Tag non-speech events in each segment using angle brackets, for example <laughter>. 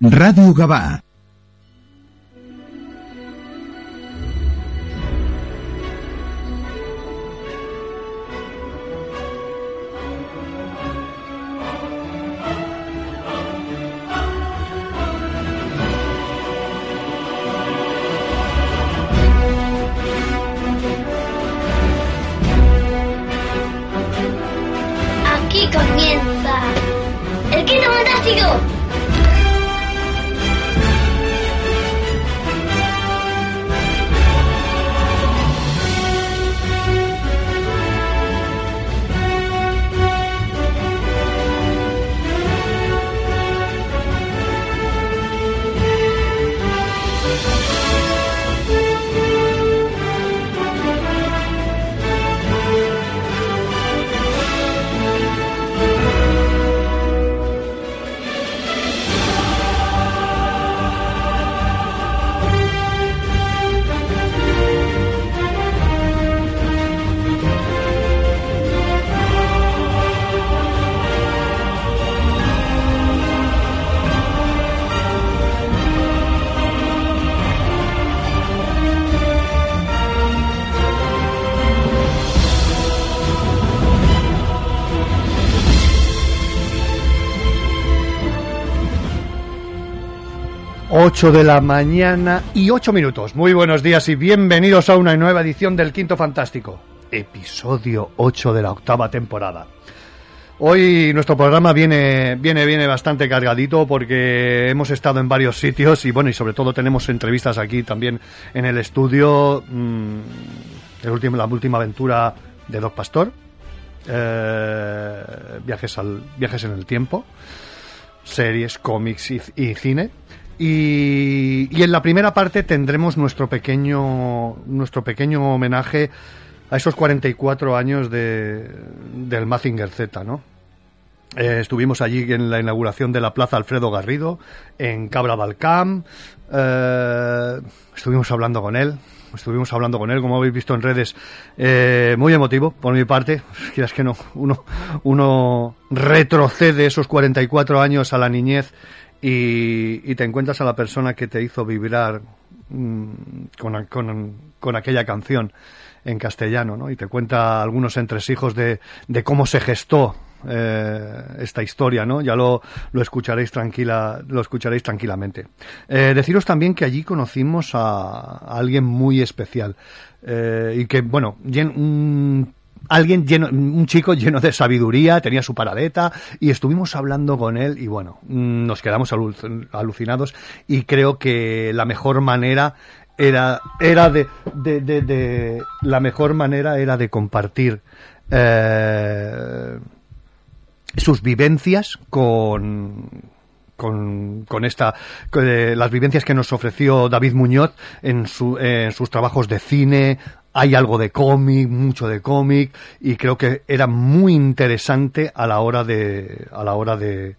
Radio Gabá. Aquí comienza el quinto fantástico. Ocho de la mañana y ocho minutos. Muy buenos días y bienvenidos a una nueva edición del Quinto Fantástico. Episodio 8 de la octava temporada. Hoy nuestro programa viene, viene, viene bastante cargadito porque hemos estado en varios sitios y bueno, y sobre todo tenemos entrevistas aquí también en el estudio. mmm, el último, la última aventura de Doc Pastor. eh, viajes, al, viajes en el tiempo. Series, cómics y cine. Y, y en la primera parte tendremos nuestro pequeño, nuestro pequeño homenaje a esos 44 años de, del Mazinger Z, ¿no? Eh, estuvimos allí en la inauguración de la Plaza Alfredo Garrido, en Cabra del Camp. eh, estuvimos hablando con él. Estuvimos hablando con él, como habéis visto en redes, eh, muy emotivo por mi parte. Quieras que no, uno, uno retrocede esos 44 años a la niñez y, te encuentras a la persona que te hizo vibrar mm, con, con, con aquella canción en castellano, ¿no? Y te cuenta algunos entresijos de, de cómo se gestó eh, esta historia, ¿no? Ya lo, lo escucharéis tranquila, lo escucharéis tranquilamente. Eh, deciros también que allí conocimos a, alguien muy especial eh, y que, bueno, un alguien lleno, un chico lleno de sabiduría, tenía su paradeta y estuvimos hablando con él y bueno, mm, nos quedamos alu- alucinados y creo que la mejor manera era, era de, de, de- la mejor manera era de compartir eh, sus vivencias con, con, esta eh, las vivencias que nos ofreció David Muñoz en, su, en sus trabajos de cine hay algo de cómic mucho de cómic y creo que era muy interesante a la hora de a la hora de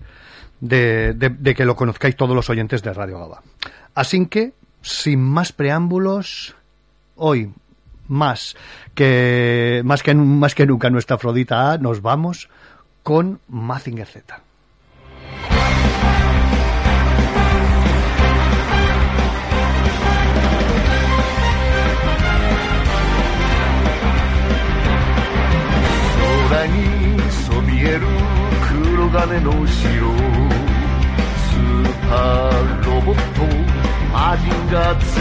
de, de- que lo conozcáis todos los oyentes de Radio Gaba así que sin más preámbulos hoy más que más que más que nunca nuestra Afrodita A nos vamos con Mazinger Z. にそびえる黒金の城スーパーロボットマジンガー Z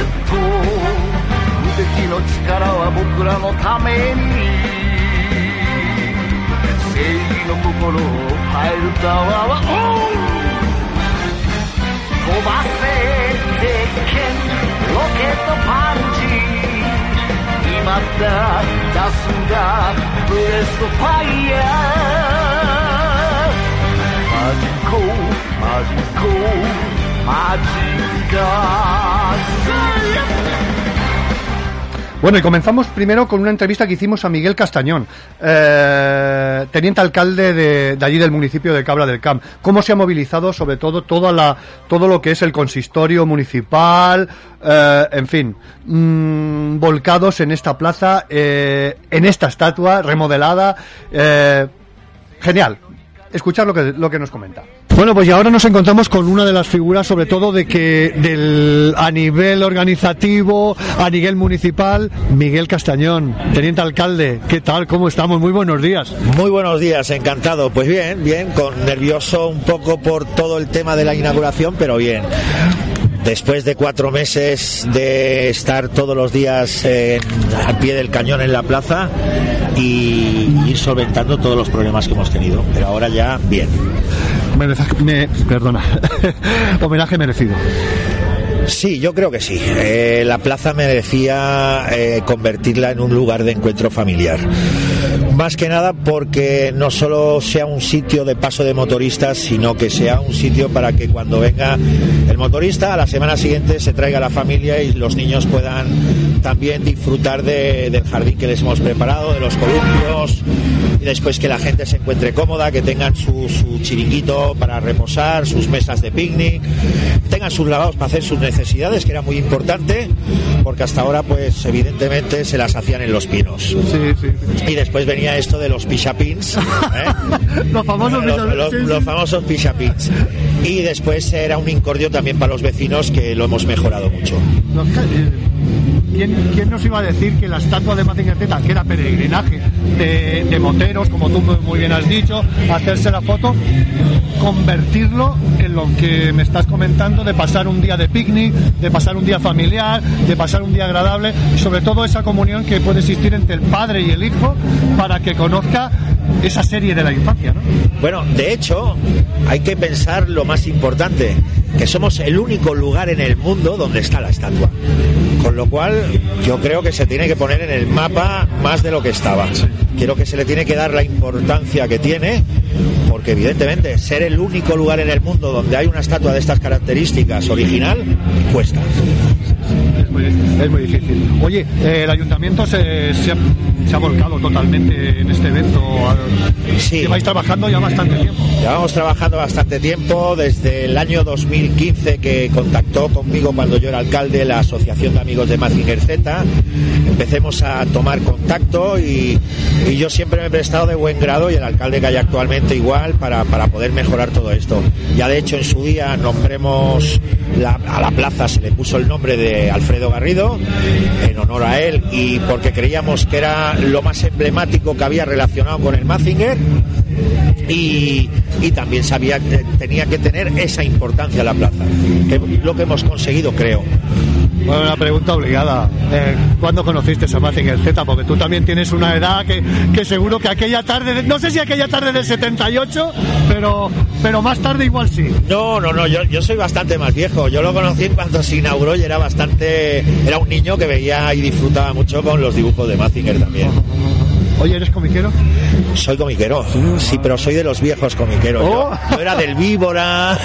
無敵の力は僕らのために正義の心をファイルタワーはオン飛ばせ鉄拳ロケットパンチ 맞다. 닿습니다 Breath of fire 마지코 마지코 마지가 Bueno, y comenzamos primero con una entrevista que hicimos a Miguel Castañón, eh, teniente alcalde de, allí del municipio de Cabra del Camp. Cómo se ha movilizado, sobre todo, toda la, todo lo que es el consistorio municipal, eh, en fin, mm, volcados en esta plaza, eh, en esta estatua remodelada. genial. Escuchar lo que, lo que nos comenta. Bueno, pues y ahora nos encontramos con una de las figuras, sobre todo de que del, a nivel organizativo, a nivel municipal, Miguel Castañón, teniente alcalde. ¿Qué tal? ¿Cómo estamos? Muy buenos días. Muy buenos días, encantado. Pues bien, bien, con nervioso un poco por todo el tema de la inauguración, pero bien. Después de cuatro meses de estar todos los días en, al pie del cañón en la plaza y ir solventando todos los problemas que hemos tenido. Pero ahora ya bien. Me- perdona. <laughs> Homenaje merecido. Sí, yo creo que sí. Eh, la plaza merecía eh, convertirla en un lugar de encuentro familiar. Más que nada porque no solo sea un sitio de paso de motoristas, sino que sea un sitio para que cuando venga el motorista a la semana siguiente se traiga la familia y los niños puedan también disfrutar de- del jardín que les hemos preparado, de los columpios y después que la gente se encuentre cómoda, que tengan su, su chiringuito para reposar, sus mesas de picnic, tengan sus lavados para hacer sus necesidades, que era muy importante, porque hasta ahora pues evidentemente se las hacían en los pinos. Sí, sí. Y después venía esto de los pishapins, ¿eh? <laughs> Los famosos los, los- los famosos pishapins. Y después era un incordio también para los vecinos que lo hemos mejorado mucho. ¿Quién, nos iba a decir que la estatua de Mazinger Z, que era peregrinaje de, de moteros, como tú muy- bien has dicho, hacerse la foto, convertirlo en lo que me estás comentando, de pasar un día de picnic, de pasar un día familiar, de pasar un día agradable, sobre todo esa comunión que puede existir entre el padre y el hijo para que conozca esa serie de la infancia, ¿no? Bueno, de hecho, hay que pensar lo más importante, que somos el único lugar en el mundo donde está la estatua. Con lo cual, yo creo que se tiene que poner en el mapa más de lo que estaba. Quiero que se le tiene que dar la importancia que tiene, porque evidentemente ser el único lugar en el mundo donde hay una estatua de estas características original, cuesta. Es muy, es muy difícil. Oye, eh, el ayuntamiento se, se, ha, se ha volcado totalmente en este evento. Sí. Lleváis trabajando ya bastante tiempo. Llevamos trabajando bastante tiempo, desde el año 2015 que contactó conmigo cuando yo era alcalde la Asociación de Amigos de Mazinger Z. Empecemos a tomar contacto y, y yo siempre me he prestado de buen grado y el alcalde que hay actualmente igual para, para poder mejorar todo esto. Ya de hecho en su día nombremos la- a la plaza, se le puso el nombre de Alfredo Garrido en honor a él y porque creíamos que era lo más emblemático que había relacionado con el Mazinger y, también sabía que tenía que tener esa importancia la plaza, lo que hemos conseguido, creo. Bueno, una pregunta obligada. Eh, ¿Cuándo conociste a Mazinger Z? Porque tú también tienes una edad que, que seguro que aquella tarde, de- no sé si aquella tarde del 78, pero, pero más tarde igual sí. No, no, no, yo, yo soy bastante más viejo. Yo lo conocí cuando se inauguró y era bastante. Era un niño que veía y disfrutaba mucho con los dibujos de Mazinger también. Oye, ¿eres comiquero? Soy comiquero, sí, pero soy de los viejos comiqueros. Oh. yo era del víbora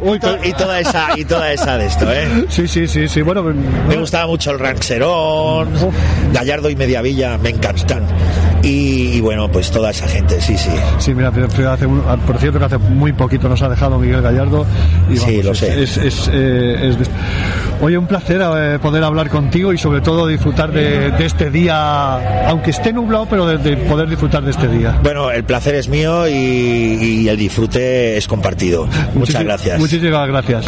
Uy, y, to- y toda esa y toda esa de esto, ¿eh? Sí, sí, sí, sí. Bueno, Me gustaba mucho el rancherón, Gallardo y Mediavilla, me encantan. Y, y bueno, pues toda esa gente, sí, sí. Sí, mira, hace un- por cierto que hace muy poquito nos ha dejado Miguel Gallardo. Y Sí, lo es, sé. es- es, eh, es Oye, un placer eh, poder hablar contigo y sobre todo disfrutar de, de este día, aunque esté nublado, pero de, de poder disfrutar de este día. Bueno, el placer es mío y, y el disfrute es compartido. Muchas gracias. Muchísimas gracias.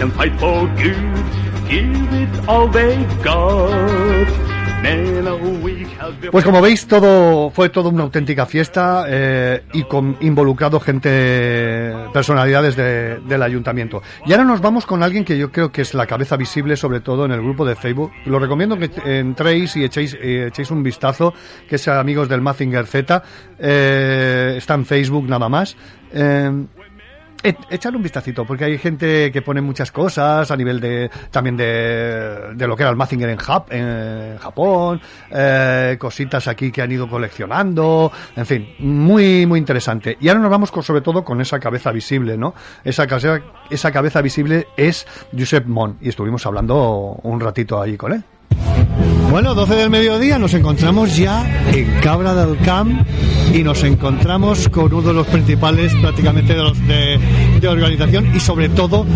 Can fight for good, give it all they got. Pues como veis, todo fue toda una auténtica fiesta eh, y con involucrado gente, personalidades de- del ayuntamiento. Y ahora nos vamos con alguien que yo creo que es la cabeza visible, sobre todo en el grupo de Facebook. Lo recomiendo que entréis y echéis, eh, echéis un vistazo, que es Amigos del Mazinger Z. Eh, está en Facebook nada más. E- Echar un vistacito, porque hay gente que pone muchas cosas a nivel de también de, de lo que era el Mazinger en, Jap- en Japón, eh, cositas aquí que han ido coleccionando, en fin, muy muy interesante. Y ahora nos vamos con, sobre todo con esa cabeza visible, ¿no? Esa, esa cabeza visible es Josep Mon, y estuvimos hablando un ratito ahí con él. Bueno, 12 del mediodía nos encontramos ya en Cabra del Camp y nos encontramos con uno de los principales prácticamente de los de, de organización y sobre todo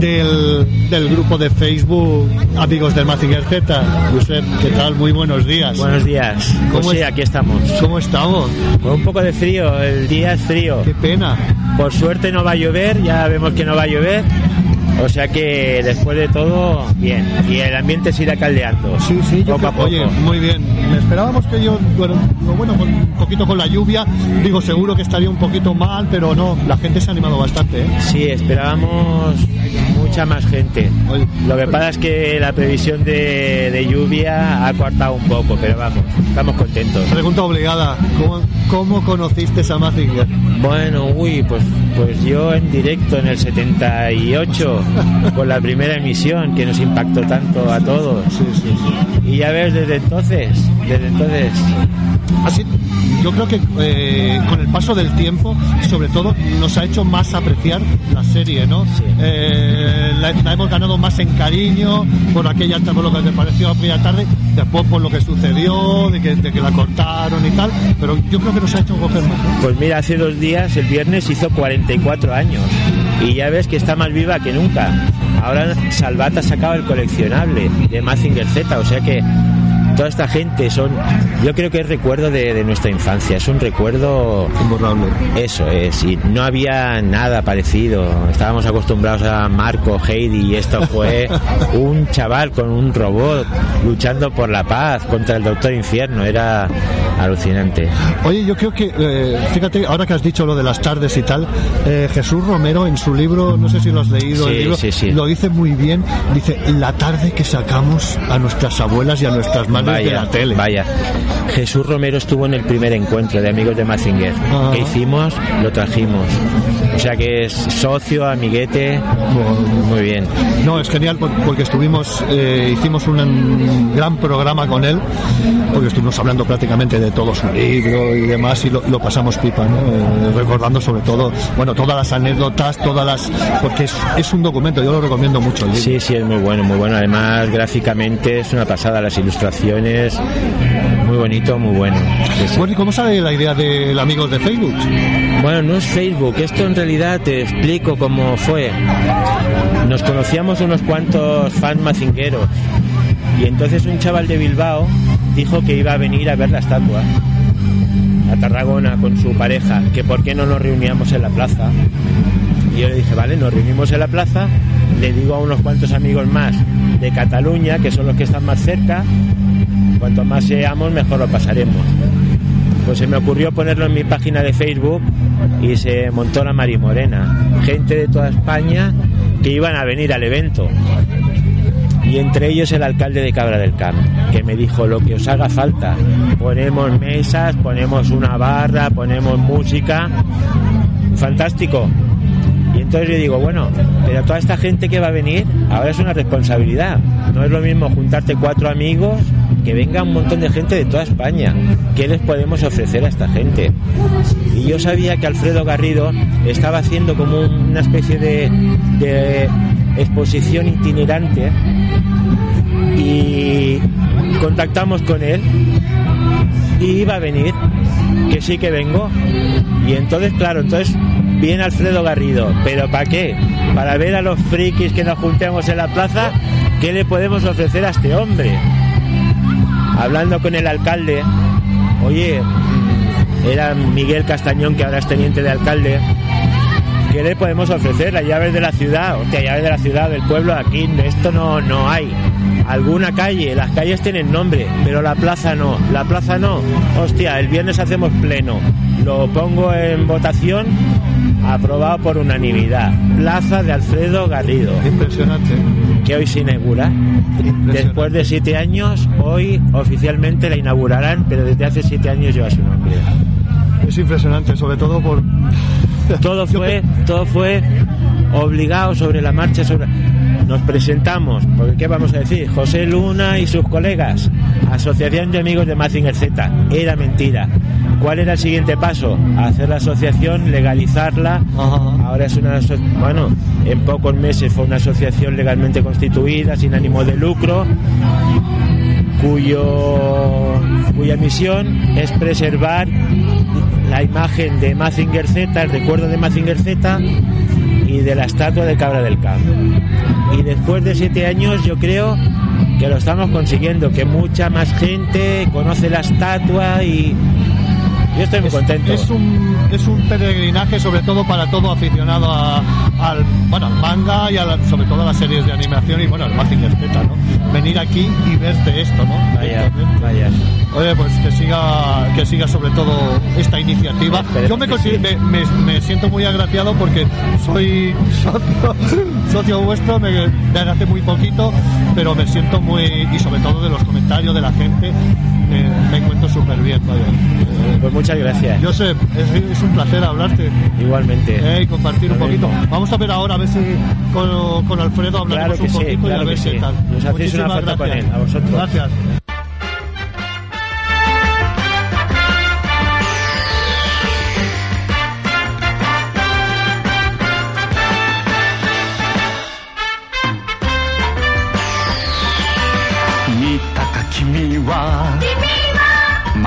del, del grupo de Facebook Amigos del Mazinger Z. Josep, ¿qué tal? Muy buenos días. Buenos días. ¿Cómo Pues sí, aquí estamos. ¿Cómo estamos? Con un poco de frío, el día es frío. Qué pena. Por suerte no va a llover, ya vemos que no va a llover. O sea que después de todo, bien. Y el ambiente se irá caldeando. Sí, sí, yo creo-. Oye, muy bien. Esperábamos que yo, bueno, bueno, un poquito con la lluvia, digo, seguro que estaría un poquito mal, pero no, la gente se ha animado bastante, ¿eh? Sí, esperábamos mucha más gente. Oye, Lo que pasa es que la previsión de, de lluvia ha cortado un poco, pero vamos, estamos contentos. Pregunta obligada, ¿cómo, cómo conociste a Mazinger? Bueno, uy, pues, pues yo en directo en el 78, con la primera emisión que nos impactó tanto a todos. Sí, sí, sí. Y ya ves, desde entonces, desde entonces, Así, yo creo que eh, con el paso del tiempo, sobre todo, nos ha hecho más apreciar la serie, ¿no? Sí. Eh, la, la hemos ganado más en cariño por aquella por lo que te pareció aquella tarde, después por lo que sucedió, de que, de que la cortaron y tal, pero yo creo que nos ha hecho coger más. ¿no? pues mira, hace dos días, el viernes, hizo 44 años. Y ya ves que está más viva que nunca. Ahora Salvat ha sacado el coleccionable de Mazinger Z, o sea que toda esta gente son, yo creo que es recuerdo de, de nuestra infancia, es un recuerdo Imborrable. Eso es, y no había nada parecido. Estábamos acostumbrados a Marco, Heidi, y esto fue <laughs> un chaval con un robot luchando por la paz contra el Doctor Infierno. Era alucinante. Oye, yo creo que, eh, fíjate, ahora que has dicho lo de las tardes y tal, eh, Jesús Romero en su libro, no sé si lo has leído, Sí, el libro, sí, sí. lo dice muy bien, dice, la tarde que sacamos a nuestras abuelas y a nuestras madres Vaya, la tele. vaya. Jesús Romero estuvo en el primer encuentro de amigos de Mazinger. Ajá. ¿Qué hicimos? Lo trajimos. O sea que es socio, amiguete. Muy bien. No, es genial por- porque estuvimos, eh, hicimos un, un gran programa con él, porque estuvimos hablando prácticamente de todo su libro y demás, y lo, lo pasamos pipa, ¿no? Eh, recordando sobre todo, bueno, todas las anécdotas, todas las, porque es, es un documento, yo lo recomiendo mucho. el libro. Sí, sí, es muy bueno, muy bueno. Además, gráficamente es una pasada. Las ilustraciones, muy bonito, muy bueno. Sí. Bueno, ¿y cómo sale la idea del amigos de Facebook? Bueno, no es Facebook, esto en realidad te explico cómo fue. Nos conocíamos unos cuantos fans mazingueros y entonces un chaval de Bilbao dijo que iba a venir a ver la estatua a Tarragona con su pareja, que por qué no nos reuníamos en la plaza. Y yo le dije, vale, nos reunimos en la plaza, le digo a unos cuantos amigos más de Cataluña, que son los que están más cerca, cuanto más seamos, mejor lo pasaremos. Pues se me ocurrió ponerlo en mi página de Facebook y se montó la Marimorena. Gente de toda España que iban a venir al evento. Y entre ellos el alcalde de Cabra del Camp, que me dijo lo que os haga falta. Ponemos mesas, ponemos una barra, ponemos música. Fantástico. Y entonces yo digo, bueno, pero toda esta gente que va a venir, ahora es una responsabilidad. No es lo mismo juntarte cuatro amigos, que venga un montón de gente de toda España. ¿Qué les podemos ofrecer a esta gente? Y yo sabía que Alfredo Garrido estaba haciendo como un- una especie de, de exposición itinerante y contactamos con él y iba a venir, que sí que vengo. Y entonces, claro, entonces viene Alfredo Garrido, pero ¿para qué? Para ver a los frikis que nos juntemos en la plaza, ¿qué le podemos ofrecer a este hombre? Hablando con el alcalde, oye, mm, era Miguel Castañón, que ahora es teniente de alcalde, ¿qué le podemos ofrecer? Las llaves de la ciudad, hostia, llaves de la ciudad, del pueblo, aquí esto no, no hay. Alguna calle, las calles tienen nombre, pero la plaza no, la plaza no. Hostia, el viernes hacemos pleno, lo pongo en votación, aprobado por unanimidad. Plaza de Alfredo Garrido, Impresionante. Que hoy se inaugura. Después de siete años, hoy oficialmente la inaugurarán, pero desde hace siete años lleva su nombre. Es impresionante, sobre todo por... Todo <laughs> fue, todo fue obligado sobre la marcha, sobre nos presentamos, porque qué vamos a decir, José Luna y sus colegas, Asociación de Amigos de Mazinger Z, era mentira. ¿Cuál era el siguiente paso? Hacer la asociación, legalizarla. Ajá. Ahora es una, bueno, en pocos meses fue una asociación legalmente constituida, sin ánimo de lucro. cuyo, cuya misión es preservar la imagen de Mazinger Z, el recuerdo de Mazinger Z y de la estatua de Cabra del Camp. Y después de siete años yo creo que lo estamos consiguiendo, que mucha más gente conoce la estatua y yo estoy muy contento. Es un, es un peregrinaje sobre todo para todo aficionado a- al, bueno, al manga y a la- sobre todo a las series de animación y bueno, al Mazinger Z, ¿no? Venir aquí y verte esto, ¿no? Vaya, vaya. Oye, pues que siga, que siga sobre todo esta iniciativa. Yo me, sí. me, me- me siento muy agraciado porque soy <laughs> socio, socio vuestro me- desde hace muy poquito, pero me siento muy, y sobre todo de los comentarios de la gente, me, me encuentro súper bien. vaya. Eh, Pues muchas gracias. Josep, es, es un placer hablarte Igualmente. eh, y compartir un poquito. mismo. Vamos a ver ahora a ver si con, con Alfredo hablamos Claro un sí, poquito y a ver sí. tal. Nos hacéis una Muchísimas foto con gracias. él, a vosotros. Gracias.「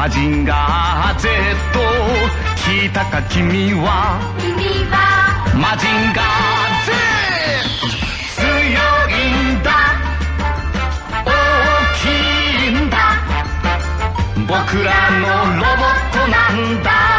マジンガー Z」「聞いたか君は。マジンガー Z」「強いんだ。大きいんだ。僕らのロボットなんだ」「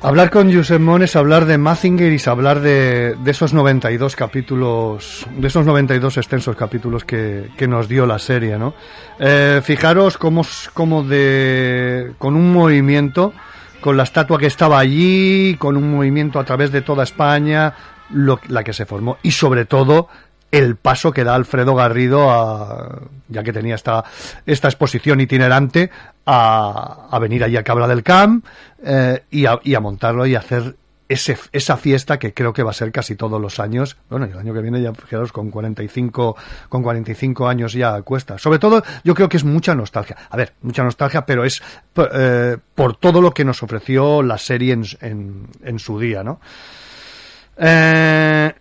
Hablar con Josep Mon es hablar de Mazinger y es hablar de, de esos 92 capítulos, de esos 92 extensos capítulos que, que nos dio la serie, ¿no? Eh, fijaros cómo, cómo de, con un movimiento, con la estatua que estaba allí, con un movimiento a través de toda España, la que se formó y sobre todo el paso que da Alfredo Garrido a, ya que tenía esta, esta exposición itinerante a, a venir allí a Cabra del Camp eh, y, a, y a montarlo y hacer ese, esa fiesta que creo que va a ser casi todos los años. Bueno, el año que viene ya, fijaros, con 45, con 45 años ya cuesta. Sobre todo, yo creo que es mucha nostalgia. A ver, mucha nostalgia, pero es p- eh, por todo lo que nos ofreció la serie en, en, en su día, ¿no? Eh,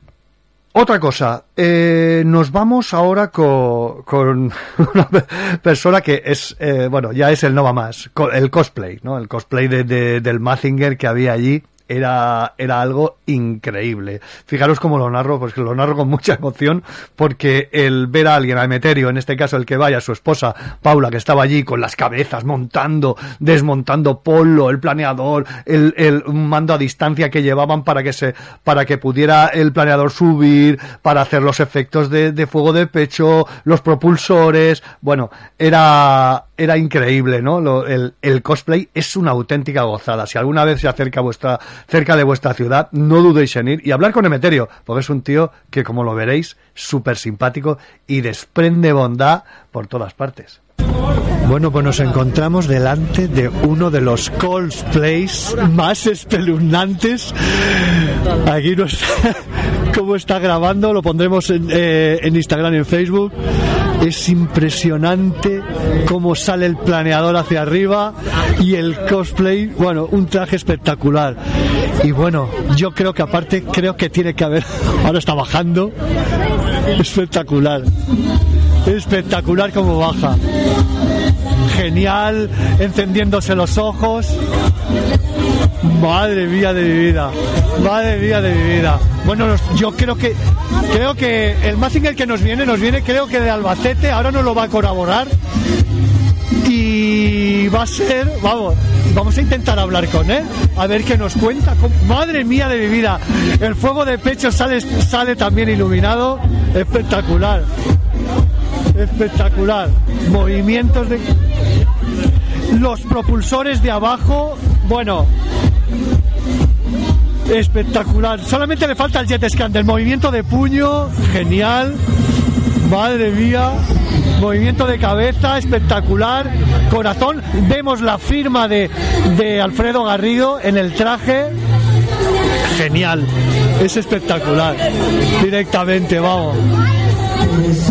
otra cosa, eh, nos vamos ahora co- con, <laughs> una pe- persona que es, eh, bueno, ya es el no va más, el cosplay, ¿no? El cosplay de, de- del Mazinger que había allí era, era algo increíble. Fijaros cómo lo narro, pues que lo narro con mucha emoción, porque el ver a alguien, a Emeterio, en este caso el que vaya, su esposa Paula, que estaba allí con las cabezas, montando, desmontando polo, el planeador, el, el mando a distancia que llevaban para que se, para que pudiera el planeador subir, para hacer los efectos de, de fuego de pecho, los propulsores, bueno, era, era increíble, ¿no? Lo- el, cosplay es una auténtica gozada. Si alguna vez se acerca vuestra, cerca de vuestra ciudad, no dudéis en ir y hablar con Emeterio, porque es un tío que, como lo veréis, súper simpático y desprende bondad por todas partes. Bueno, pues nos encontramos delante de uno de los cosplays más espeluznantes. Aquí no está, <laughs> cómo está grabando, lo pondremos en, eh, en Instagram y en Facebook. Es impresionante cómo sale el planeador hacia arriba y el cosplay, bueno, un traje espectacular. Y bueno, yo creo que aparte, creo que tiene que haber, <laughs> ahora está bajando, espectacular. Espectacular como baja. Genial, encendiéndose los ojos. Madre mía de mi vida. Madre mía de mi vida. Bueno, yo creo que creo que el Mazinger que nos viene nos viene creo que de Albacete, ahora nos lo va a colaborar. Y va a ser, vamos, vamos a intentar hablar con él, a ver qué nos cuenta. Madre mía de mi vida, el fuego de pecho sale, sale también iluminado, espectacular, espectacular. Movimientos de los propulsores de abajo, bueno, espectacular. Solamente le falta el jet scan del movimiento de puño, genial. Madre mía, movimiento de cabeza, espectacular. Corazón, vemos la firma de, de Alfredo Garrido en el traje. Genial, es espectacular. Directamente, vamos.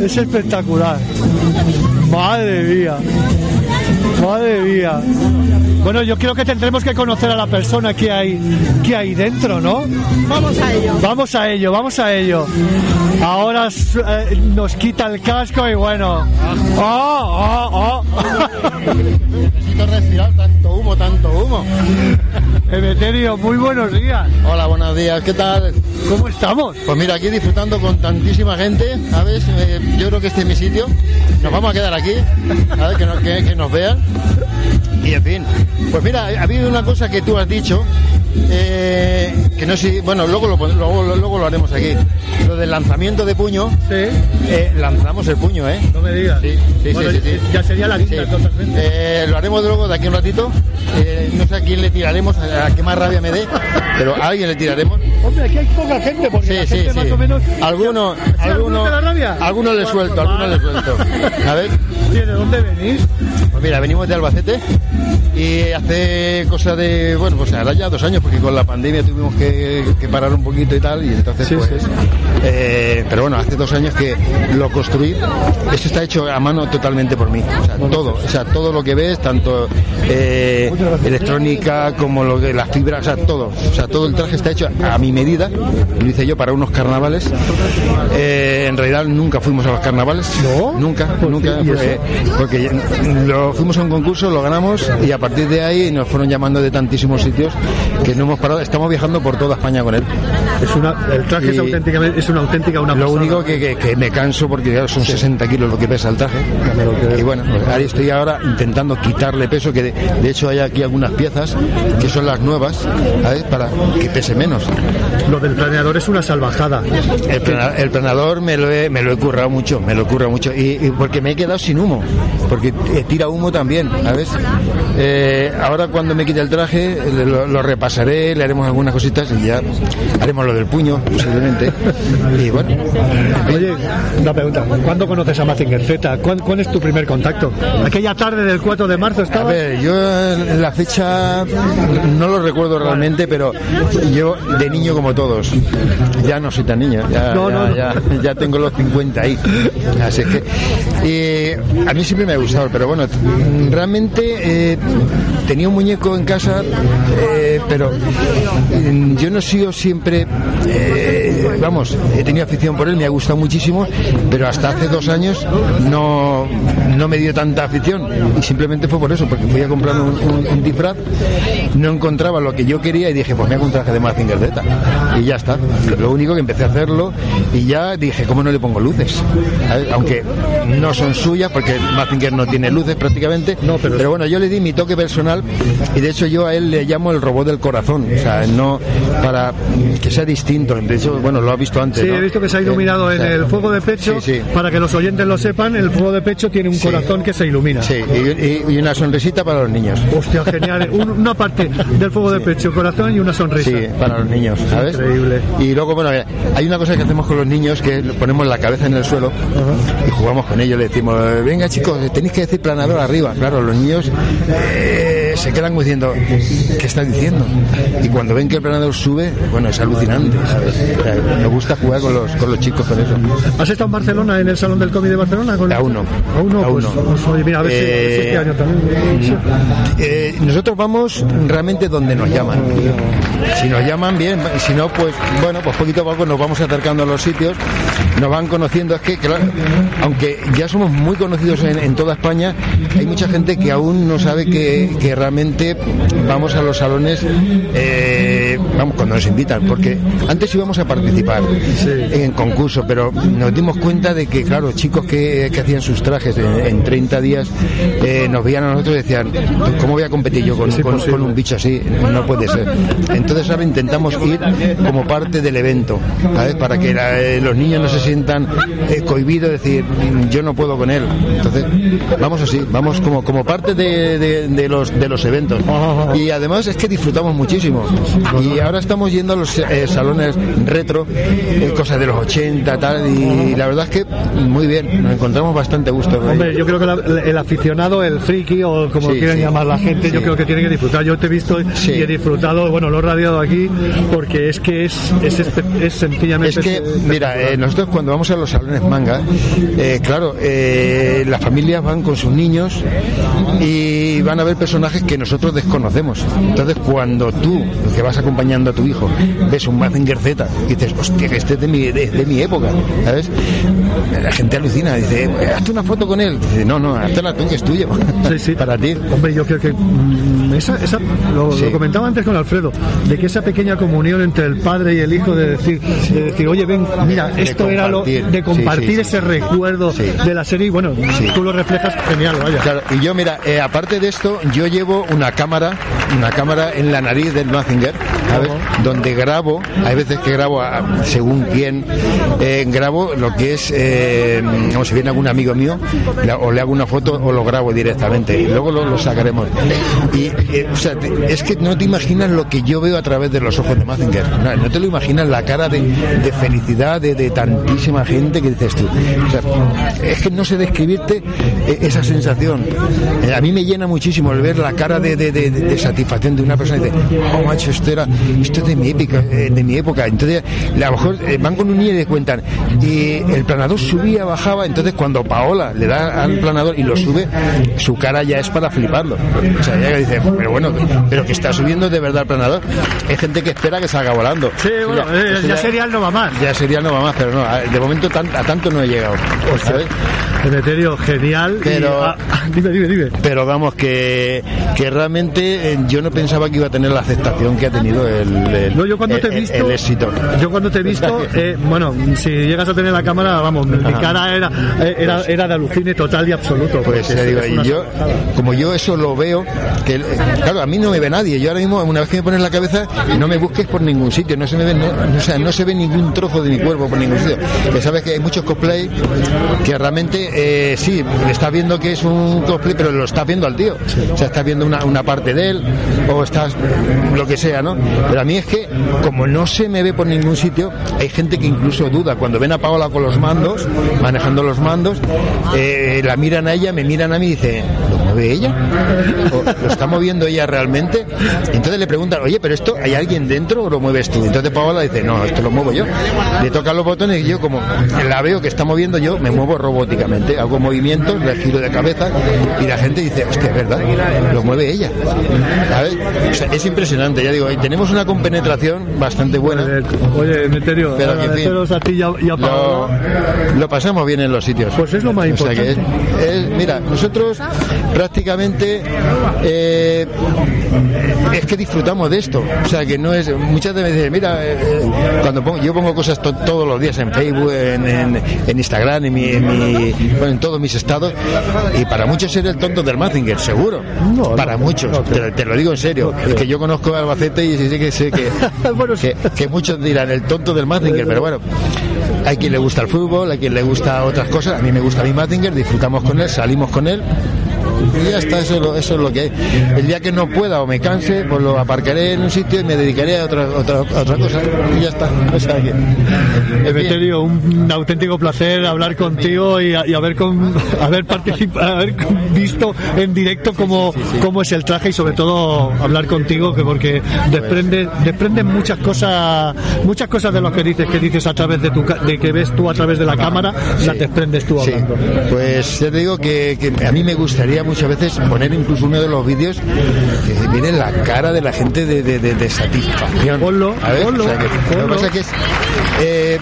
Es espectacular. Madre mía. Madre mía. Bueno, yo creo que tendremos que conocer a la persona que hay, que hay dentro, ¿no? Vamos a ello. Vamos a ello, vamos a ello. Ahora eh, nos quita el casco y bueno. ¡Oh, oh, oh! Necesito respirar tanto humo, tanto humo. Emeterio, muy buenos días. Hola, buenos días, ¿qué tal? ¿Cómo estamos? Pues mira, aquí disfrutando con tantísima gente, ¿sabes? Eh, yo creo que este es mi sitio. Nos vamos a quedar aquí, a ver, que, nos- que- que nos vean. Y en fin, pues mira, ha habido una cosa que tú has dicho, eh, que no sé, bueno, luego lo, luego, luego lo haremos aquí. Lo del lanzamiento de puño, Sí, eh, lanzamos el puño, ¿eh? no me digas. Sí, sí, Bueno, sí, sí. Ya sería la quinta. Eh, lo haremos luego de aquí a un ratito. Eh, no sé a quién le tiraremos, a, a qué más rabia me dé, pero a alguien le tiraremos. Hombre, aquí hay poca gente porque la sí, gente sí. más o menos. Alguno, ¿Sí, alguno alguno, alguno le suelto, alguno le suelto. A ver, ¿De dónde venís? pues mira, venimos de Albacete y hace cosa de, bueno, pues ahora ya dos años, porque con la pandemia tuvimos que, que parar un poquito y tal, y entonces Sí, pues, sí. Eh, pero bueno, hace dos años que lo construí. Esto está hecho a mano totalmente por mí, o sea, todo, o sea, todo lo que ves, tanto eh, electrónica como lo que las fibras, o sea, todo, o sea, todo el traje está hecho a mi medida. Lo hice yo para unos carnavales. Eh, en realidad nunca fuimos a los carnavales, ¿No? nunca, nunca, ¿Y porque, lo fuimos a un concurso, lo ganamos y a partir de ahí nos fueron llamando de tantísimos sitios que no hemos parado. Estamos viajando por toda España con él. Es una, el traje es auténticamente, es una auténtica una Lo pasada. único que, que- que me canso porque claro, son 60 kilos lo que pesa el traje. Y bueno, pues ahí estoy ahora intentando quitarle peso, que de, de hecho hay aquí algunas piezas que son las nuevas, ¿sabes? Para que pese menos. Lo del planeador es una salvajada. El, plana- el planador me lo, he, me lo he currado mucho, me lo he currado mucho. Y, y porque me he quedado sin humo, porque tira humo también, ¿sabes? Eh, ahora cuando me quite el traje, lo, lo repasaré, le haremos algunas cositas y ya haremos lo del puño, posiblemente. <laughs> Y bueno, Oye, una pregunta. ¿Cuándo conoces a Mazinger Z? ¿Cuál, cuál es tu primer contacto? Aquella tarde del 4 de marzo A estaba. ver, yo en la fecha no lo recuerdo realmente, pero yo de niño como todos, ya no soy tan niño, ya, No, ya, no, no. ya- ya tengo los 50 ahí. Así es que y a mí siempre me ha gustado, pero bueno, realmente eh, tenía un muñeco en casa, eh, pero mm, yo no he sido siempre, eh, vamos, he tenido afición por él, me ha gustado muchísimo, pero hasta hace dos años no, no me dio tanta afición y simplemente fue por eso, porque fui a comprar un, un- un disfraz, no encontraba lo que yo quería y dije, pues me hago un traje de Mazinger Z y ya está. Lo único que empecé a hacerlo y ya dije, ¿cómo no le pongo luces? ¿Sabes? Aunque no son suyas, porque Mazinger no tiene luces prácticamente, No, pero- bueno, yo le di mi toque personal y de hecho yo a él le llamo el robot del corazón, o sea, no para que sea distinto, de hecho, bueno, lo ha visto antes. Sí, ¿no? he visto que se ha iluminado en el fuego de pecho. Sí, sí. Para que los oyentes lo sepan, el fuego de pecho tiene un corazón que se ilumina. Sí, y, una sonrisita para los niños. Hostia, genial. <laughs> Un- una parte del fuego de pecho, corazón y una sonrisa. Sí, para los niños, ¿sabes? Increíble. Y luego, bueno, hay una cosa que hacemos con los niños que ponemos la cabeza en el suelo y jugamos con ellos. Le decimos, venga chicos, tenéis que decir planador arriba. Claro, los niños eh, se quedan diciendo, ¿qué está diciendo? Y cuando ven que el planador sube, bueno, es alucinante, ¿sabes? O sea, me gusta jugar con los, con los chicos con eso. ¿Has estado en Barcelona, en el Salón del Cómic de Barcelona? Con Aún no. Aún no, pues, pues, mira, a ver si- Eh, este año también. Eh, nosotros vamos realmente donde nos llaman. Si nos llaman, bien, si no, pues bueno, pues poquito a poco nos vamos acercando a los sitios, nos van conociendo. Es que, claro, aunque ya somos muy conocidos en, en toda España, hay mucha gente que aún no sabe que, que realmente vamos a los salones, eh, vamos, cuando nos invitan, porque antes íbamos a participar en concursos, pero nos dimos cuenta de que, claro, chicos que, que hacían sus trajes en, en 30 días eh, nos veían a nosotros y decían, ¿cómo voy a competir yo con, con- con un bicho así? No puede ser. Entonces ahora intentamos ir como parte del evento, ¿sabes? Para que la- eh, los niños no se sientan eh, cohibidos, decir, "Mm, yo no puedo con él. Entonces, vamos así, vamos como, como parte de, de- de los, de los eventos. Y además es que disfrutamos muchísimo. Y Y ahora estamos yendo a los eh, salones retro, eh, cosas de los 80, tal, y la verdad es que muy bien, nos encontramos bastante gusto. Hombre, yo creo que la- el aficionado, el friki o como Sí, quieran sí. llamar la gente, yo creo que tiene que disfrutar. Yo te he visto y he disfrutado, bueno, lo he radiado aquí porque es que es, es, es sencillamente. Es que, mira, eh, nosotros cuando vamos a los salones manga, claro, eh, las familias van con sus niños y van a ver personajes que nosotros desconocemos. Entonces, cuando tú, que vas acompañando a tu hijo, ves un Mazinger Z y dices, hostia, que este es de mi, de, de mi época, ¿sabes? La gente alucina, dice, hazte una foto con él. Dice, no, no, hazte tú, que es tuyo. Sí, sí. <laughs> Para ti. Hombre, yo creo que mm, esa, esa- lo, Sí. lo comentaba antes con Alfredo, de que esa pequeña comunión entre el padre y el hijo, de decir, de decir oye, ven, mira, De esto era lo de compartir ese recuerdo de la serie y bueno, tú lo reflejas genial, vaya. Claro, y yo, mira, eh, aparte de esto, yo llevo una cámara, una cámara en la nariz del Mazinger, Donde grabo, hay veces que grabo, a- según quién, eh, grabo lo que es, eh, como si viene algún amigo mío, o le hago una foto o lo grabo directamente, y luego lo, sacaremos. Y, eh, o es que no te imaginas lo que yo veo a través de los ojos de Mazinger, no, no te lo imaginas la cara de, felicidad de, tantísima gente que dices tú. O es que no sé describirte eh, esa sensación. A mí me llena muchísimo el ver la cara de- de satisfacción de una persona y dice, oh macho, esto era, esto es de mi época, eh, de mi época. Entonces, a lo mejor eh, van con un niño y cuentan, y el planador subía, bajaba, entonces cuando Paola le da al planador y lo sube, su cara ya es para fliparlo. O sea, ella dice, pero bueno, pero que está subiendo de verdad el planador. Hay gente que espera que salga volando. Sí, bueno, Ya- eh, ya ya- sería el no va más. Ya sería no va más, pero no, a- de momento tan- a tanto no he llegado. Emeterio, genial. y- Pero- ah, <laughs> dime, dime, dime. Pero vamos, que, que realmente yo no pensaba que iba a tener la aceptación que ha tenido el, el- No, yo cuando te el- visto, el éxito. yo cuando te he visto, <laughs> eh, bueno, si llegas a tener la cámara, vamos, mi cara era, eh, era, era de alucine total y absoluto. Pues digo, y yo, salvajada. como yo eso lo veo, que claro, a mí no me ve nadie. Yo ahora mismo, una vez que me pones la cabeza, no me busques por ningún sitio, no se me ve, no, o sea, no se ve ningún trozo de mi cuerpo por ningún sitio. Que sabes que hay muchos cosplay que realmente, eh, sí, estás viendo que es un cosplay, pero lo estás viendo al tío. O sea, estás viendo una, una parte de él, o estás lo que sea, ¿no? Pero a mí es que, como no se me ve por ningún sitio, hay gente que incluso duda. Cuando ven a Paola con los mandos, manejando los mandos, eh, la miran a ella, me miran a mí y dicen, ¿lo mueve ella? ¿O ¿Lo está moviendo ella realmente? Entonces le preguntan, oye, ¿pero esto hay alguien dentro o lo mueves tú? Entonces Paola dice, no, esto lo muevo yo. Le tocan los botones y yo, como la veo que está moviendo, yo me muevo robóticamente. Hago movimientos, le giro de cabeza y la gente dice, hostia, es verdad, lo mueve ella. ¿Sabes? O sea, es impresionante, ya digo, y tenemos una compenetración bastante buena. Oye, Emeterio, Pero que, en fin, a ti y a, y a Paola. lo, lo pasamos bien en los sitios. Pues es lo más O sea que es- importante. es- mira, nosotros prácticamente eh, es que disfrutamos de esto. O sea que no es. Muchas veces, mira, eh, cuando pongo, yo pongo cosas to- todos los días en Facebook, en, en- en Instagram, en, mi, en, mi- bueno, en todos mis estados, y para muchos ser el tonto del Mazinger, seguro. No, no, para muchos, no te, lo- te lo digo en serio. Es que yo conozco a Albacete y sí que sé que, <laughs> que, que muchos dirán el tonto del Mazinger, pero bueno, hay quien le gusta el fútbol, hay quien le gusta otras cosas. A mí me gusta mi Mazinger, disfrutamos con él, salimos con él. Y ya está, eso es, lo, eso es lo que hay. El día que no pueda o me canse, pues lo aparcaré en un sitio y me dedicaré a otra, otra, a otra cosa. Y ya está. O sea que. Emeterio, un auténtico placer hablar contigo y, y haber con, haber participado, haber visto en directo cómo, cómo es el traje y sobre todo hablar contigo que porque desprende desprende muchas cosas muchas cosas de lo que dices que dices a través de tu de que ves tú a través de la cámara las desprendes tú Sí, hablando. pues te digo que, que a mí me gustaría muchas veces poner incluso uno de los vídeos que viene la cara de la gente de, de- de- de satisfacción. Ponlo, A ver, ponlo, o sea que- Lo que ponlo. pasa que es, eh,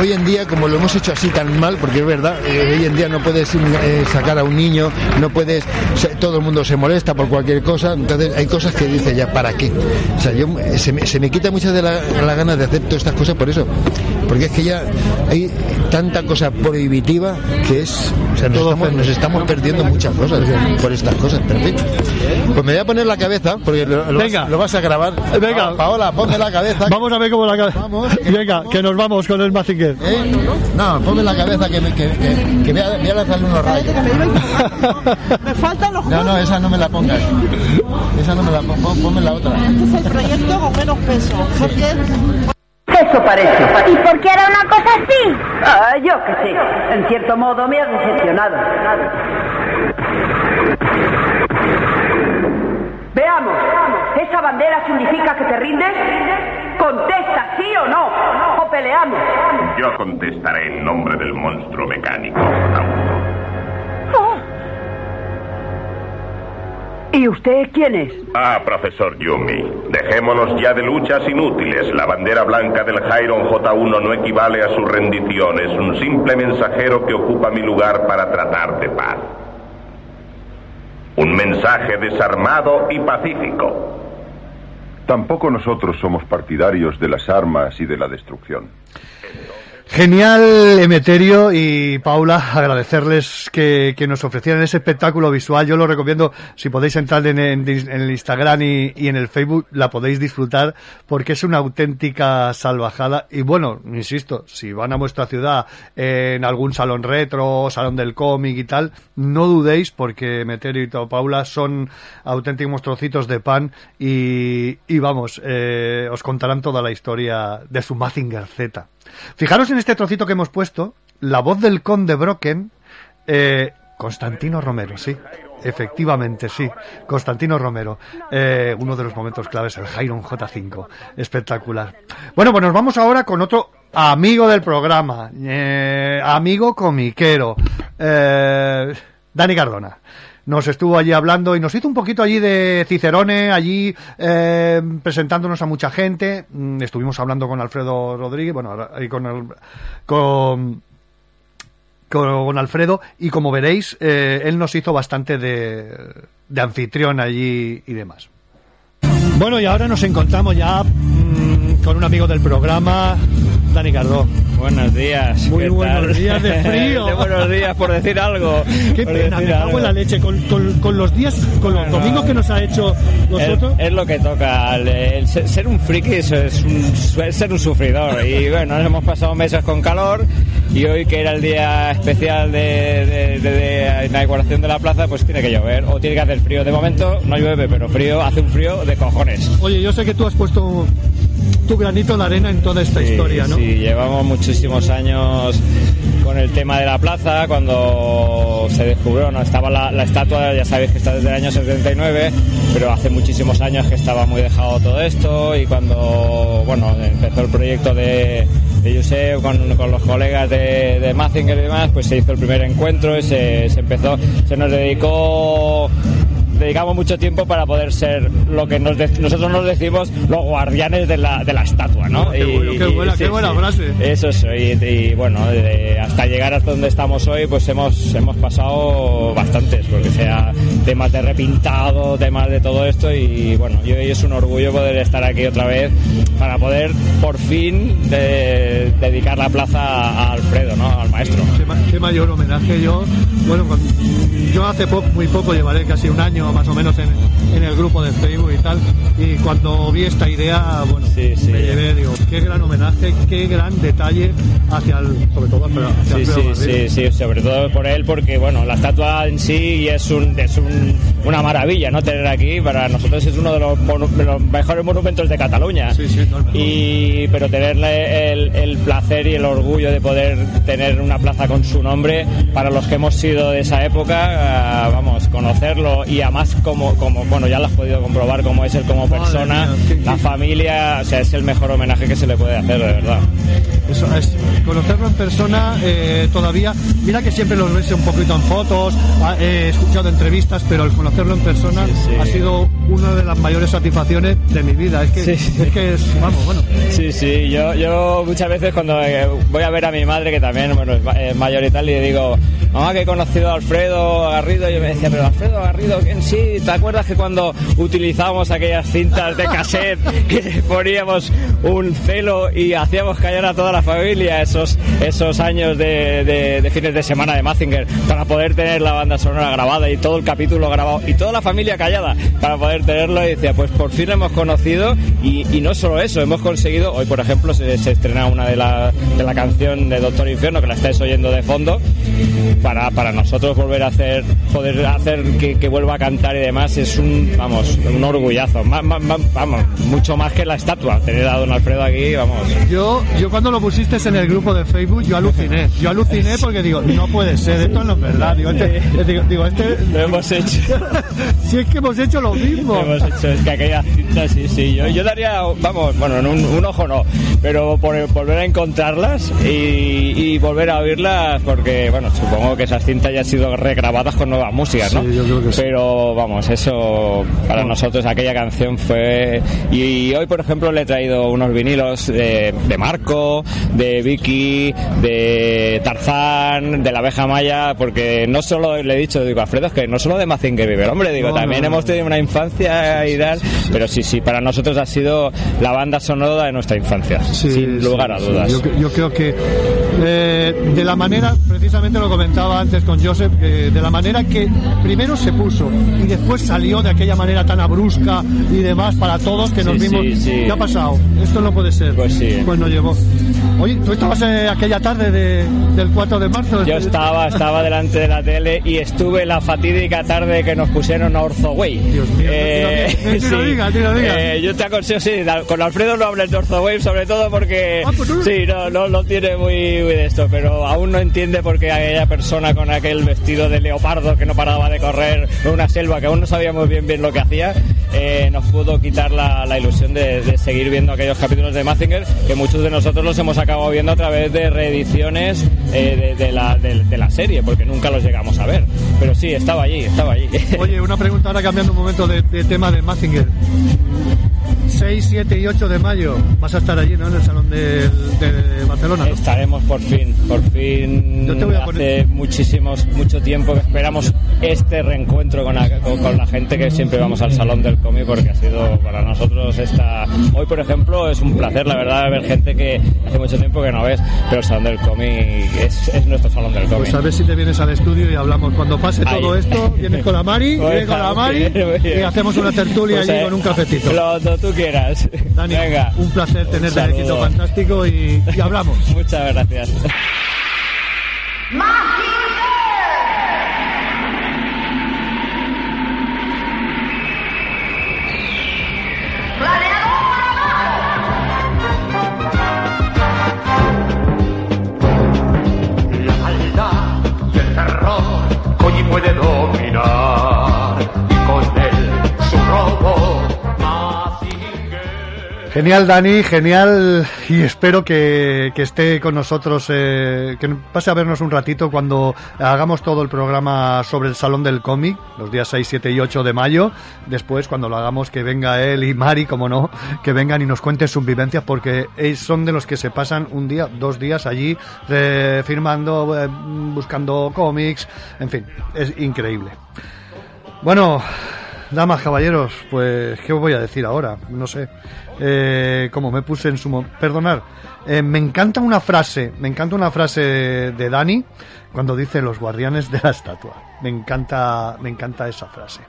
hoy en día, como lo hemos hecho así tan mal, porque es verdad, eh, hoy en día no puedes eh, sacar a un niño, no puedes, todo el mundo se molesta por cualquier cosa, entonces hay cosas que dice ya, ¿para qué? O sea, yo, se, me, se me quita muchas de la- las ganas de hacer todas estas cosas por eso, porque es que ya hay tanta cosa prohibitiva que es O sea, nos, estamos, nos estamos perdiendo muchas cosas por estas cosas. Pero en fin. Pues me voy a poner la cabeza, porque lo, lo Venga. vas, lo vas a grabar. Venga. Pa- Paola, ponme la cabeza. Vamos a ver cómo la cabeza. Vamos. Venga, que nos vamos con el Mazinger. ¿Eh? No, ponme la cabeza que, me, que, que, que voy, a, voy a lanzarle unos rayos. <laughs> Me faltan los No, no, esa no me la pongas. Esa no me la pongas, ponme la otra. Este es el proyecto con menos peso. Porque Eso parece. ¿Y por qué era una cosa así? Ah, yo qué sé. En cierto modo me ha decepcionado. Veamos. ¿Esa bandera significa que te rindes? Contesta sí o no. O peleamos. Yo contestaré en nombre del monstruo mecánico. Oh. ¿Y usted quién es? Ah, profesor Yumi, dejémonos ya de luchas inútiles. La bandera blanca del Jairon J1 no equivale a su rendición. Es un simple mensajero que ocupa mi lugar para tratar de paz. Un mensaje desarmado y pacífico. Tampoco nosotros somos partidarios de las armas y de la destrucción. Genial, Emeterio y Paula, agradecerles que, que nos ofrecieran ese espectáculo visual. Yo lo recomiendo, si podéis entrar en, en- el Instagram y, y en el Facebook, la podéis disfrutar porque es una auténtica salvajada. Y bueno, insisto, si van a vuestra ciudad en algún salón retro, salón del cómic y tal, no dudéis porque Emeterio y Paula son auténticos trocitos de pan y, y vamos, eh, os contarán toda la historia de su Mazinger Z. Fijaros en este trocito que hemos puesto, la voz del conde Brocken, eh, Constantino Romero, sí, efectivamente, sí, Constantino Romero, eh, uno de los momentos claves, el Jairon J5, espectacular. Bueno, pues nos vamos ahora con otro amigo del programa, eh, amigo comiquero, Dani Cardona nos estuvo allí hablando y nos hizo un poquito allí de Cicerone, allí eh, presentándonos a mucha gente. Mm, Estuvimos hablando con Alfredo Rodríguez, bueno, y con, el- con, con Alfredo, y como veréis, eh, él nos hizo bastante de, de anfitrión allí y demás. Bueno, y ahora nos encontramos ya mm, con un amigo del programa, Dani Cardó. Buenos días. Muy ¿qué buenos tal? días de <laughs> frío. De buenos días, por decir algo. <laughs> Qué por pena, me cago en la leche, con, con- con los días, con los Bueno, domingos que nos ha hecho Es, nosotros. es lo que toca. El, el ser un friki es, es un- es ser un sufridor. Y bueno, nos hemos pasado meses con calor. Y hoy, que era el día especial de, de- de- de inauguración de la plaza, pues tiene que llover o tiene que hacer frío. De momento no llueve, pero frío hace un frío de cojones. Oye, yo sé que tú has puesto tu granito de arena en toda esta historia, ¿no? Sí, llevamos muchísimos años con el tema de la plaza, cuando se descubrió, no estaba la, la estatua, ya sabéis que está desde el año 79, pero hace muchísimos años que estaba muy dejado todo esto y cuando, bueno, empezó el proyecto de, de Josep con, con los colegas de, de Mazinger y demás, pues se hizo el primer encuentro y se, se empezó, se nos dedicó dedicamos mucho tiempo para poder ser lo que nos nosotros nos decimos los guardianes de la, de la estatua, ¿no? Qué bueno, qué buena- qué buena frase. Eso es, y, y bueno, de- hasta llegar hasta donde estamos hoy, pues hemos, hemos pasado bastantes, porque sea temas de repintado, temas de todo esto, y bueno, yo y es un orgullo poder estar aquí otra vez para poder por fin de- dedicar la plaza a Alfredo, ¿no? Al maestro. Qué, qué mayor homenaje yo. Bueno, yo hace poco, muy poco, llevaré casi un año más o menos en, en el grupo de Facebook y tal. Y cuando vi esta idea, bueno, me llevé, digo, qué gran homenaje, qué gran detalle hacia el, sobre todo hacia, Sí, sí, sí, sí, sobre todo por él, porque bueno, la estatua en sí es, un, es un- una maravilla, ¿no? Tener aquí, para nosotros es uno de los, monu- de los mejores monumentos de Cataluña. y, pero tenerle el, el placer y el orgullo de poder tener una plaza con su nombre, para los que hemos sido de esa época, ah, vamos, conocerlo y además como, como, bueno, ya lo has podido comprobar cómo es él como persona, la familia, o sea, es el mejor homenaje que se le puede hacer, de verdad. Eso es, conocerlo en persona eh, todavía, mira que siempre lo ves un poquito en fotos, ah, he escuchado entrevistas, pero el conocerlo en persona ha sido una de las mayores satisfacciones de mi vida. Es que, es, que es, vamos, bueno. Sí, sí, yo, yo muchas veces cuando eh, voy a ver a mi madre, que también bueno, es ma- es mayor y tal, y digo, mamá, que he conocido a Alfredo Garrido, y me decía, pero Alfredo Garrido, ¿quién sí? ¿Te acuerdas que cuando utilizábamos aquellas cintas de cassette <laughs> que poníamos un celo y hacíamos callar a toda la familia esos, esos años de, de- de fines de semana de Mazinger para poder tener la banda sonora grabada y todo el capítulo grabado y toda la familia callada para poder tenerlo? Y decía, pues por fin lo hemos conocido y, y no solo eso, hemos conseguido, hoy por ejemplo se, se estrena una de la, de la canción de Doctor Infierno que la estáis oyendo de fondo para, para nosotros volver a hacer, poder hacer que, que vuelva a cantar y demás es un, vamos, un orgullazo, Ma- ma- ma- vamos, mucho más que la estatua, tener a don Alfredo aquí, vamos. Yo, yo cuando lo pusiste en el grupo de Facebook, yo aluciné. Yo aluciné porque digo, no puede ser, esto no es verdad. Digo, este, digo, digo, este... Lo hemos hecho. <laughs> si es que hemos hecho lo mismo. Lo hemos hecho, es que aquella cinta, sí, sí, yo, yo daría, vamos, bueno, en un, un ojo no, pero por volver a encontrarlas y, y volver a oírlas, porque, bueno, supongo que esas cintas ya han sido regrabadas con nuevas músicas, ¿no? Sí, yo creo que sí. Pero, vamos, eso para nosotros, aquella canción fue... Y, hoy, por ejemplo, le he traído unos vinilos de, de Marco, de Vicky, de Tarzán, de la abeja maya, porque no solo le he dicho, digo, Alfredo, es que no solo de Mazinger River, hombre, digo, No, también no, no. hemos tenido una infancia y tal, pero sí, sí, para nosotros ha sido la banda sonora de nuestra infancia, Sí, sin sí, lugar a sí. dudas. Yo, yo creo que eh, de la manera, precisamente lo comentaba antes con Joseph, que de la manera que primero se puso y después salió de aquella manera tan abrusca y demás para todos que nos Sí, vimos. sí, sí. ¿Qué ha pasado? Esto no puede ser. Pues sí. Pues no llegó. Oye, tú estabas eh, aquella tarde de- del 4 de marzo. Yo estaba, estaba delante de la tele y estuve la fatídica tarde que nos pusieron a Orzoway. Dios mío. <laughs> Eh, yo te aconsejo, sí, con Alfredo no hables de Orzoway, sobre todo porque Ah, pues sí, no, no lo tiene muy, muy de esto, pero aún no entiende por qué aquella persona con aquel vestido de leopardo que no paraba de correr en una selva, que aún no sabíamos bien bien lo que hacía, eh, nos pudo quitar la, la ilusión de, de seguir viendo aquellos capítulos de Mazinger, que muchos de nosotros los hemos acabado viendo a través de reediciones eh, de, de la, de- la serie, porque nunca los llegamos a ver. Pero sí, estaba allí, estaba allí. Oye, una pregunta ahora cambiando un momento de tema de Mazinger. 6, 7 y 8 de mayo vas a estar allí, ¿no? En el Salón de, de Barcelona. ¿no? Estaremos por fin, por fin. Yo te voy a hace muchísimos, mucho tiempo que esperamos este reencuentro con la, con, con la gente que siempre vamos al salón del cómic porque ha sido para nosotros esta. Hoy, por ejemplo, es un placer, la verdad, ver gente que hace mucho tiempo que no ves, pero el salón del cómic es, es nuestro salón del cómic. Pues a ver si te vienes al estudio y hablamos. Cuando pase Ahí. todo esto, vienes con la Mari, <laughs> vienes con la Mari y hacemos una tertulia Pues, allí eh, con un cafetito. Lo, lo tú quieras. <laughs> Dani, Venga. un placer tenerte en saludo. Quinto Fantástico y, y hablamos. Muchas gracias. Genial, Dani, genial. Y espero que, que esté con nosotros, eh, que pase a vernos un ratito cuando hagamos todo el programa sobre el Salón del Cómic, los días 6, 7 y 8 de mayo. Después, cuando lo hagamos, que venga él y Mari, como no, que vengan y nos cuenten sus vivencias, porque ellos son de los que se pasan un día, dos días allí, eh, firmando, eh, buscando cómics, en fin, es increíble. Bueno, damas, caballeros, pues, ¿qué os voy a decir ahora? No sé. Eh, como me puse en su... Perdonar, eh, me encanta una frase, me encanta una frase de Dani cuando dice los guardianes de la estatua. Me encanta, me encanta esa frase.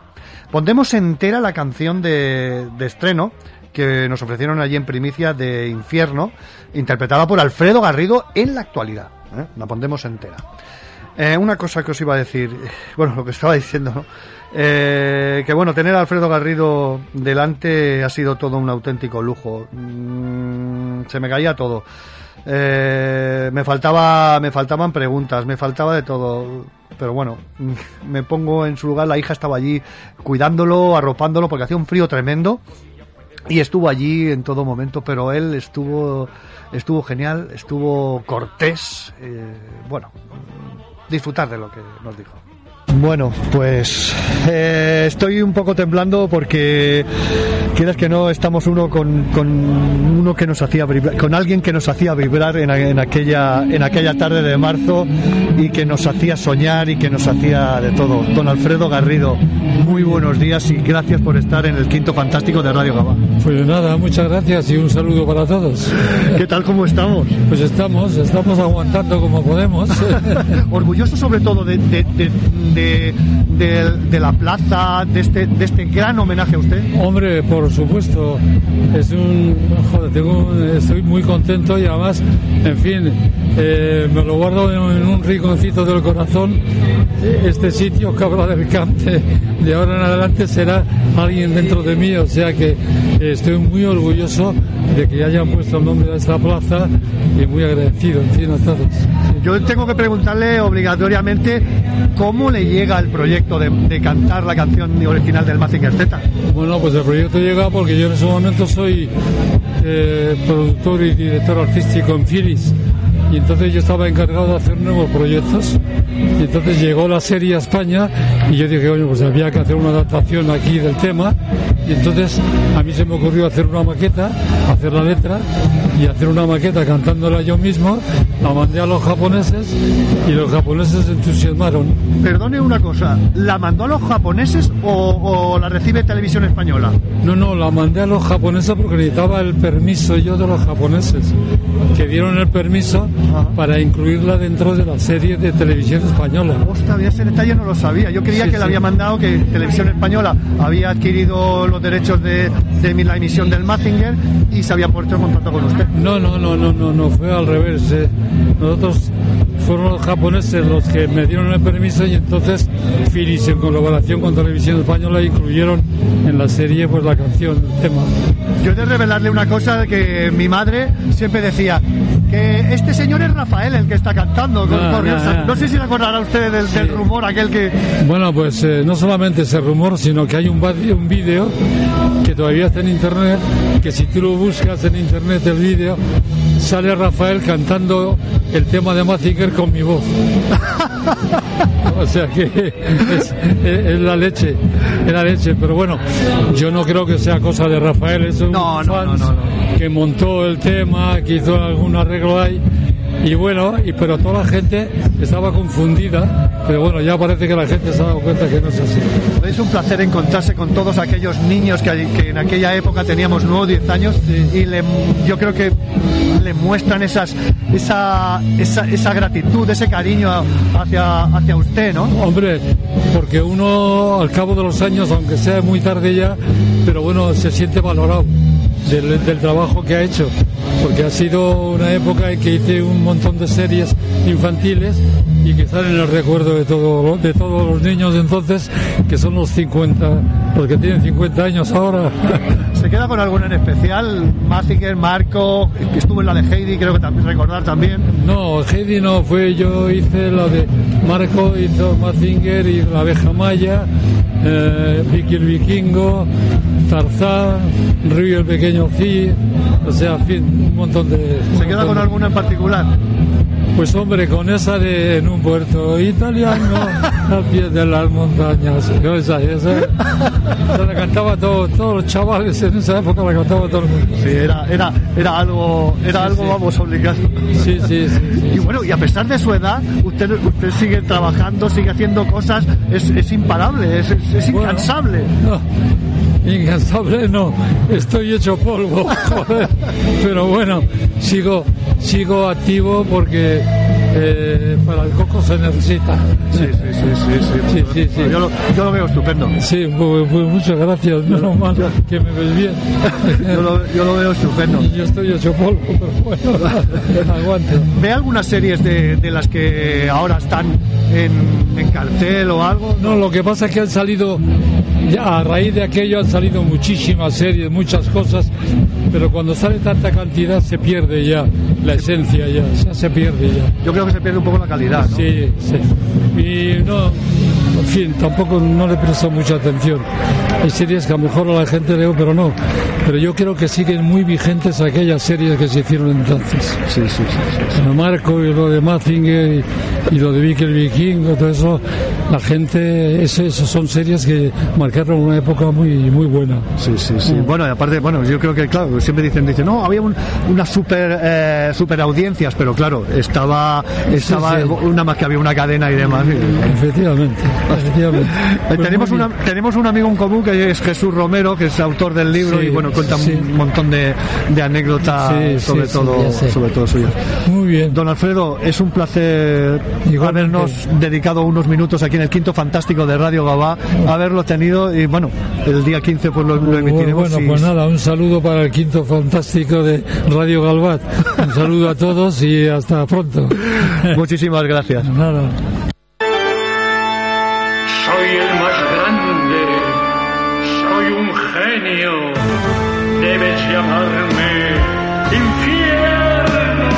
Pondremos entera la canción de, de estreno que nos ofrecieron allí en primicia de Infierno, interpretada por Alfredo Garrido en la actualidad. ¿eh? La pondremos entera. Eh, una cosa que os iba a decir, bueno, lo que estaba <laughs> diciendo, ¿no? Eh, que bueno, tener a Alfredo Garrido delante ha sido todo un auténtico lujo. Mm, se me caía todo. Eh, me faltaba, me faltaban preguntas, me faltaba de todo. Pero bueno, <laughs> me pongo en su lugar. La hija estaba allí cuidándolo, arropándolo, porque hacía un frío tremendo y estuvo allí en todo momento. Pero él estuvo, estuvo genial, estuvo cortés. eh, bueno, disfrutar de lo que nos dijo. Bueno, pues eh, estoy un poco temblando porque quieras que no estamos uno con, con uno que nos hacía vibrar, con alguien que nos hacía vibrar en, en aquella en aquella tarde de marzo y que nos hacía soñar y que nos hacía de todo. Don Alfredo Garrido, muy buenos días y gracias por estar en el quinto fantástico de Radio Gabá. Pues nada, muchas gracias y un saludo para todos. ¿Qué tal cómo estamos? Pues estamos, estamos aguantando como podemos. <laughs> Orgulloso sobre todo de, de, de, de- de- de la plaza, de este, de este gran homenaje a usted. Hombre, por supuesto, es un. Joder, tengo, estoy muy contento y además, en fin, eh, me lo guardo en, un rinconcito del corazón. Este sitio, Cabra del Cante, de ahora en adelante será alguien dentro de mí, o sea que eh, estoy muy orgulloso de que hayan puesto el nombre de esta plaza y muy agradecido, en fin, a todos. Yo tengo que preguntarle obligatoriamente cómo le llega el proyecto de, cantar la canción original del Mazinger Z. Bueno, pues el proyecto llega porque yo en ese momento soy eh, productor y director artístico en Philips. Y entonces yo estaba encargado de hacer nuevos proyectos. Y entonces llegó la serie a España y yo dije, oye, pues había que hacer una adaptación aquí del tema. Y entonces a mí se me ocurrió hacer una maqueta, hacer la letra y hacer una maqueta cantándola yo mismo. La mandé a los japoneses y los japoneses se entusiasmaron. Perdone una cosa, ¿la mandó a los japoneses o, o la recibe Televisión Española? No, no, la mandé a los japoneses porque necesitaba el permiso yo de los japoneses, que dieron el permiso para incluirla dentro de la serie de televisión española. Ostras, ese detalle no lo sabía. Yo creía Sí, que le sí. había mandado que Televisión Española había adquirido los derechos de, de la emisión del Mazinger y se había puesto en contacto con usted. No, no, no, no, no, no, fue al revés. eh. Nosotros fueron los japoneses los que me dieron el permiso y entonces Philips en colaboración con Televisión Española incluyeron en la serie pues la canción, el tema. Yo he de revelarle una cosa que mi madre siempre decía, que este señor es Rafael el que está cantando. con- Ah. No sé si le acordará usted del, del rumor aquel que... Bueno, pues eh, no solamente ese rumor, sino que hay un, un vídeo que todavía está en internet, que si tú lo buscas en internet el vídeo, sale Rafael cantando el tema de Mazinger con mi voz. <laughs> o sea que es, es- es la leche, es la leche. Pero bueno, yo no creo que sea cosa de Rafael, es un fans que montó el tema, que hizo algún arreglo ahí. Y bueno, y, pero toda la gente estaba confundida, pero bueno, ya parece que la gente se ha dado cuenta que no es así. Es un placer encontrarse con todos aquellos niños que, que en aquella época teníamos 9 o 10 años y le- yo creo que le muestran esas, esa, esa, esa gratitud, ese cariño hacia, hacia usted, ¿no? Hombre, porque uno al cabo de los años, aunque sea muy tarde ya, pero bueno, se siente valorado del, del trabajo que ha hecho, porque ha sido una época en que hice un montón de series infantiles y que están en el recuerdo de, todo, de todos los niños de entonces, que son los 50, los que tienen 50 años ahora. <laughs> ¿Se queda con alguna en especial? Mazinger, Marco, que estuvo en la de Heidi, creo que también recordar también. No, Heidi no fue, yo hice la de Marco, hizo Mazinger y la abeja maya, eh, Vicky el vikingo, Tarzán, Río el pequeño Fi, o sea, fin, un montón de... ¿Se queda con alguna en particular? Pues hombre, con esa de en un puerto italiano, <laughs> al pie de las montañas, esa, esa, <laughs> esa la cantaba todo, todos los chavales en esa época la cantaba todo el mundo. Sí, era, era, era algo, era algo vamos, obligado. Sí, sí, sí, <laughs> Y bueno, y a pesar de su edad, usted, usted sigue trabajando, sigue haciendo cosas, es, es imparable, es, es- es incansable. Incansable no, estoy hecho polvo, <laughs> joder. Pero bueno, sigo, sigo activo porque eh, para el coco se necesita. Sí, sí, sí, sí. sí, sí, sí. Yo, lo, yo lo veo estupendo. Sí, pues, pues muchas gracias, menos mal que me ves bien. <laughs> Yo lo, yo lo veo estupendo. Yo estoy hecho polvo, pero bueno, <laughs> aguante. ¿Ve algunas series de, de las que ahora están en, en cartel o algo? No, lo que pasa es que han salido, a raíz de aquello han salido muchísimas series, muchas cosas, pero cuando sale tanta cantidad se pierde ya la esencia, ya, ya se pierde ya. Yo creo que se pierde un poco la calidad. ¿no? Sí, sí. Y no, en fin, tampoco no le presto mucha atención. Hay series que a lo mejor a la gente leo, pero no. Pero yo creo que siguen muy vigentes aquellas series que se hicieron entonces. Sí, sí, sí. Lo de Marco y lo de Mazinger y, y lo de Vicky el Vikingo, todo eso la gente, eso, eso son series que marcaron una época muy, muy buena. Sí, sí, sí. Bueno, y aparte, bueno, yo creo que, claro, siempre dicen, dicen, no, había un- unas super, eh, super audiencias, pero claro, estaba, estaba sí. una más que había una cadena y demás. Efectivamente, tenemos, muy una, tenemos un amigo en común que es Jesús Romero, que es autor del libro Sí, y bueno, cuenta sí. un montón de, de anécdotas Sí, sobre todo sobre todo suyas. Muy bien. Don Alfredo, es un placer habernos dedicado unos minutos aquí en el Quinto Fantástico de Radio Gabá, haberlo tenido y bueno, el día 15 pues lo, lo emitiremos. Bueno, y- pues nada, un saludo para el quinto fantástico de Radio Galvat. Un saludo a todos y hasta pronto. <laughs> Muchísimas gracias. Nada. Llamarme infierno.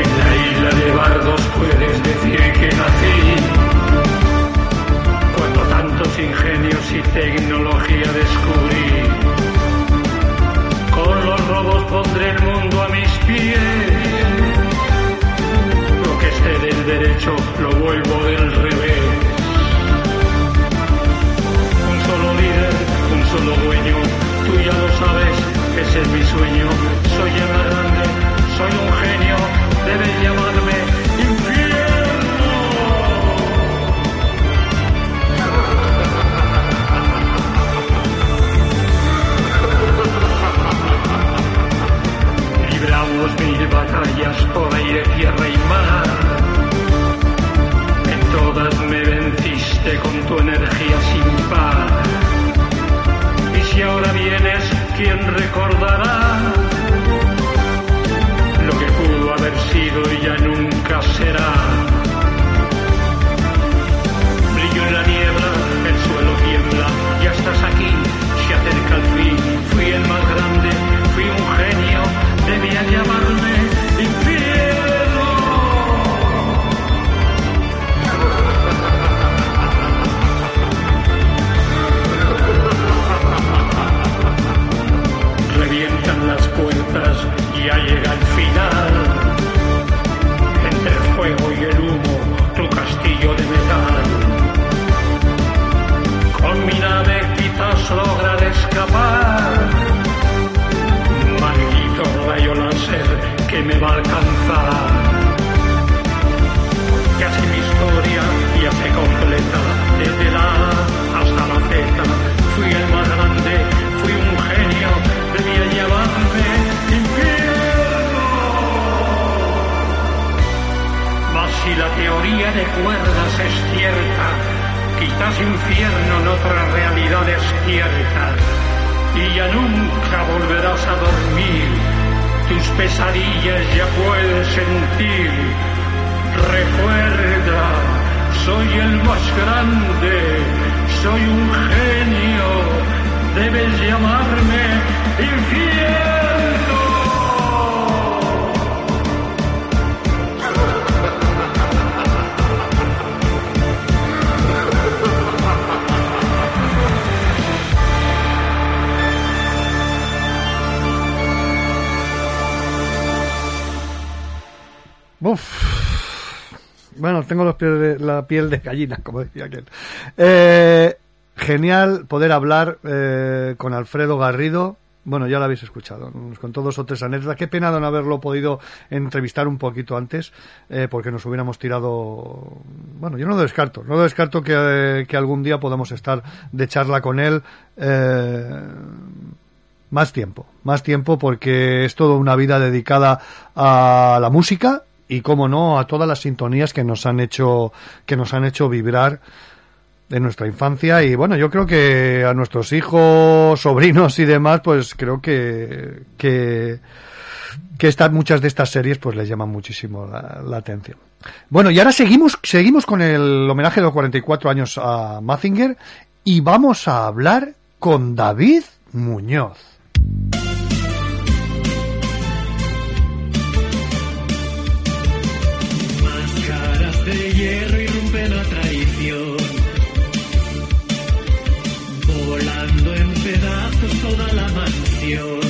En la isla de Bardos puedes decir que nací cuando tantos ingenios y tecnología ese es mi sueño. Soy el grande, soy un genio, debes llamarme infierno. Libramos mil batallas por aire, tierra y mar. En todas me venciste con tu energía ¿quién que me va a alcanzar. Casi mi historia ya se completa. Desde la A hasta la Z. Fui el más grande, fui un genio. Debía llamarme infierno. Mas si la teoría de cuerdas es cierta, quizás infierno en otra realidad despierta, y ya nunca volverás a dormir, tus pesadillas ya puedes sentir. Recuerda, soy el más grande, soy un genio, debes llamarme infierno. Tengo los la piel de gallina, como decía aquel. Eh, genial poder hablar eh, con Alfredo Garrido. Bueno, ya lo habéis escuchado, nos contó dos o tres anécdotas. Qué pena de no haberlo podido entrevistar un poquito antes, eh, porque nos hubiéramos tirado. Bueno, yo no lo descarto, no lo descarto que, eh, que algún día podamos estar de charla con él. más tiempo, más tiempo porque es toda una vida dedicada a la música y como no a todas las sintonías que nos han hecho que nos han hecho vibrar de nuestra infancia y bueno, yo creo que a nuestros hijos, sobrinos y demás, pues creo que que que estas muchas de estas series pues les llaman muchísimo la, la atención. Bueno, y ahora seguimos seguimos con el homenaje de los 44 años a Mazinger y vamos a hablar con David Muñoz. de hierro irrumpe la traición. Volando en pedazos toda la mansión.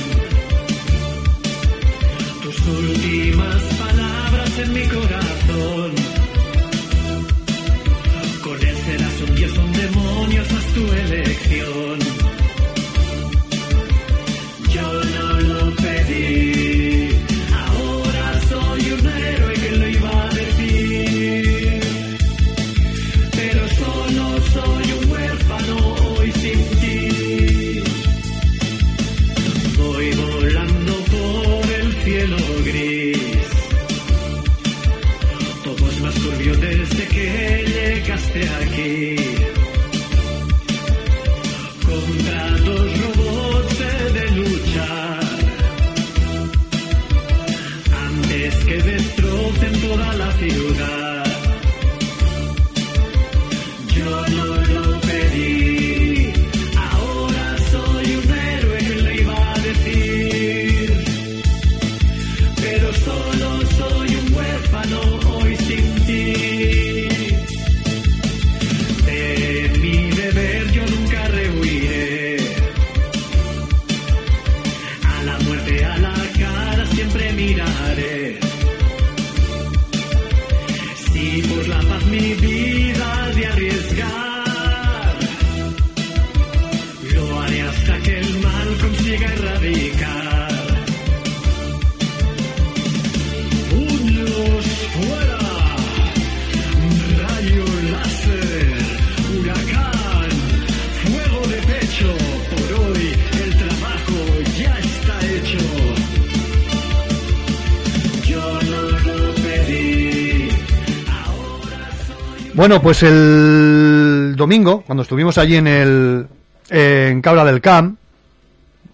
Bueno, pues el domingo, cuando estuvimos allí en el en Cabra del Camp,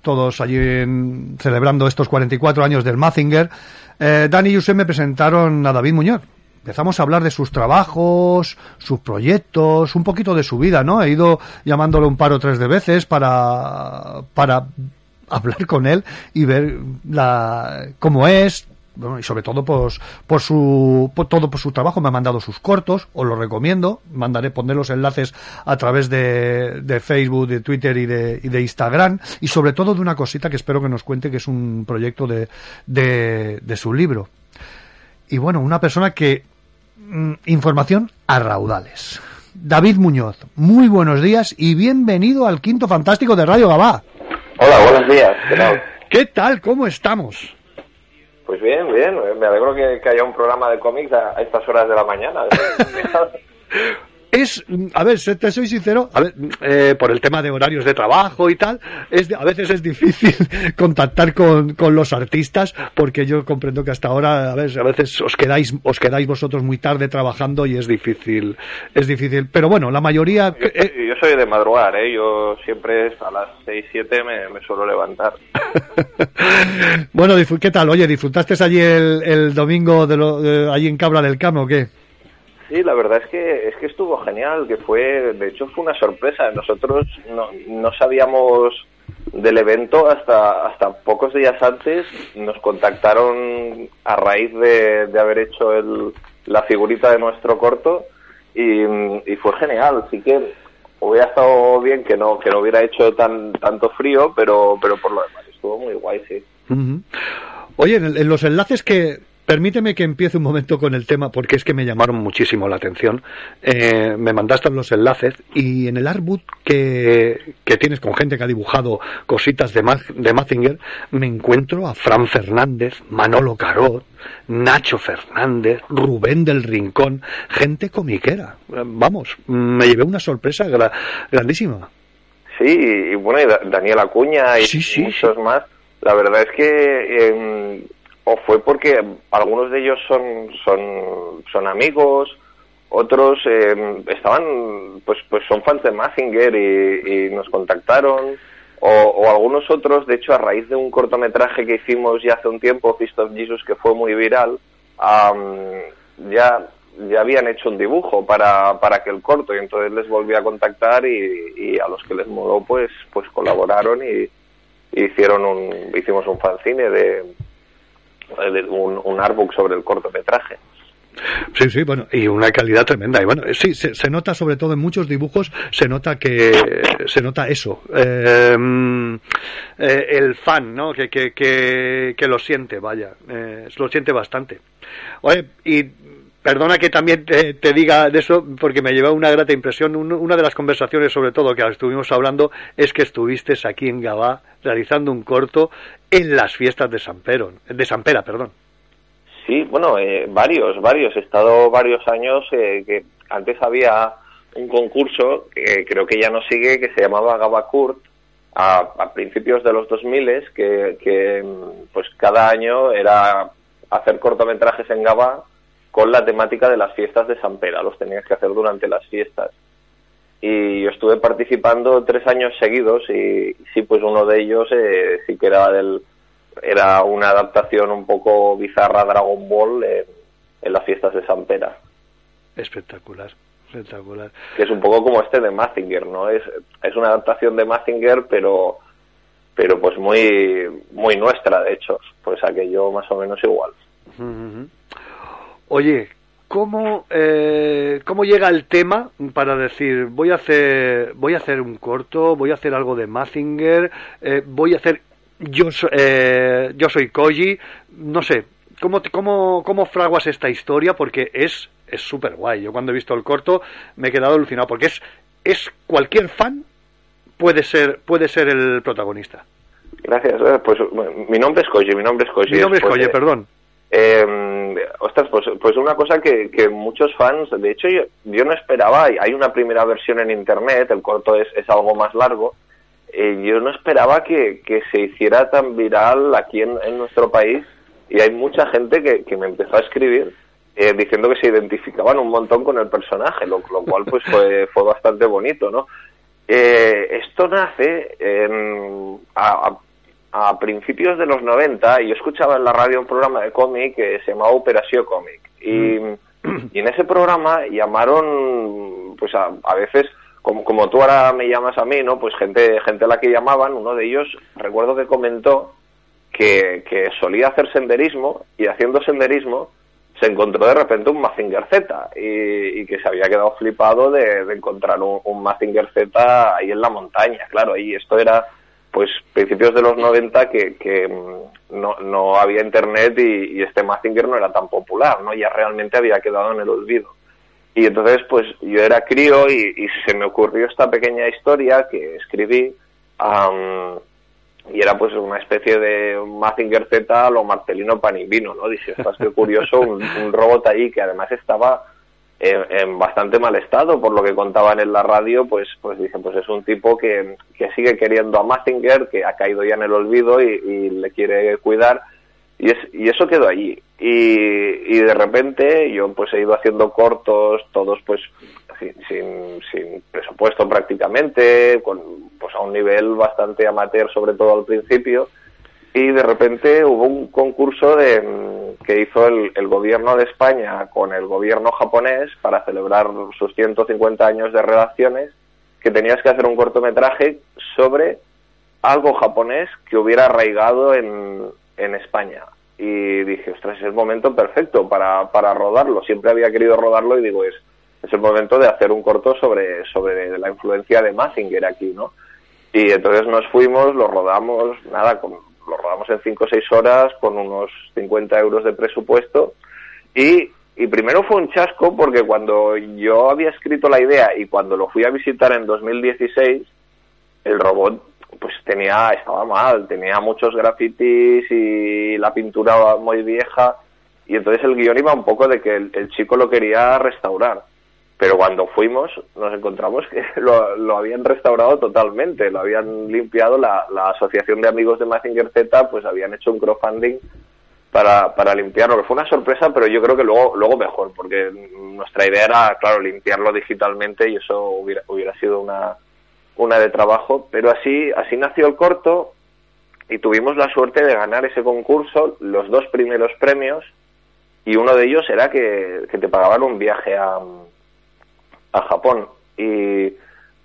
todos allí en- celebrando estos 44 años del Mazinger, eh, Dani y José me presentaron a David Muñoz. Empezamos a hablar de sus trabajos, sus proyectos, un poquito de su vida, ¿no? He ido llamándolo un par o tres de veces para, para hablar con él y ver la, cómo es, bueno, y sobre todo pues, por su por todo por su trabajo me ha mandado sus cortos os los recomiendo mandaré poner los enlaces a través de, de Facebook de Twitter y de, y de Instagram y sobre todo de una cosita que espero que nos cuente que es un proyecto de, de, de su libro y bueno una persona que mm, información a raudales David Muñoz muy buenos días y bienvenido al quinto fantástico de Radio Gabá Hola, buenos días. ¿Qué tal? ¿qué tal? ¿cómo estamos? Pues bien, bien. Me alegro que, que haya un programa de cómics a, a estas horas de la mañana. <laughs> es, mm, a ver, te soy sincero, a ver, eh, por el tema de horarios de trabajo y tal, es, a veces es difícil <laughs> contactar con, con los artistas porque yo comprendo que hasta ahora, a ver, a veces os quedáis, os quedáis vosotros muy tarde trabajando y es difícil, es difícil, pero bueno, la mayoría, Yo, yo soy de madrugar, ¿eh? Yo siempre a las 6, 7 me, me suelo levantar. <laughs> bueno, ¿qué tal? Oye, ¿disfrutaste allí el, el domingo de lo, allí en Cabra del Camo o qué? Sí, la verdad es que es que estuvo genial, que fue, de hecho fue una sorpresa. Nosotros no, no sabíamos del evento hasta hasta pocos días antes. Nos contactaron a raíz de, de haber hecho el, la figurita de nuestro corto y, y fue genial. Así que hubiera estado bien que no que no hubiera hecho tan tanto frío, pero pero por lo demás estuvo muy guay, sí. Oye, en, en los enlaces que... Permíteme que empiece un momento con el tema, porque es que me llamaron muchísimo la atención. Eh, me mandaste los enlaces y en el artbook que, que tienes con gente que ha dibujado cositas de, Ma- de Mazinger, me encuentro a Fran Fernández, Manolo Carot, Nacho Fernández, Rubén del Rincón, gente comiquera. Vamos, me llevé una sorpresa gra- grandísima. Sí, y bueno, y Da- Daniel Acuña y muchos más. La verdad es que eh, o fue porque algunos de ellos son son son amigos, otros eh, estaban pues pues son fans de Mazinger y, nos contactaron o, algunos otros, de hecho, a raíz de un cortometraje que hicimos ya hace un tiempo, Fist of Jesus, que fue muy viral, am, ya ya habían hecho un dibujo para, para aquel corto y entonces les volví a contactar y, a los que les moló pues pues colaboraron y, y hicieron un hicimos un fanzine de un, un artbook sobre el cortometraje Sí, sí, bueno, y una calidad tremenda. Y bueno, sí, se, se nota sobre todo en muchos dibujos, se nota que se nota eso, mm, eh, el fan, ¿no? Que, que, que, que lo siente, vaya, eh, lo siente bastante. Oye, y perdona que también te, diga de eso, porque me llevó una grata impresión. Un- una de las conversaciones, sobre todo, que estuvimos hablando, es que estuviste aquí en Gabá realizando un corto en las fiestas de San Pero, de San Pera, perdón. Sí, bueno, eh, varios, varios. He estado varios años eh, que antes había un concurso que creo que ya no sigue que se llamaba Gabakurt a, a principios de los 2000 que, que pues cada año era hacer cortometrajes en Gabá con la temática de las fiestas de San Pera. Los tenías que hacer durante las fiestas. Y yo estuve participando tres años seguidos y sí, pues uno de ellos eh, sí que era del era una adaptación un poco bizarra a Dragon Ball en, en las fiestas de San Pera, Espectacular, espectacular. que es un poco como este de Mazinger, ¿no? Es, es una adaptación de Mazinger, pero pero pues muy muy nuestra, de hecho, pues aquello más o menos igual. Oye, ¿cómo, eh, ¿cómo llega el tema para decir voy a hacer voy a hacer un corto, voy a hacer algo de Mazinger, eh, voy a hacer yo, eh, yo soy Koji, no sé, ¿cómo, te- cómo, cómo fraguas esta historia? Porque es es súper guay. Yo cuando he visto el corto me he quedado alucinado porque es es cualquier fan puede ser puede ser el protagonista. Gracias. eh, Pues bueno, mi nombre es Koji, mi nombre es Koji. Mi nombre es Koji, de- perdón. Eh, ostras, pues, pues una cosa que, que muchos fans, de hecho yo, yo no esperaba, hay una primera versión en internet, el corto es, es algo más largo, eh, yo no esperaba que, que se hiciera tan viral aquí en, en nuestro país y hay mucha gente que, que me empezó a escribir eh, diciendo que se identificaban un montón con el personaje, lo, lo cual pues fue, <laughs> fue bastante bonito, ¿no? Eh, esto nace a, a- a principios de los 90 y yo escuchaba en la radio un programa de cómic que se llamaba Operación Cómic. Y, y en ese programa llamaron pues a, a veces como, como tú ahora me llamas a mí no pues gente gente a la que llamaban uno de ellos recuerdo que comentó que, que solía hacer senderismo y haciendo senderismo se encontró de repente un Mazinger Z y, y que se había quedado flipado de, de encontrar un, un Mazinger Z ahí en la montaña, claro, y esto era pues principios de los 90 que, mm, no, no había internet y, y este Mazinger no era tan popular, ¿no? Ya realmente había quedado en el olvido. Y entonces pues yo era crío y, y se me ocurrió esta pequeña historia que escribí am, y era pues una especie de Mazinger Z lo Marcelino Panivino, ¿no? Dije, estás qué curioso, un, un robot ahí que además estaba en, bastante mal estado, por lo que contaban en la radio, pues pues dicen, pues es un tipo que, que sigue queriendo a Mazinger, que ha caído ya en el olvido y, y le quiere cuidar, y, es, y eso quedó allí. Y, y de repente yo pues he ido haciendo cortos, todos pues sin, sin, sin presupuesto prácticamente, con, pues a un nivel bastante amateur sobre todo al principio, y de repente hubo un concurso de, mm, que hizo el, gobierno de España con el gobierno japonés para celebrar sus 150 años de relaciones, que tenías que hacer un cortometraje sobre algo japonés que hubiera arraigado en, en España. Y dije, ostras, es el momento perfecto para, para rodarlo. Siempre había querido rodarlo y digo, es, es el momento de hacer un corto sobre, sobre la influencia de Mazinger aquí, ¿no? Y entonces nos fuimos, lo rodamos, nada, con, lo rodamos en 5 o 6 horas con unos 50 euros de presupuesto. Y, y primero fue un chasco porque cuando yo había escrito la idea y cuando lo fui a visitar en 2016, el robot pues tenía, estaba mal, tenía muchos grafitis y la pintura muy vieja. Y entonces el guion iba un poco de que el, el chico lo quería restaurar pero cuando fuimos nos encontramos que <laughs> lo, lo habían restaurado totalmente, lo habían limpiado, la, la Asociación de Amigos de Mazinger Z pues habían hecho un crowdfunding para, para limpiarlo, que fue una sorpresa, pero yo creo que luego, luego mejor, porque nuestra idea era, claro, limpiarlo digitalmente y eso hubiera, hubiera sido una, una de trabajo, pero así, así nació el corto y tuvimos la suerte de ganar ese concurso, los dos primeros premios, y uno de ellos era que, que te pagaban un viaje a, a Japón y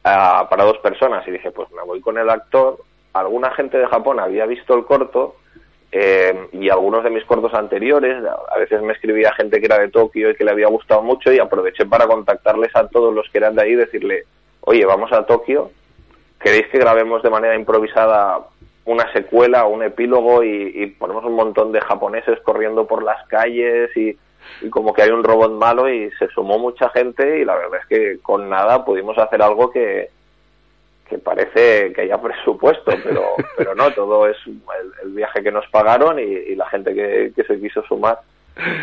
a- para dos personas. Y dije pues me voy con el actor. Alguna gente de Japón había visto el corto eh, y algunos de mis cortos anteriores, a veces me escribía gente que era de Tokio y que le había gustado mucho y aproveché para contactarles a todos los que eran de ahí y decirle, oye, vamos a Tokio, ¿queréis que grabemos de manera improvisada una secuela o un epílogo y, y ponemos un montón de japoneses corriendo por las calles y, y como que hay un robot malo y se sumó mucha gente y la verdad es que con nada pudimos hacer algo que, que parece que haya <laughs> presupuesto, pero, pero no, todo es el, viaje que nos pagaron y, la gente que, que se quiso sumar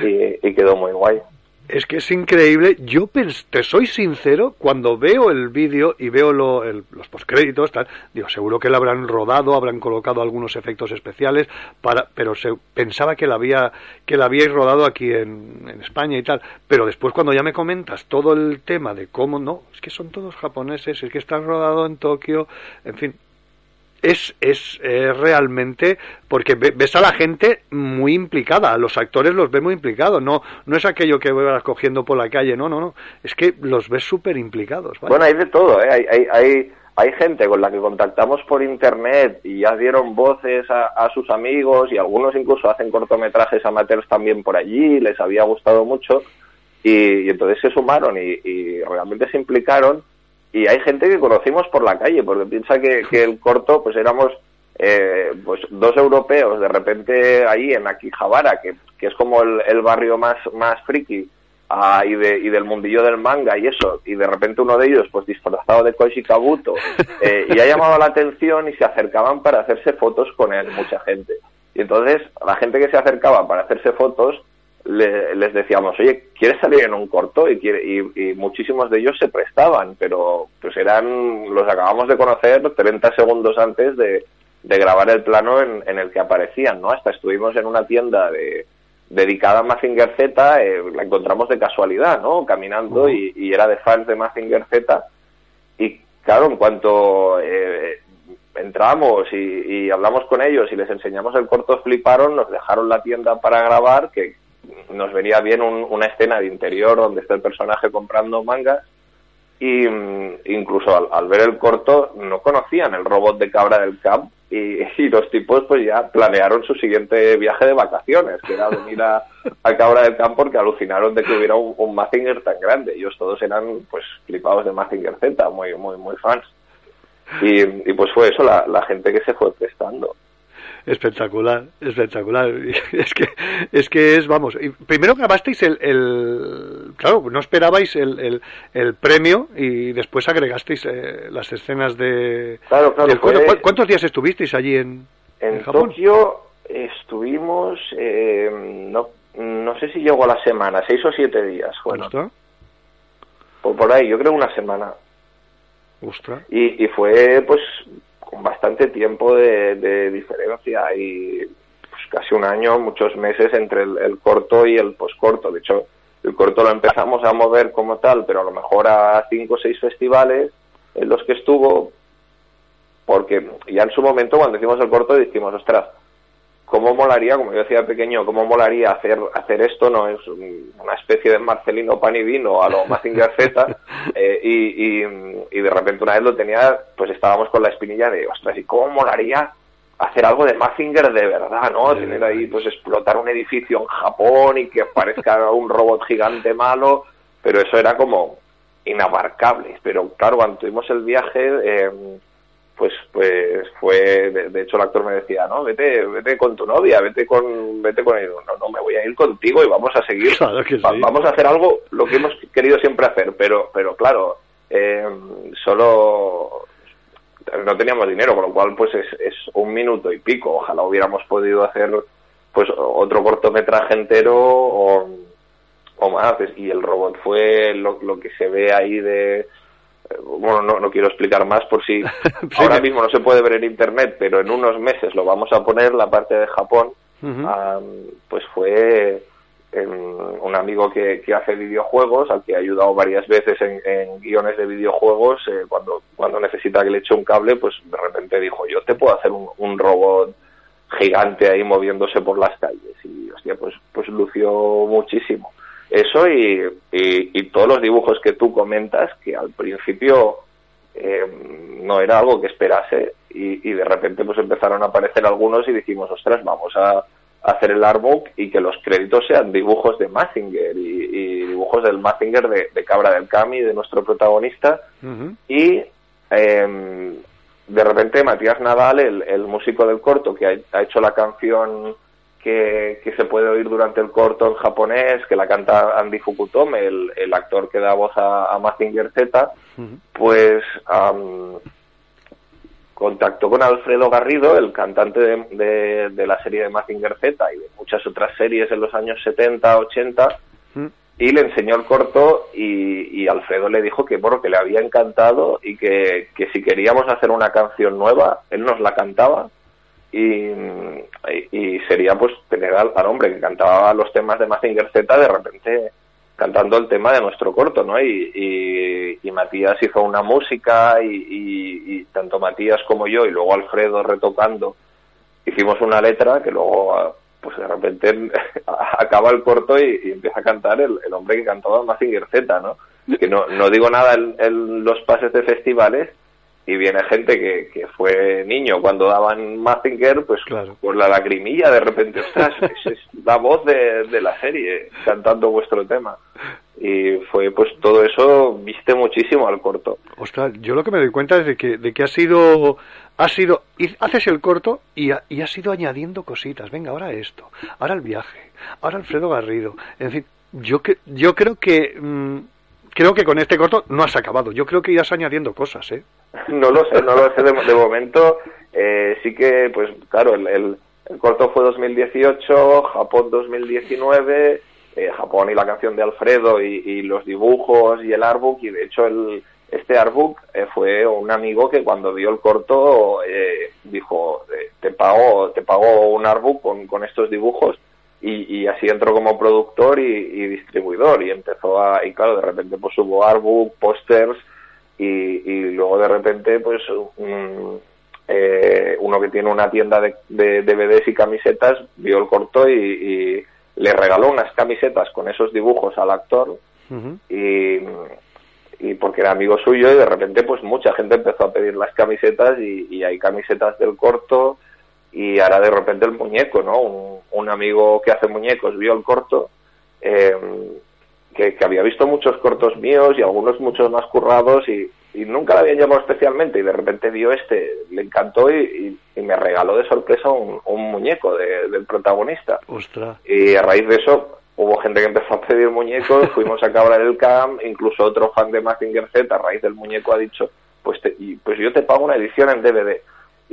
y, y quedó muy guay. Es que es increíble. Yo te soy sincero, cuando veo el vídeo y veo lo- el- los postcréditos, tal, digo, seguro que lo habrán rodado, habrán colocado algunos efectos especiales, para, pero se, pensaba que la había que la habíais rodado aquí en, en España y tal. Pero después cuando ya me comentas todo el tema de cómo no, es que son todos japoneses, es que están rodado en Tokio, en fin, es, es, es realmente porque ve- ves a la gente muy implicada, a los actores los ves muy implicados, no, no es aquello que vas cogiendo por la calle, no, no, no, es que los ves súper implicados. vaya. Bueno, hay de todo, ¿eh? hay, hay, hay, hay gente con la que contactamos por internet y ya dieron voces a, sus amigos y algunos incluso hacen cortometrajes amateurs también por allí, les había gustado mucho y, entonces se sumaron y realmente se implicaron y hay gente que conocimos por la calle porque piensa que, que el corto pues éramos eh, pues dos europeos de repente ahí en Akihabara que, que es como el, barrio más más friki ah, y, de, y del mundillo del manga y eso, y de repente uno de ellos, pues disfrazado de Koichi Kabuto, eh, y ha llamado la atención y se acercaban para hacerse fotos con él, mucha gente. Y entonces, la gente que se acercaba para hacerse fotos, le- les decíamos, oye, ¿quieres salir en un corto? Y, quiere- y, y muchísimos de ellos se prestaban, pero pues eran, los acabamos de conocer 30 segundos antes de, de grabar el plano en, en el que aparecían, ¿no? Hasta estuvimos en una tienda de, dedicada a Mazinger Z, eh, la encontramos de casualidad, ¿no? Caminando y, y era de fans de Mazinger Z. Y claro, en cuanto eh, entramos y, y hablamos con ellos y les enseñamos el corto, fliparon, nos dejaron la tienda para grabar, que nos venía bien un- una escena de interior donde está el personaje comprando mangas. Y mm, incluso al, al ver el corto no conocían el robot de cabra del camp <laughs> y, los tipos pues ya planearon su siguiente viaje de vacaciones, que era venir a, a Cabra del Camp porque alucinaron de que hubiera un, un Mazinger tan grande. Ellos todos eran pues flipados de Mazinger Z, muy, muy, muy fans. Y, y pues fue eso, la, la gente que se fue prestando. Espectacular, espectacular. <laughs> Es que es, que es vamos, y primero grabasteis el, el claro, no esperabais el, el, el premio y después agregasteis eh, las escenas de... Claro, claro, del fue- corto. ¿Cu- ¿Cuántos días estuvisteis allí en, En Japón? Tokio estuvimos, eh, no, no sé si llegó a la semana, seis o siete días. Ostras, Por, por ahí, yo creo una semana. ostras. Y, y fue pues con bastante tiempo de, de diferencia y pues, casi un año, muchos meses entre el, corto y el poscorto. De hecho, el corto lo empezamos a mover como tal, pero a lo mejor a cinco o seis festivales en los que estuvo, porque ya en su momento cuando hicimos el corto dijimos, ostras, ¿cómo molaría, como yo decía de pequeño, cómo molaría hacer hacer esto? No es un- una especie de Marcelino pan y vino a lo Mazinger Z <laughs> eh, y, y, y de repente una vez lo tenía, pues estábamos con la espinilla de, ostras, ¿y cómo molaría hacer algo de Mazinger de verdad, ¿no? Tener ahí, pues explotar un edificio en Japón y que parezca <laughs> un robot gigante malo, pero eso era como inabarcable. Pero claro, cuando tuvimos el viaje, eh, pues pues fue de, de hecho el actor me decía no vete vete con tu novia vete con vete con él no no me voy a ir contigo y vamos a seguir. <laughs> Claro que Va- sí. vamos a hacer algo lo que hemos querido siempre hacer pero pero claro eh, solo no teníamos dinero con lo cual pues es, es un minuto y pico. Ojalá hubiéramos podido hacer pues otro cortometraje entero o, o más. Y el robot fue lo, lo que se ve ahí de bueno, no, no quiero explicar más por si <laughs> ahora mismo no se puede ver en internet, pero en unos meses lo vamos a poner, la parte de Japón, pues fue em, un amigo que, que hace videojuegos, al que he ayudado varias veces en, en guiones de videojuegos, eh, cuando, cuando necesita que le eche un cable, pues de repente dijo, yo te puedo hacer un, un robot gigante ahí moviéndose por las calles y hostia pues pues lució muchísimo eso y, y, y todos los dibujos que tú comentas que al principio eh, no era algo que esperase y, y de repente pues empezaron a aparecer algunos y dijimos, ostras, vamos a, a hacer el artbook y que los créditos sean dibujos de Mazinger y, y dibujos del Mazinger de, de Cabra del Cami, de nuestro protagonista y eh, de repente Matías Nadal, el, el músico del corto que ha, ha hecho la canción que, que se puede oír durante el corto en japonés, que la canta Andy Fukutome, el, el actor que da voz a, a Mazinger Z, pues am, contactó con Alfredo Garrido, el cantante de, de- de la serie de Mazinger Z y de muchas otras series en los años 70, 80, y le enseñó el corto y, y Alfredo le dijo que bueno que le había encantado y que, que si queríamos hacer una canción nueva él nos la cantaba y, y- sería pues tener al, hombre que cantaba los temas de Mazinger Z de repente cantando el tema de nuestro corto no y, y- Matías hizo una música y, y- tanto Matías como yo y luego Alfredo retocando hicimos una letra que luego pues de repente <laughs> acaba el corto y, empieza a cantar el, el hombre que cantaba Mazinger Z, ¿no? Que no, no digo nada en los pases de festivales y viene gente que, que fue niño cuando daban Mazinger, pues por la lagrimilla de repente, ostras, <laughs> es, la voz de, de la serie cantando vuestro tema. Y fue pues todo eso viste muchísimo al corto. Ostras, yo lo que me doy cuenta es de que, de que ha sido, ha sido, haces el corto y, ha- y has ido añadiendo cositas. Venga, ahora esto, ahora el viaje, ahora Alfredo Garrido. En fin, yo que, yo creo que, mm, creo que con este corto no has acabado. Yo creo que irás añadiendo cosas, ¿eh? No lo sé, no lo sé. De, momento, eh, sí que, pues claro, el, el- el corto fue 2018, Japón 2019, eh, Japón y la canción de Alfredo y, y los dibujos y el artbook. Y de hecho, el, este artbook eh, fue un amigo que cuando vio el corto eh, dijo: eh, Te pago, te pago un artbook con, con estos dibujos. Y, y así entró como productor y, y distribuidor y empezó a y claro de repente pues hubo artbook pósters y, y luego de repente pues un- eh, uno que tiene una tienda de, de DVDs y camisetas vio el corto y, le regaló unas camisetas con esos dibujos al actor y, y porque era amigo suyo y de repente pues mucha gente empezó a pedir las camisetas y, y hay camisetas del corto y ahora de repente el muñeco, ¿no? Un, un amigo que hace muñecos vio el corto eh, que, que había visto muchos cortos míos y algunos muchos más currados y, y nunca le habían llamado especialmente y de repente vio este, le encantó y, y- y me regaló de sorpresa un, un muñeco de- del protagonista. Ostras. Y a raíz de eso hubo gente que empezó a pedir muñecos, fuimos a Cabra del Camp, incluso otro fan de Mazinger Z a raíz del muñeco ha dicho, pues, te- y- pues yo te pago una edición en DVD.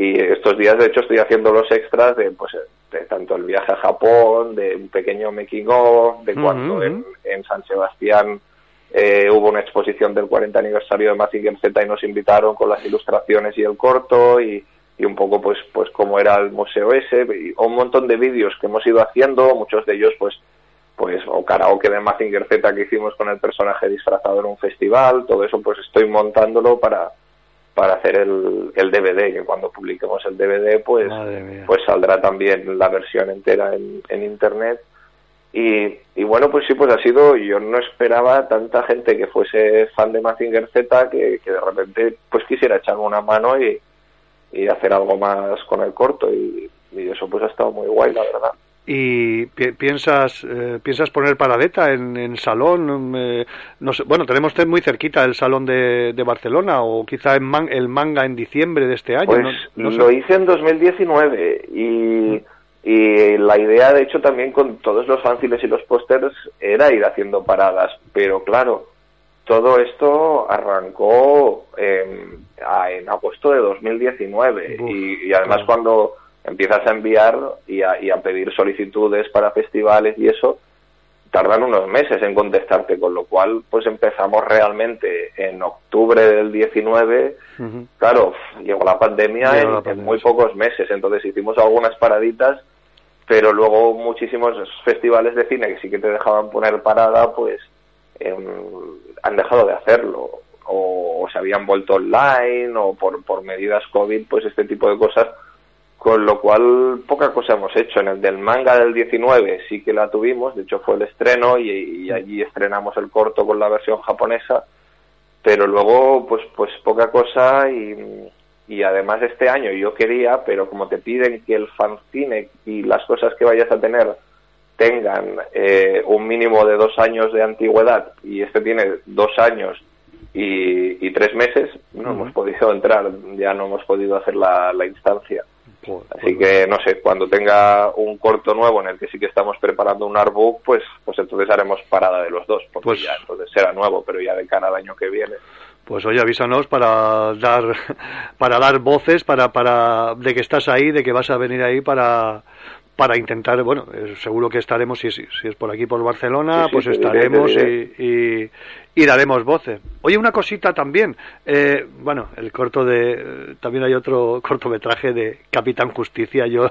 Y estos días de hecho estoy haciendo los extras de pues de tanto el viaje a Japón, de un pequeño making of, de cuando en, en San Sebastián eh, hubo una exposición del 40 aniversario de Mazinger Z y nos invitaron con las ilustraciones y el corto y, y un poco pues pues cómo era el museo ese. Y un montón de vídeos que hemos ido haciendo, muchos de ellos pues pues o karaoke de Mazinger Z que hicimos con el personaje disfrazado en un festival, todo eso pues estoy montándolo para para hacer el, el DVD, que cuando publiquemos el DVD pues pues saldrá también la versión entera en, en internet. Y, y bueno pues sí pues ha sido yo no esperaba tanta gente que fuese fan de Mazinger Z que, que de repente pues quisiera echarme una mano y, y hacer algo más con el corto. Y, y eso pues ha estado muy guay la verdad ¿Y pi- piensas eh, piensas poner paradeta en, en salón? eh, no sé, bueno, tenemos te- muy cerquita el salón de, de Barcelona o quizá en man- el manga en diciembre de este año. Pues no- no sé. lo hice en 2019 y, y la idea, de hecho, también con todos los fanzines y los pósters era ir haciendo paradas, pero claro, todo esto arrancó en, agosto de 2019 y, y además cuando empiezas a enviar y a, y a pedir solicitudes para festivales y eso, tardan unos meses en contestarte, con lo cual pues empezamos realmente en octubre del 19 Claro, llegó la pandemia, Llegó en, la en pandemia, muy pocos meses, entonces hicimos algunas paraditas, pero luego muchísimos festivales de cine que sí que te dejaban poner parada, pues em, han dejado de hacerlo, o, o se habían vuelto online, o por, por medidas COVID, pues este tipo de cosas, con lo cual poca cosa hemos hecho. En el del manga del 19 sí que la tuvimos, de hecho fue el estreno y, y allí estrenamos el corto con la versión japonesa, pero luego pues pues poca cosa y, y además este año yo quería, pero como te piden que el fanzine y las cosas que vayas a tener tengan eh, un mínimo de dos años de antigüedad y este tiene dos años y, y tres meses, no hemos podido entrar, ya no hemos podido hacer la, la instancia. Así que no sé, cuando tenga un corto nuevo en el que sí que estamos preparando un artbook, pues pues entonces haremos parada de los dos, porque Pues- ya entonces será nuevo, pero ya de cara al año que viene. Pues oye, avísanos para dar <laughs> para dar voces, para para de que estás ahí, de que vas a venir ahí para para intentar, bueno, eh, seguro que estaremos si, si, si es por aquí por Barcelona, Sí, sí, pues diré, estaremos y, y, daremos voces. Oye, una cosita también, eh, bueno, el corto de también hay otro cortometraje de Capitán Justicia, yo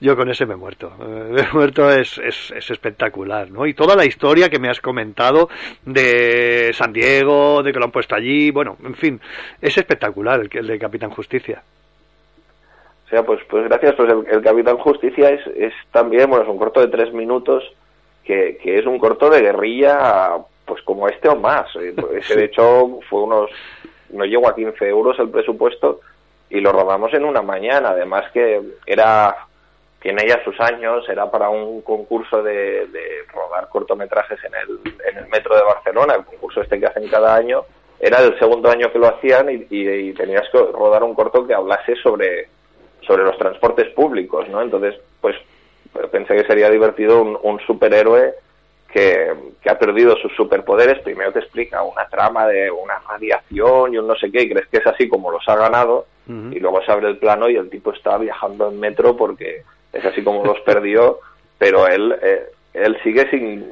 yo con ese me he muerto. Eh, me he muerto es, es, es espectacular, ¿no? Y toda la historia que me has comentado de San Diego, de que lo han puesto allí, bueno, en fin, es espectacular el, el de Capitán Justicia. O sea, pues, pues gracias. Pues el, el Capitán Justicia es, es también, bueno, es un corto de tres minutos que, que es un corto de guerrilla, pues como este o más. Eh, Ese, de hecho, fue unos, no llegó a 15 euros el presupuesto y lo rodamos en una mañana. Además que era, tiene ya sus años, era para un concurso de, de rodar cortometrajes en el, en el metro de Barcelona, el concurso este que hacen cada año. Era el segundo año que lo hacían y, y- y tenías que rodar un corto que hablase sobre, sobre los transportes públicos, ¿no? Entonces, pues pensé que sería divertido un, un superhéroe que, que ha perdido sus superpoderes. Primero te explica una trama de una radiación y un no sé qué, y crees que es así como los ha ganado, y luego se abre el plano y el tipo está viajando en metro porque es así como los perdió, <laughs> pero él, eh, él sigue sin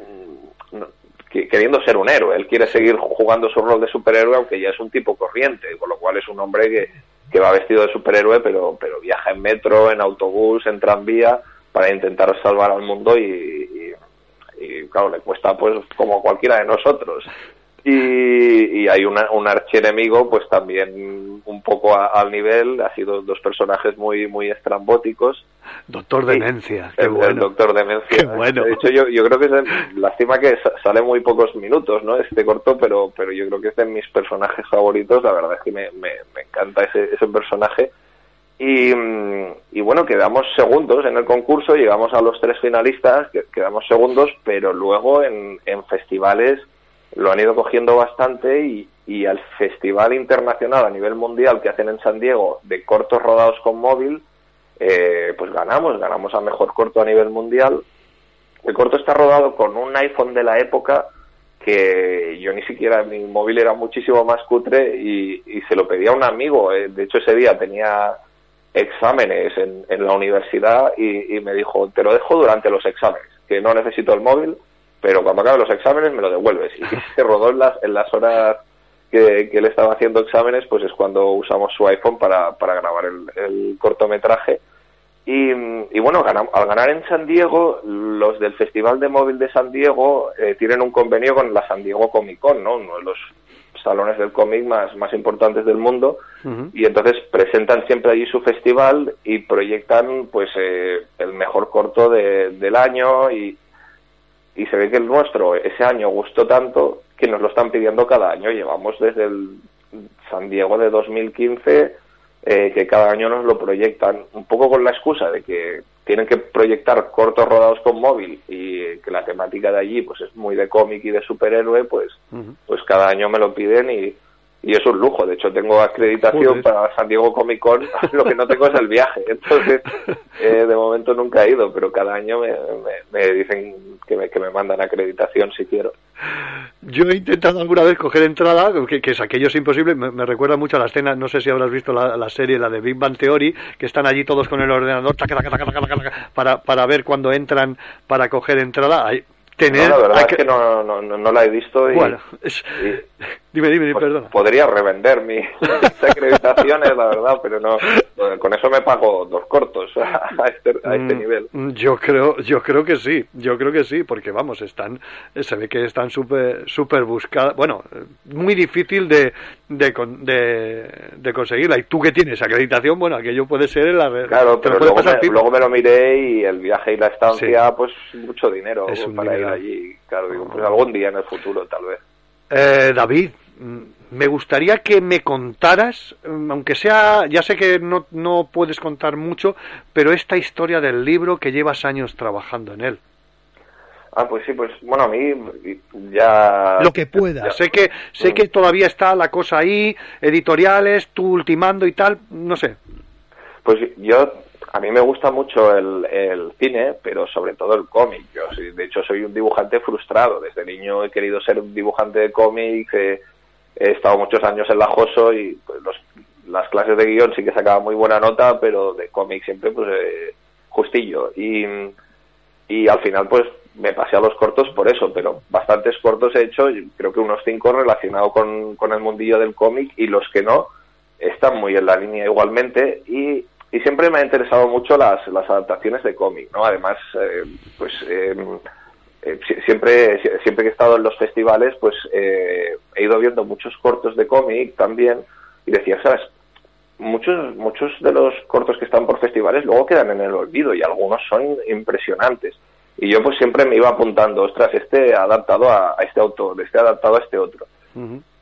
queriendo ser un héroe. Él quiere seguir jugando su rol de superhéroe, aunque ya es un tipo corriente, con lo cual es un hombre que, que va vestido de superhéroe, pero, pero viaja en metro, en autobús, en tranvía, para intentar salvar al mundo y, y, y, claro, le cuesta pues como cualquiera de nosotros. Y, y hay una, un archienemigo pues también un poco a- al nivel, ha sido dos personajes muy muy estrambóticos. Doctor Demencia, qué El, el bueno. doctor Demencia. Qué bueno. De hecho, yo, yo creo que es lástima que sa- sale muy pocos minutos, ¿no? Este corto, pero, pero yo creo que es de mis personajes favoritos. La verdad es que me, me, me encanta ese, ese personaje. Y, y bueno, quedamos segundos en el concurso, llegamos a los tres finalistas, que- quedamos segundos, pero luego en, festivales lo han ido cogiendo bastante y, y al festival internacional a nivel mundial que hacen en San Diego de cortos rodados con móvil, eh, pues ganamos, ganamos a mejor corto a nivel mundial. El corto está rodado con un iPhone de la época que yo ni siquiera, mi móvil era muchísimo más cutre y, y se lo pedía a un amigo. eh, De hecho, ese día tenía exámenes en, en la universidad y, y me dijo, te lo dejo durante los exámenes, que no necesito el móvil, pero cuando acabe los exámenes me lo devuelves. Y <laughs> se rodó en las, en las horas que, que él estaba haciendo exámenes, pues es cuando usamos su iPhone para, para grabar el, el cortometraje. Y, y bueno, al ganar en San Diego, los del Festival de Móvil de San Diego eh, tienen un convenio con la San Diego Comic Con, ¿no? uno de los salones del cómic más, más importantes del mundo y entonces presentan siempre allí su festival y proyectan pues eh, el mejor corto de- del año y, y se ve que el nuestro ese año gustó tanto que nos lo están pidiendo cada año. Llevamos desde el San Diego de 2015 eh, que cada año nos lo proyectan un poco con la excusa de que tienen que proyectar cortos rodados con móvil y que la temática de allí pues es muy de cómic y de superhéroe, pues pues cada año me lo piden y, y es un lujo. De hecho, tengo acreditación Joder. para San Diego Comic Con, <laughs> lo que no tengo es el viaje. Entonces, <laughs> eh, de momento nunca he ido, pero cada año me, me- me dicen que me, que me mandan acreditación si quiero. Yo he intentado alguna vez coger entrada, que, que es aquello es imposible, me, recuerda mucho a la escena, no sé si habrás visto la, la serie, la de Big Bang Theory, que están allí todos con el ordenador taca, taca, taca, para, para ver cuando entran para coger entrada. Hay, tener, No, la verdad es que no, no, no, no la he visto y, Bueno, es- y- <laughs> dime, dime, pues, perdona. podría revender mi- mis <laughs> acreditaciones, la verdad, pero no. Con eso me pago dos cortos <laughs> a este, a este Mm, nivel. Yo creo, yo creo que sí, yo creo que sí, porque vamos, están, se ve que están súper, súper buscadas, bueno, muy difícil de, de, de, de conseguirla. Y tú que tienes acreditación, bueno, aquello puede ser en la. Claro, pero luego me, luego me lo miré y el viaje y la estancia, pues mucho dinero Es para ir dineral. allí. Claro, digo, pues algún día en el futuro, tal vez. Eh, David, mm, me gustaría que me contaras, mm, aunque sea, ya sé que no, no puedes contar mucho, pero esta historia del libro que llevas años trabajando en él. Ah, pues sí, pues bueno, a mí ya... Lo que puedas. ya- Sé que, sé Mm. que todavía está la cosa ahí, editoriales, tú ultimando y tal, no sé. Pues yo, a mí me gusta mucho el, el cine, pero sobre todo el cómic. Yo, de hecho, soy un dibujante frustrado. Desde niño he querido ser un dibujante de cómic. eh, he estado muchos años en la JOSO y pues, los- las clases de guion sí que sacaba muy buena nota, pero de cómic siempre, pues, eh, justillo. Y, y al final, pues, me pasé a los cortos por eso, pero bastantes cortos he hecho, creo que unos cinco relacionados con, con el mundillo del cómic y los que no, están muy en la línea igualmente y, y siempre me ha interesado mucho las, las adaptaciones de cómic, ¿no? Además, eh, pues eh, eh, si- siempre, si- siempre que he estado en los festivales, pues eh, he ido viendo muchos cortos de cómic también y decía, ¿sabes? Muchos, muchos de los cortos que están por festivales luego quedan en el olvido y algunos son impresionantes. Y yo pues siempre me iba apuntando, ostras, este adaptado a, a este autor, este adaptado a este otro.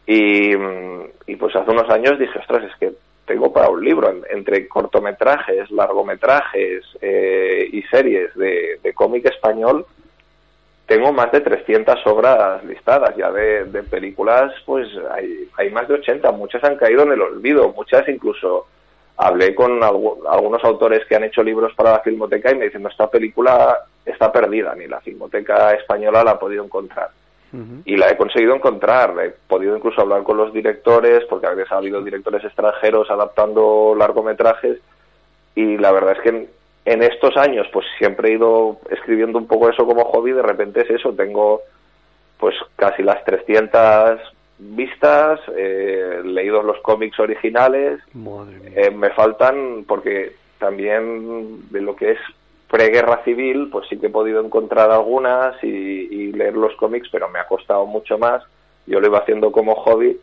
Y, mm, y pues hace unos años dije, ostras, es que tengo para un libro, en- entre cortometrajes, largometrajes eh, y series de, cómic español, tengo más de 300 obras listadas. Ya de, películas, pues hay, hay más de 80, muchas han caído en el olvido, muchas incluso hablé con algu- algunos autores que han hecho libros para la Filmoteca y me dicen, "No, esta película está perdida, ni la Filmoteca española la ha podido encontrar y la he conseguido encontrar. He podido incluso hablar con los directores, porque a veces ha habido directores extranjeros adaptando largometrajes, y la verdad es que en, en estos años pues siempre he ido escribiendo un poco eso como hobby, de repente es eso, tengo pues casi las 300 vistas, eh, leídos los cómics originales, eh, me faltan porque también de lo que es preguerra civil, pues sí que he podido encontrar algunas y, leer los cómics, pero me ha costado mucho más. Yo lo iba haciendo como hobby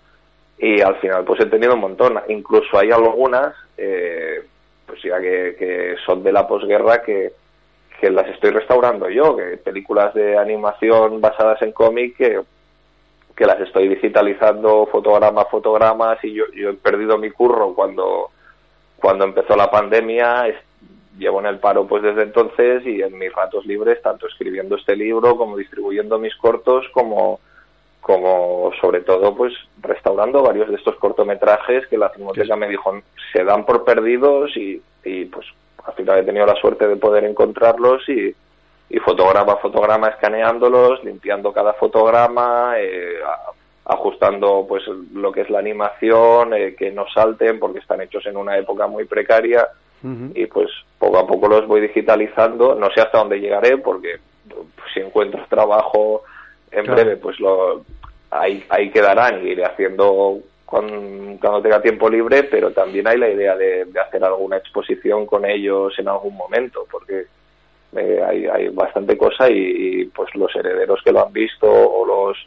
y al final pues he tenido un montón. Incluso hay algunas, eh, pues ya que, son de la posguerra que, las estoy restaurando yo, que películas de animación basadas en cómic que, que las estoy digitalizando fotograma a fotograma. y yo, yo he perdido mi curro cuando, cuando empezó la pandemia, llevo en el paro pues desde entonces y en mis ratos libres, tanto escribiendo este libro como distribuyendo mis cortos, como, como sobre todo pues restaurando varios de estos cortometrajes que la Filmoteca me dijo se dan por perdidos y, y pues al final he tenido la suerte de poder encontrarlos y, y fotograma a fotograma escaneándolos, limpiando cada fotograma, eh, ajustando pues lo que es la animación, eh, que no salten porque están hechos en una época muy precaria y pues poco a poco los voy digitalizando. No sé hasta dónde llegaré porque pues, si encuentro trabajo en Claro. breve pues lo ahí, ahí quedarán y iré haciendo cuando tenga tiempo libre, pero también hay la idea de, de hacer alguna exposición con ellos en algún momento porque eh, hay, hay bastante cosa y, y, pues los herederos que lo han visto o los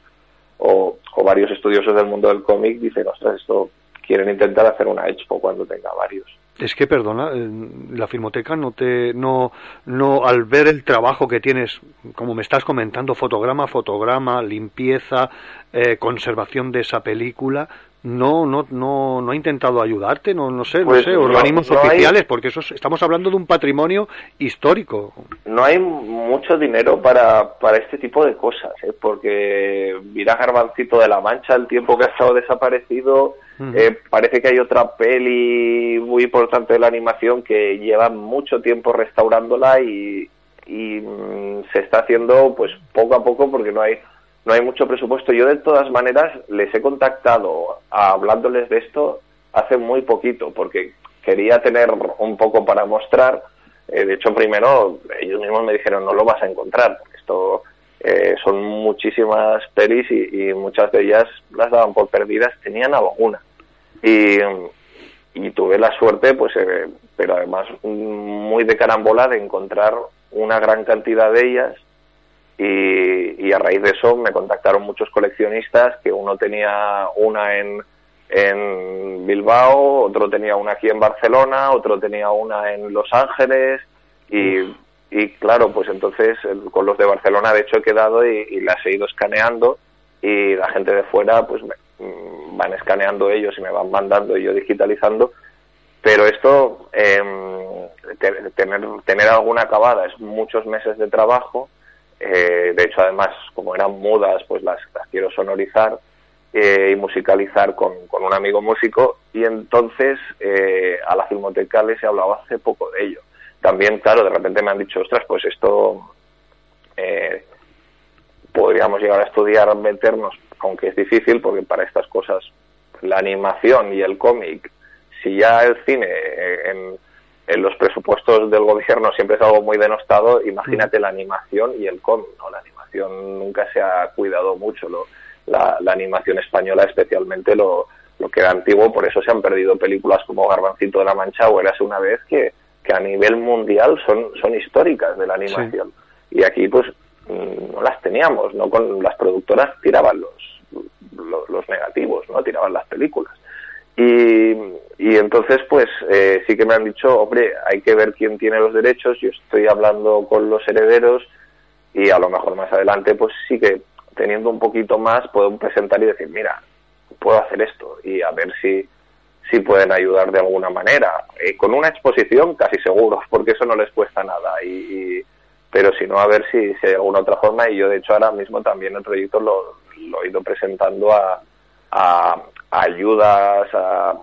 o, o varios estudiosos del mundo del cómic dicen, ostras, esto quieren intentar hacer una expo cuando tenga varios. Es que, perdona, eh, la filmoteca no te, no, no, al ver el trabajo que tienes, como me estás comentando, fotograma, fotograma, limpieza, eh, conservación de esa película, no, no, no, no ha intentado ayudarte, no, no sé, Pues no sé, no- organismos no oficiales, porque eso es- estamos hablando de un patrimonio histórico. no hay mucho dinero para, para este tipo de cosas, ¿eh? porque mira Garbancito de la Mancha, el tiempo que ha estado desaparecido, eh, parece que hay otra peli muy importante de la animación que lleva mucho tiempo restaurándola y, y, mm, se está haciendo pues poco a poco porque no hay no hay mucho presupuesto. Yo de todas maneras les he contactado hablándoles de esto hace muy poquito porque quería tener un poco para mostrar. Eh, de hecho, primero ellos mismos me dijeron no lo vas a encontrar porque esto eh, son muchísimas pelis y, y muchas de ellas las daban por perdidas, tenían alguna. Y, y tuve la suerte, pues, eh, pero además mm, muy de carambola de encontrar una gran cantidad de ellas y, y a raíz de eso me contactaron muchos coleccionistas que uno tenía una en, en Bilbao, otro tenía una aquí en Barcelona, otro tenía una en Los Ángeles y, y claro, pues entonces con los de Barcelona de hecho he quedado y, y las he ido escaneando y la gente de fuera pues me, mm, van escaneando ellos y me van mandando y yo digitalizando. Pero esto, te- tener, tener alguna acabada es muchos meses de trabajo. Eh, de hecho, además, como eran mudas, pues las, las quiero sonorizar eh, y musicalizar con, con un amigo músico. Y entonces eh, a la Filmoteca les he hablado hace poco de ello. También, claro, de repente me han dicho, ostras, pues esto eh, podríamos llegar a estudiar, meternos, aunque es difícil, porque para estas cosas la animación y el cómic, si ya el cine eh, en, en los presupuestos del gobierno siempre es algo muy denostado, imagínate la animación y el cómic, ¿no? La animación nunca se ha cuidado mucho, lo- la, la animación española especialmente lo, lo que era antiguo, por eso se han perdido películas como Garbancito de la Mancha o Érase una vez que, que a nivel mundial son, son históricas de la animación. Y aquí pues mm, no las teníamos, no con las productoras tiraban los, los, los negativos, no tiraban las películas. Y, entonces, pues eh, sí que me han dicho, hombre, hay que ver quién tiene los derechos. Yo estoy hablando con los herederos y a lo mejor más adelante, pues sí que teniendo un poquito más, puedo presentar y decir, mira, puedo hacer esto y a ver si, si pueden ayudar de alguna manera. Con una exposición casi seguro, <laughs> porque eso no les cuesta nada. Y, y- pero si no, a ver si, si hay alguna otra forma. Y yo, de hecho, ahora mismo también el proyecto lo, lo he ido presentando a, a, a ayudas a-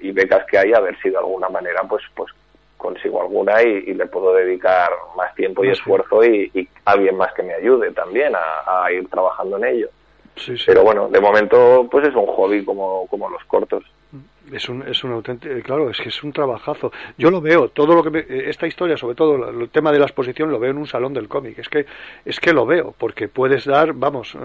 y becas que hay, a ver si de alguna manera pues pues consigo alguna y, y le puedo dedicar más tiempo y Más esfuerzo y, y alguien más que me ayude también a, a ir trabajando en ello. Sí, sí. Pero bueno, de momento pues es un hobby como, como los cortos. Es un, es un auténtico, claro, es que es un trabajazo. Yo lo veo, todo lo que me- eh, esta historia, sobre todo el tema de la exposición, lo veo en un salón del cómic. Es que, es que lo veo, porque puedes dar, vamos, eh,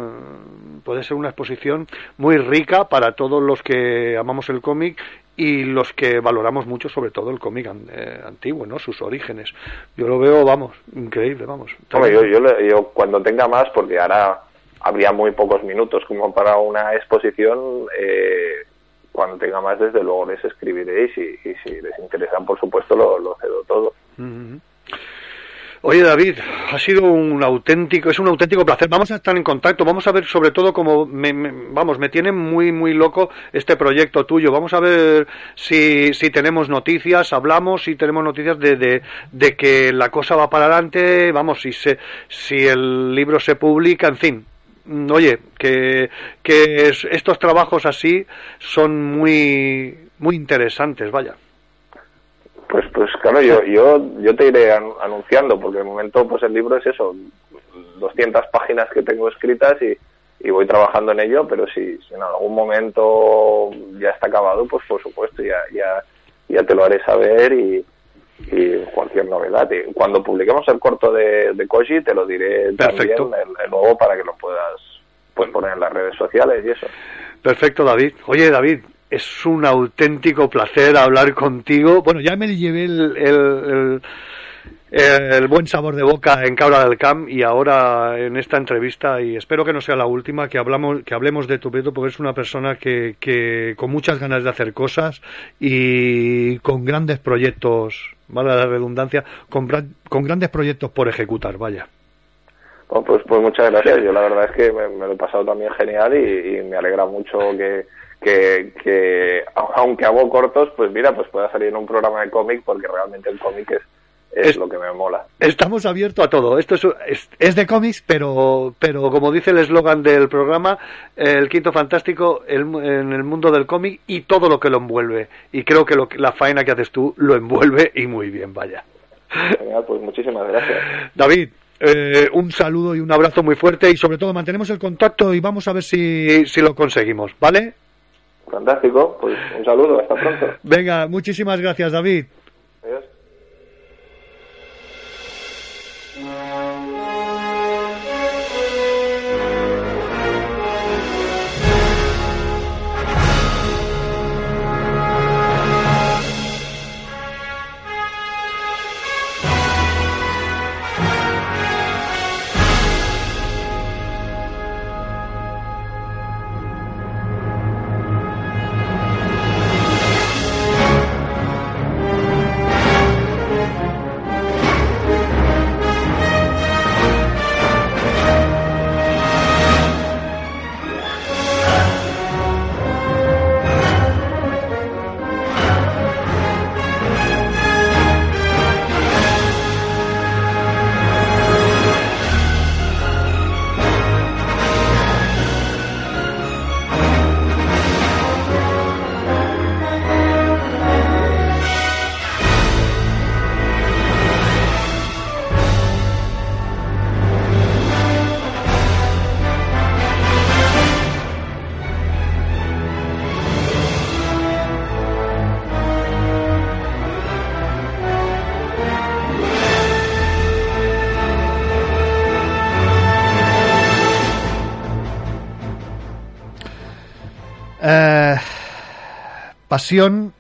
puede ser una exposición muy rica para todos los que amamos el cómic y los que valoramos mucho, sobre todo el cómic an- eh, antiguo, ¿no? Sus orígenes. Yo lo veo, vamos, increíble, vamos. Yo, yo, yo cuando tenga más, porque ahora habría muy pocos minutos como para una exposición, eh, cuando tenga más, desde luego les escribiré y si, les interesa, por supuesto, lo, cedo todo. Oye David, ha sido un auténtico, es un auténtico placer. Vamos a estar en contacto, vamos a ver sobre todo como, me, me- vamos, me tiene muy, muy loco este proyecto tuyo. Vamos a ver si, si tenemos noticias, hablamos, si tenemos noticias de, de, de que la cosa va para adelante, vamos, si se, si el libro se publica, en fin. Mm, Oye, que, que es- estos trabajos así son muy, muy interesantes, vaya. Pues, pues claro, yo, yo, yo te iré an- anunciando, porque de momento, pues el libro es eso, 200 páginas que tengo escritas y, y voy trabajando en ello, pero si, si en algún momento ya está acabado, pues por supuesto, ya, ya, ya te lo haré saber y, y cualquier novedad. Cuando publiquemos el corto de, de Koji, te lo diré Perfecto. también el, el nuevo para que lo puedas pues poner en las redes sociales y eso. Perfecto, David. Oye, David, es un auténtico placer hablar contigo. Bueno, ya me llevé el, el, el- el buen sabor de boca en Cabra del Camp y ahora en esta entrevista, y espero que no sea la última, que, hablamos, que hablemos de tu porque es una persona que, que con muchas ganas de hacer cosas y con grandes proyectos, vale la redundancia, con, grandes proyectos por ejecutar, vaya. Bueno, pues, pues muchas gracias. Yo la verdad es que me, lo he pasado también genial y, y me alegra mucho que, que, que, aunque hago cortos, pues mira, pues pueda salir en un programa de cómic porque realmente el cómic es, es, Es- lo que me mola. Estamos abiertos a todo. Esto es, es, es de cómics, pero, pero como dice el eslogan del programa, el quinto fantástico el en el mundo del cómic y todo lo que lo envuelve. Y creo que, lo, la faena que haces tú lo envuelve y muy bien, vaya. Genial, pues muchísimas gracias. David, eh, un saludo y un abrazo muy fuerte y sobre todo mantenemos el contacto y vamos a ver si, si lo conseguimos, ¿vale? Fantástico, pues un saludo, hasta pronto. Venga, muchísimas gracias, David. Adiós. Pasión,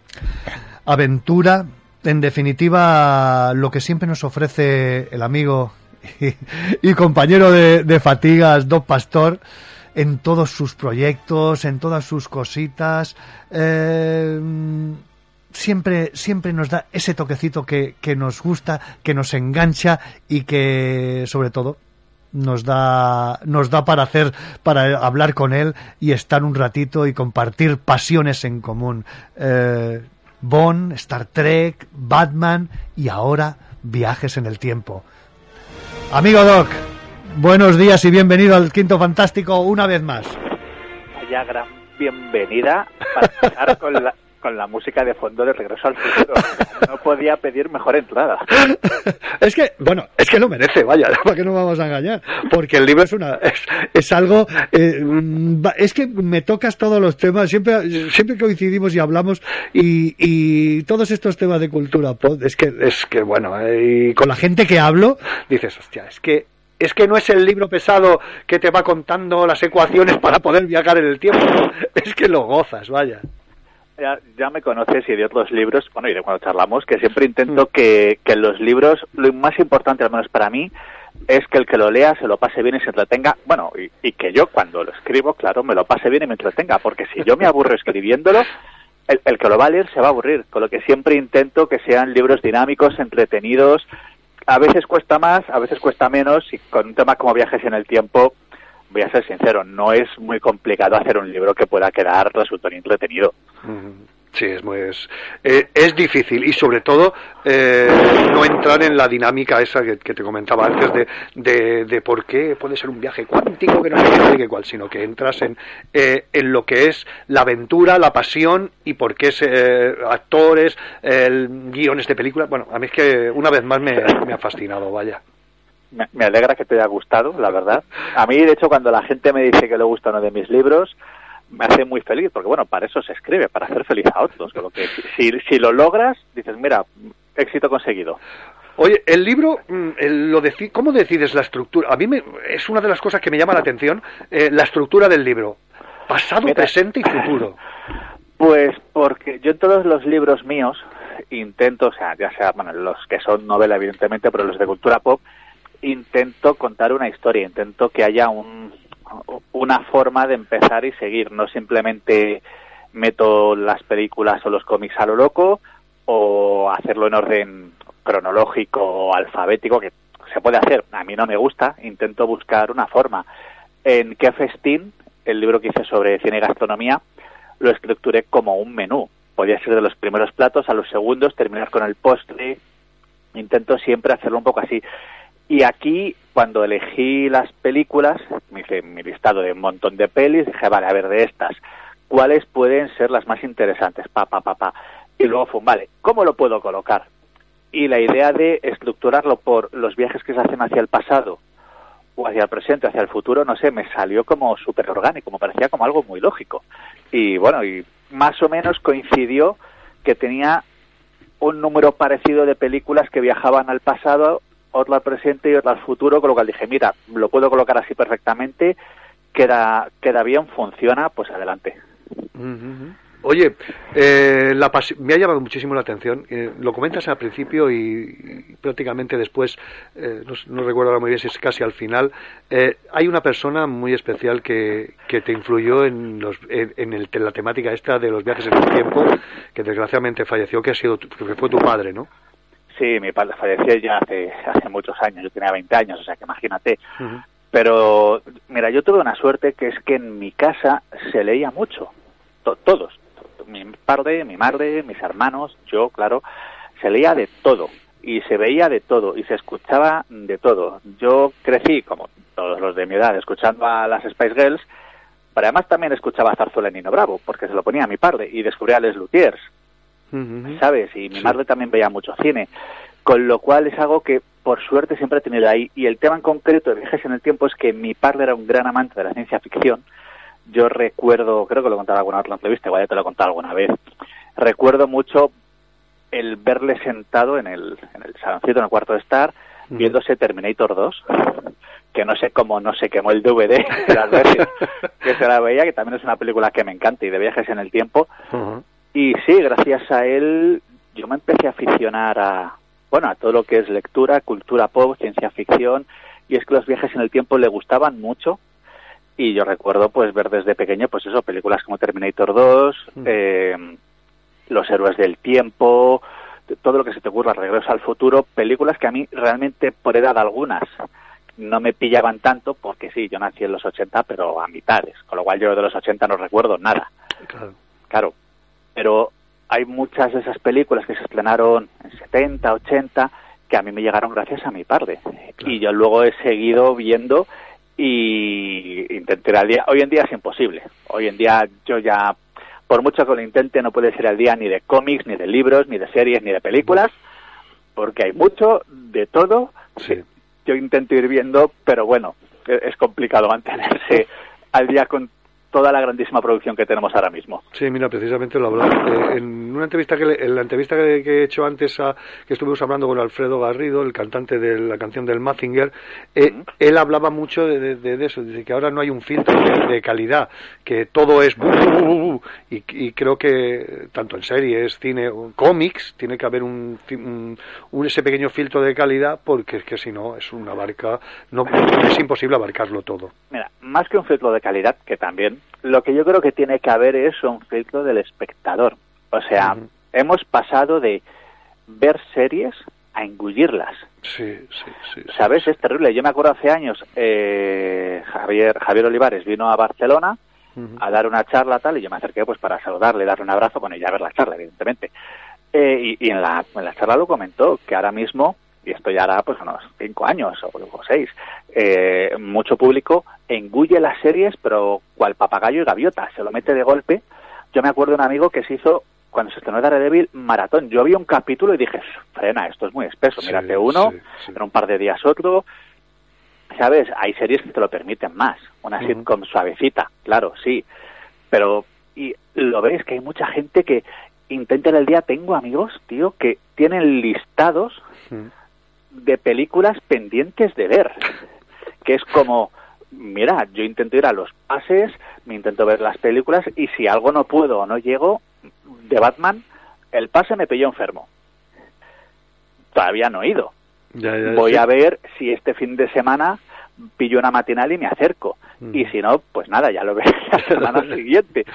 aventura, en definitiva, lo que siempre nos ofrece el amigo y, compañero de, fatigas, Doc Pastor, en todos sus proyectos, en todas sus cositas. eh, siempre, siempre nos da ese toquecito que, que nos gusta, que nos engancha y que, sobre todo, nos da, nos da para hacer, para hablar con él y estar un ratito y compartir pasiones en común. Eh, Bond, Star Trek, Batman y ahora viajes en el tiempo. Amigo Doc, buenos días y bienvenido al Quinto Fantástico una vez más. Vaya gran bienvenida para empezar con la, con la música de fondo de Regreso al Futuro. <laughs> No podía pedir mejor entrada. <laughs> Es que, bueno, es que lo merece, vaya, <laughs> para que no vamos a engañar, porque el libro es una, es, es algo, eh, es que me tocas todos los temas, siempre, siempre coincidimos y hablamos y, y todos estos temas de cultura pop, es que, es que bueno, eh, y con la gente que hablo, dices, hostia, es que es que no es el libro pesado que te va contando las ecuaciones para poder viajar en el tiempo, es que lo gozas, vaya. Ya, ya me conoces y de otros libros, bueno, y de cuando charlamos, que siempre intento que, que los libros, lo más importante, al menos para mí, es que el que lo lea se lo pase bien y se entretenga. Bueno, y, y que yo cuando lo escribo, claro, me lo pase bien y me entretenga, porque si yo me aburro escribiéndolo, el, el que lo va a leer se va a aburrir. Con lo que siempre intento que sean libros dinámicos, entretenidos. A veces cuesta más, a veces cuesta menos, y con un tema como viajes en el tiempo, voy a ser sincero, no es muy complicado hacer un libro que pueda quedar resultón entretenido. Sí, es muy es, eh, es difícil y sobre todo eh, no entrar en la dinámica esa que, te comentaba antes de, de, de por qué puede ser un viaje cuántico que no sé qué cual, sino que entras en, eh, en lo que es la aventura, la pasión y por qué eh, actores, guiones de películas. Bueno, a mí es que una vez más me ha fascinado, vaya. Me, alegra que te haya gustado, la verdad. A mí, de hecho, cuando la gente me dice que le gusta uno de mis libros, me hace muy feliz, porque bueno, para eso se escribe, para hacer feliz a otros. Con lo que si, si lo logras, dices, mira, éxito conseguido. Oye, el libro, mm, el- lo deci- ¿cómo decides la estructura? A mí me, es una de las cosas que me llama la atención, eh, la estructura del libro. Pasado, Mira. presente y futuro. Pues porque yo en todos los libros míos intento, o sea, ya sea, bueno, los que son novela, evidentemente, pero los de cultura pop, intento contar una historia, intento que haya un, una forma de empezar y seguir, no simplemente meto las películas o los cómics a lo loco o hacerlo en orden cronológico o alfabético, que se puede hacer, a mí no me gusta, intento buscar una forma. En Qué Festín, el libro que hice sobre cine y gastronomía, lo estructuré como un menú. Podía ser de los primeros platos a los segundos, terminar con el postre. Intento siempre hacerlo un poco así. Y aquí, cuando elegí las películas, me hice mi listado de un montón de pelis, dije, vale, a ver, de estas, ¿cuáles pueden ser las más interesantes? Pa, pa, pa, pa. Y luego fue, vale, ¿cómo lo puedo colocar? Y la idea de estructurarlo por los viajes que se hacen hacia el pasado o hacia el presente, hacia el futuro, no sé, me salió como súper orgánico, me parecía como algo muy lógico. Y bueno, y más o menos coincidió que tenía un número parecido de películas que viajaban al pasado, al presente y al futuro, con lo cual dije, mira, lo puedo colocar así perfectamente, queda, queda bien, funciona, pues adelante. Oye, eh, la me ha llamado muchísimo la atención. eh, lo comentas al principio y, prácticamente después, eh, no, recuerdo ahora muy bien si es casi al final. eh, hay una persona muy especial que, que te influyó en, los, en, en el- en la temática esta de los viajes en el tiempo, que desgraciadamente falleció, que ha sido que fue tu padre, ¿no? Sí, mi padre falleció ya hace, hace muchos años, yo tenía 20 años, o sea que imagínate. Pero, mira, yo tuve una suerte que es que en mi casa se leía mucho, To- todos, mi padre, mi madre, mis hermanos, yo, claro, se leía de todo y se veía de todo y se escuchaba de todo. Yo crecí, como todos los de mi edad, escuchando a las Spice Girls, pero además también escuchaba a Zarzuela y Nino Bravo, porque se lo ponía a mi padre y descubría a Les Luthiers, ¿sabes? Y mi madre también veía mucho cine. Con lo cual es algo que, por suerte, siempre he tenido ahí. Y el tema en concreto de viajes en el tiempo es que mi padre era un gran amante de la ciencia ficción. Yo recuerdo, creo que lo en alguna otra entrevista, igual ya te lo he contado alguna vez. Recuerdo mucho el verle sentado en el, en el saloncito, en el cuarto de estar, viéndose Terminator 2, que no sé cómo no se quemó el DVD las veces <laughs> que se la veía, que también es una película que me encanta y de viajes en el tiempo, Y sí, gracias a él yo me empecé a aficionar a, bueno, a todo lo que es lectura, cultura pop, ciencia ficción, y es que los viajes en el tiempo le gustaban mucho. Y yo recuerdo pues ver desde pequeño pues eso, películas como Terminator 2, eh, Los héroes del tiempo, todo lo que se te ocurra, Regreso al futuro, películas que a mí realmente por edad algunas no me pillaban tanto porque sí, yo nací en los 80 pero a mitades, con lo cual yo de los 80 no recuerdo nada. Claro. Claro, pero hay muchas de esas películas que se estrenaron en 70, 80, que a mí me llegaron gracias a mi padre. Y yo luego he seguido viendo y intenté ir al día. Hoy en día es imposible. Hoy en día yo ya, por mucho que lo intente, no puede ser al día ni de cómics, ni de libros, ni de series, ni de películas, porque hay mucho de todo. Yo intento ir viendo, pero bueno, e- es complicado mantenerse <laughs> al día con toda la grandísima producción que tenemos ahora mismo. Sí, mira, precisamente lo hablaba. eh, en una entrevista que le- en la entrevista que, he hecho antes a, que estuvimos hablando con Alfredo Garrido, el cantante de la canción del Mazinger, eh, él hablaba mucho de, de- de eso, dice que ahora no hay un filtro de, de calidad, que todo es bu, bu, bu, bu, y, y creo que tanto en series, cine, cómics, tiene que haber un, un- un- ese pequeño filtro de calidad, porque es que si no es una barca, no es imposible abarcarlo todo. Mira, más que un filtro de calidad, que también, lo que yo creo que tiene que haber es un filtro del espectador. O sea, hemos pasado de ver series a engullirlas. Sí, sí, sí. ¿Sabes? Es terrible. Yo me acuerdo hace años, eh, Javier, Javier Olivares vino a Barcelona a dar una charla tal y yo me acerqué pues para saludarle, darle un abrazo, bueno, y ya ver la charla, evidentemente. Eh, y y en, la, en la charla lo comentó, que ahora mismo, y esto ya hará pues unos cinco años o, seis, eh, mucho público engulle las series, pero cual papagayo y gaviota, se lo mete de golpe. Yo me acuerdo de un amigo que se hizo, cuando se estrenó Daredevil, maratón. Yo vi un capítulo y dije, frena, esto es muy espeso, mírate uno, en un par de días otro. ¿Sabes? Hay series que te lo permiten más. Una Ujú. sitcom suavecita, claro, sí. Pero, y lo ves que hay mucha gente que intenta en el día. Tengo amigos, tío, que tienen listados de películas pendientes de ver. Que es como, mira, yo intento ir a los pases, me intento ver las películas y si algo no puedo o no llego, de Batman, el pase me pilló enfermo. Todavía no he ido. Ya, ya, Voy sí. a ver si este fin de semana pillo una matinal y me acerco. Y si no, pues nada, ya lo <laughs> veré la semana <laughs> siguiente.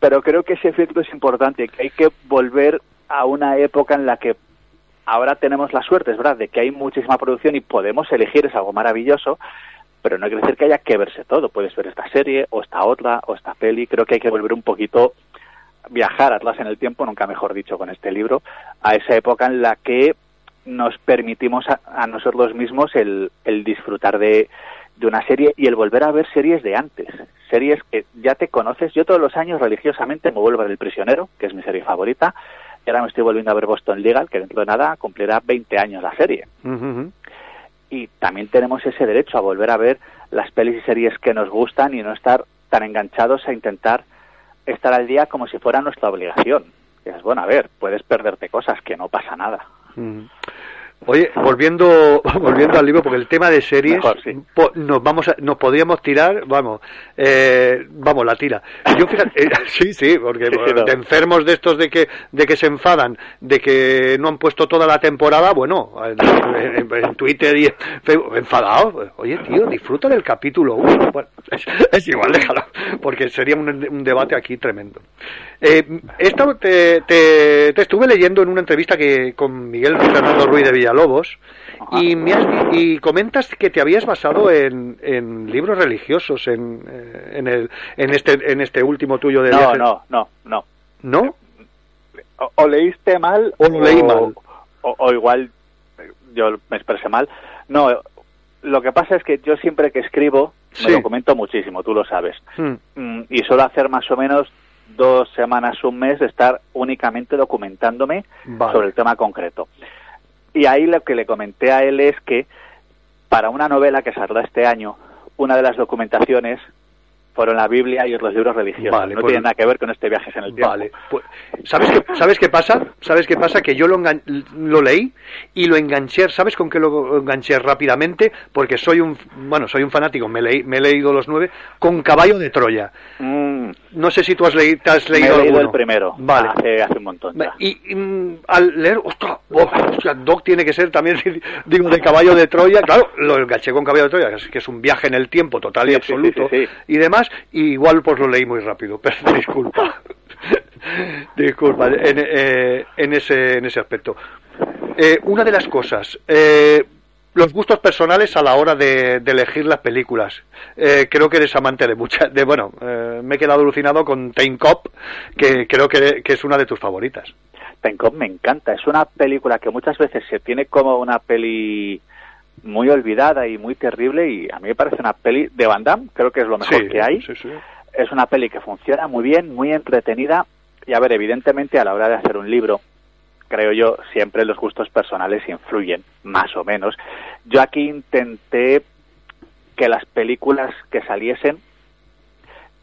Pero creo que ese efecto es importante, que hay que volver a una época en la que ahora tenemos la suerte, es verdad, de que hay muchísima producción y podemos elegir, es algo maravilloso, pero no que decir que haya que verse todo. Puedes ver esta serie, o esta otra, o esta peli. Creo que hay que volver un poquito, viajar atrás en el tiempo, nunca mejor dicho con este libro, a esa época en la que nos permitimos a, a nosotros mismos el, el disfrutar de, de una serie y el volver a ver series de antes. Series que ya te conoces. Yo todos los años religiosamente me vuelvo a ver El Prisionero, que es mi serie favorita. Y ahora me estoy volviendo a ver Boston Legal, que dentro de nada cumplirá 20 años la serie y también tenemos ese derecho a volver a ver las pelis y series que nos gustan y no estar tan enganchados a intentar estar al día como si fuera nuestra obligación. Y es bueno, a ver, puedes perderte cosas, que no pasa nada. Oye, volviendo <laughs> volviendo al libro, porque el tema de series Mejor, sí. po- nos vamos a- nos podríamos tirar, vamos, eh, vamos la tira. Yo fíjate, eh, <laughs> sí, sí, porque Sí, sí, no. de enfermos de estos de que de que se enfadan, de que no han puesto toda la temporada, bueno, en, en- en Twitter y en Facebook, enfadados. Oye, tío, disfruta del capítulo uno. Bueno, es, <laughs> es igual, déjalo, porque sería un, un debate aquí tremendo. Eh, esto te, te, te estuve leyendo en una entrevista que con Miguel Fernando Ruiz de Villalobos y, me has y comentas que te habías basado en, en libros religiosos en, eh, en, el, en, este, en este último tuyo de No, viaje. no, no, no. ¿No? O, o leíste mal O lo leí mal. O, o igual eh, yo me expresé mal. No, lo que pasa es que yo siempre que escribo Sí. me documento muchísimo, tú lo sabes. Hmm. Mm, y suelo hacer más o menos dos semanas, un mes de estar únicamente documentándome Vale. sobre el tema concreto. Y ahí lo que le comenté a él es que para una novela que saldrá este año, una de las documentaciones fueron la Biblia y los libros religiosos. Vale, no pues- tienen nada que ver con este viajes en el tiempo. Vale, pues, ¿sabes qué, ¿sabes qué pasa? ¿Sabes qué pasa? Que yo lo, lo leí y lo enganché, ¿sabes con qué lo enganché rápidamente? Porque soy un, bueno, soy un fanático, me, leí- me he leído los nueve, con Caballo de Troya. No sé si tú has, leí- te has Mm. Me leído he leído alguno. el primero, Vale. hace, hace un montón. ya. Y, y, mm, al leer, ostras, oh, Doc tiene que ser también, <laughs> digo, de caballo de Troya. Claro, lo enganché con caballo de Troya, que es, un viaje en el tiempo total y sí, absoluto sí, sí, y demás. Y igual pues lo leí muy rápido, <laughs> pero disculpa. <laughs> disculpa, en, eh, en, ese, en ese aspecto. Eh, una de las cosas, eh, los gustos personales a la hora de, elegir las películas. Eh, creo que eres amante de muchas. De, bueno, me he quedado alucinado con Time Cop, que creo que, que es una de tus favoritas. Time Cop me encanta. Es una película que muchas veces se tiene como una peli muy olvidada y muy terrible y a mí me parece una peli de Van Damme, creo que es lo mejor Sí, que hay. sí, sí. Es una peli que funciona muy bien, muy entretenida y a ver, evidentemente a la hora de hacer un libro, creo yo, siempre los gustos personales influyen, más o menos. Yo aquí intenté que las películas que saliesen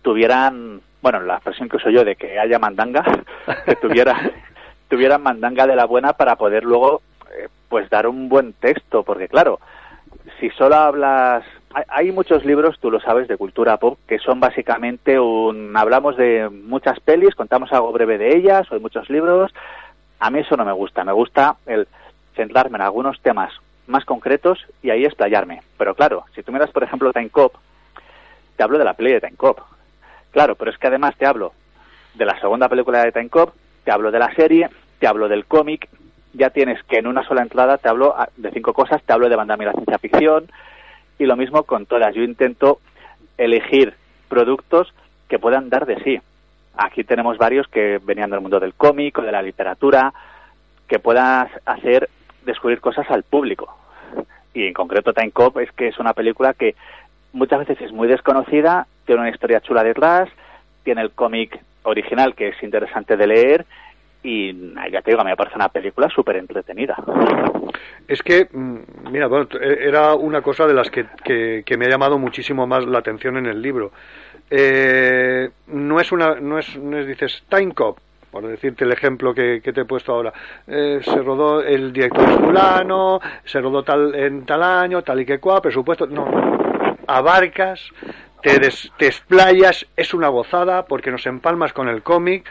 tuvieran, bueno, la expresión que uso yo de que haya mandanga, <laughs> que tuviera, <laughs> tuvieran mandanga de la buena para poder luego, pues, dar un buen texto, porque claro, si solo hablas, hay, muchos libros, tú lo sabes, de cultura pop, que son básicamente un, hablamos de muchas pelis, contamos algo breve de ellas, o hay muchos libros, a mí eso no me gusta, me gusta el centrarme en algunos temas más concretos y ahí explayarme. Pero claro, si tú miras, por ejemplo, Time Cop, te hablo de la peli de Time Cop. Claro, pero es que además te hablo de la segunda película de Time Cop, te hablo de la serie, te hablo del cómic, ya tienes que en una sola entrada te hablo ah, de cinco cosas, te hablo de y la ciencia ficción, y lo mismo con todas. Yo intento elegir productos que puedan dar de sí. Aquí tenemos varios que venían del mundo del cómic o de la literatura, que puedas hacer descubrir cosas al público. Y en concreto Time Cop es que es una película que muchas veces es muy desconocida, tiene una historia chula detrás, tiene el cómic original que es interesante de leer y ya te digo, me parece una película súper entretenida. Es que, mm, mira, bueno, eh, era una cosa de las que, que, me ha llamado muchísimo más la atención en el libro. Eh, no es una, no es, no es, dices, Time Cop, por decirte el ejemplo que, que te he puesto ahora. Eh, se rodó el director fulano, se rodó tal en tal año, tal y que cual, presupuesto. No, abarcas, te, des- te explayas, es una gozada porque nos empalmas con el cómic.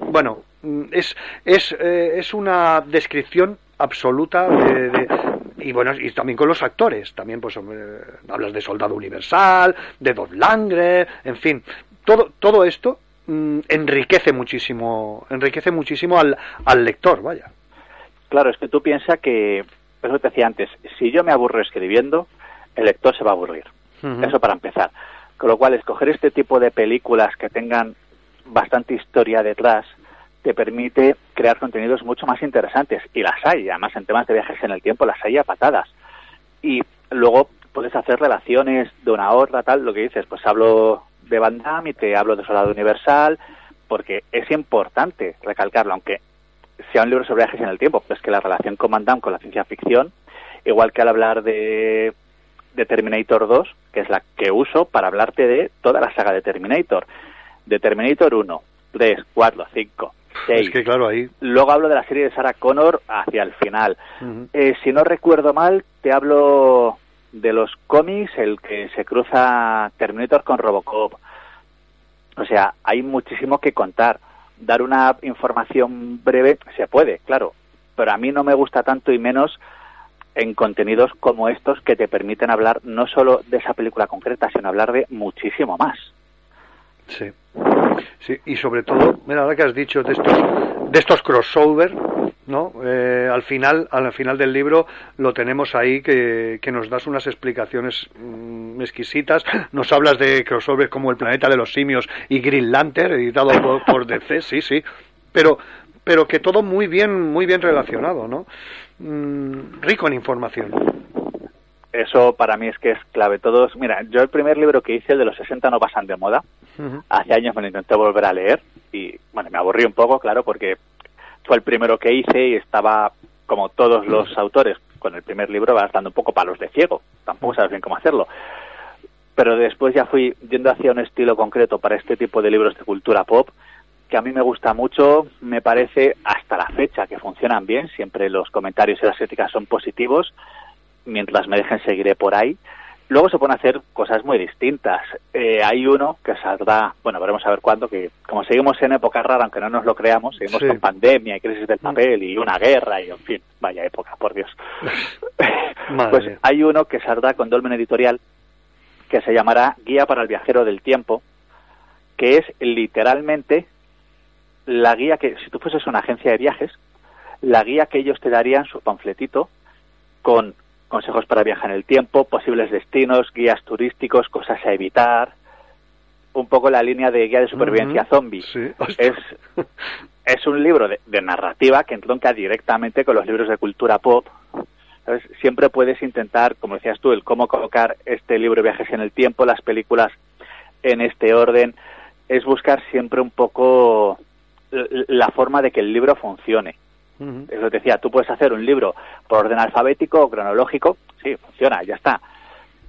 Bueno, es, es, eh, es una descripción absoluta de, de- y bueno y también con los actores también pues hablas de Soldado Universal de Dolph Lundgren en fin todo todo esto mm, enriquece muchísimo enriquece muchísimo al, al lector vaya Claro, es que tú piensas que, eso te decía antes, si yo me aburro escribiendo, el lector se va a aburrir. Eso para empezar. Con lo cual, escoger este tipo de películas que tengan bastante historia detrás te permite crear contenidos mucho más interesantes. Y las hay, además en temas de viajes en el tiempo las hay a patadas. Y luego puedes hacer relaciones de una a otra, tal, lo que dices, pues hablo de Van Damme y te hablo de Soldado Universal, porque es importante recalcarlo, aunque sea un libro sobre viajes en el tiempo, pues que la relación con Van Damme con la ciencia ficción, igual que al hablar de, de Terminator 2, que es la que uso para hablarte de toda la saga de Terminator, de Terminator 1, 3, 4, 5, 6. es que claro ahí Luego hablo de la serie de Sarah Connor hacia el final. Eh, si no recuerdo mal, te hablo de los cómics, el que se cruza Terminator con Robocop. O sea, hay muchísimo que contar. Dar una información breve se puede, claro, pero a mí no me gusta tanto y menos en contenidos como estos que te permiten hablar no solo de esa película concreta, sino hablar de muchísimo más. Sí. Y sobre todo, mira, ahora que has dicho de estos, de estos crossover, ¿no? Eh, al final, al final del libro lo tenemos ahí que, que nos das unas explicaciones mm, exquisitas. Nos hablas de crossovers como El planeta de los simios y Green Lantern, editado por, por DC, sí, sí. Pero, pero que todo muy bien, muy bien relacionado, ¿no? Mm, rico en información. Eso para mí es que es clave. Todos, mira, yo el primer libro que hice, el de los 60 no pasan de moda, hace años me lo intenté volver a leer y bueno, me aburrí un poco, claro, porque fue el primero que hice y estaba, como todos los autores, con el primer libro vas dando un poco palos de ciego, tampoco sabes bien cómo hacerlo. pero después ya fui yendo hacia un estilo concreto para este tipo de libros de cultura pop que a mí me gusta mucho, me parece hasta la fecha que funcionan bien, siempre los comentarios y las críticas son positivos, mientras me dejen seguiré por ahí. Luego se pueden hacer cosas muy distintas. Eh, hay uno que saldrá, bueno, veremos a ver cuándo, que como seguimos en época rara, aunque no nos lo creamos, seguimos Sí. con pandemia y crisis del papel y una guerra y, en fin, vaya época, por Dios. <laughs> Madre pues mía. hay uno que saldrá con Dolmen Editorial que se llamará Guía para el Viajero del Tiempo, que es literalmente la guía que, si tú fueses una agencia de viajes, la guía que ellos te darían, su panfletito, con consejos para viajar en el tiempo, posibles destinos, guías turísticos, cosas a evitar, un poco la línea de guía de supervivencia zombie. Sí. Es, es un libro de, de narrativa que entronca directamente con los libros de cultura pop. ¿Sabes? Siempre puedes intentar, como decías tú, el cómo colocar este libro viajes en el tiempo, las películas en este orden, es buscar siempre un poco la forma de que el libro funcione. Ujú. Es lo que decía, tú puedes hacer un libro por orden alfabético o cronológico, sí, funciona, ya está.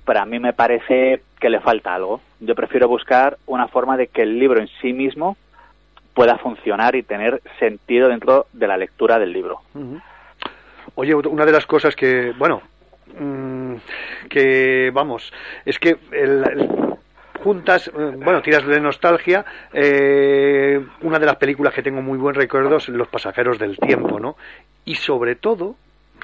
Pero a mí me parece que le falta algo. Yo prefiero buscar una forma de que el libro en sí mismo pueda funcionar y tener sentido dentro de la lectura del libro. Oye, una de las cosas que, bueno, mm, que vamos, es que el- el- juntas, eh, bueno, tiras de nostalgia, eh, una de las películas que tengo muy buen recuerdo es Los pasajeros del tiempo, ¿no? Y sobre todo,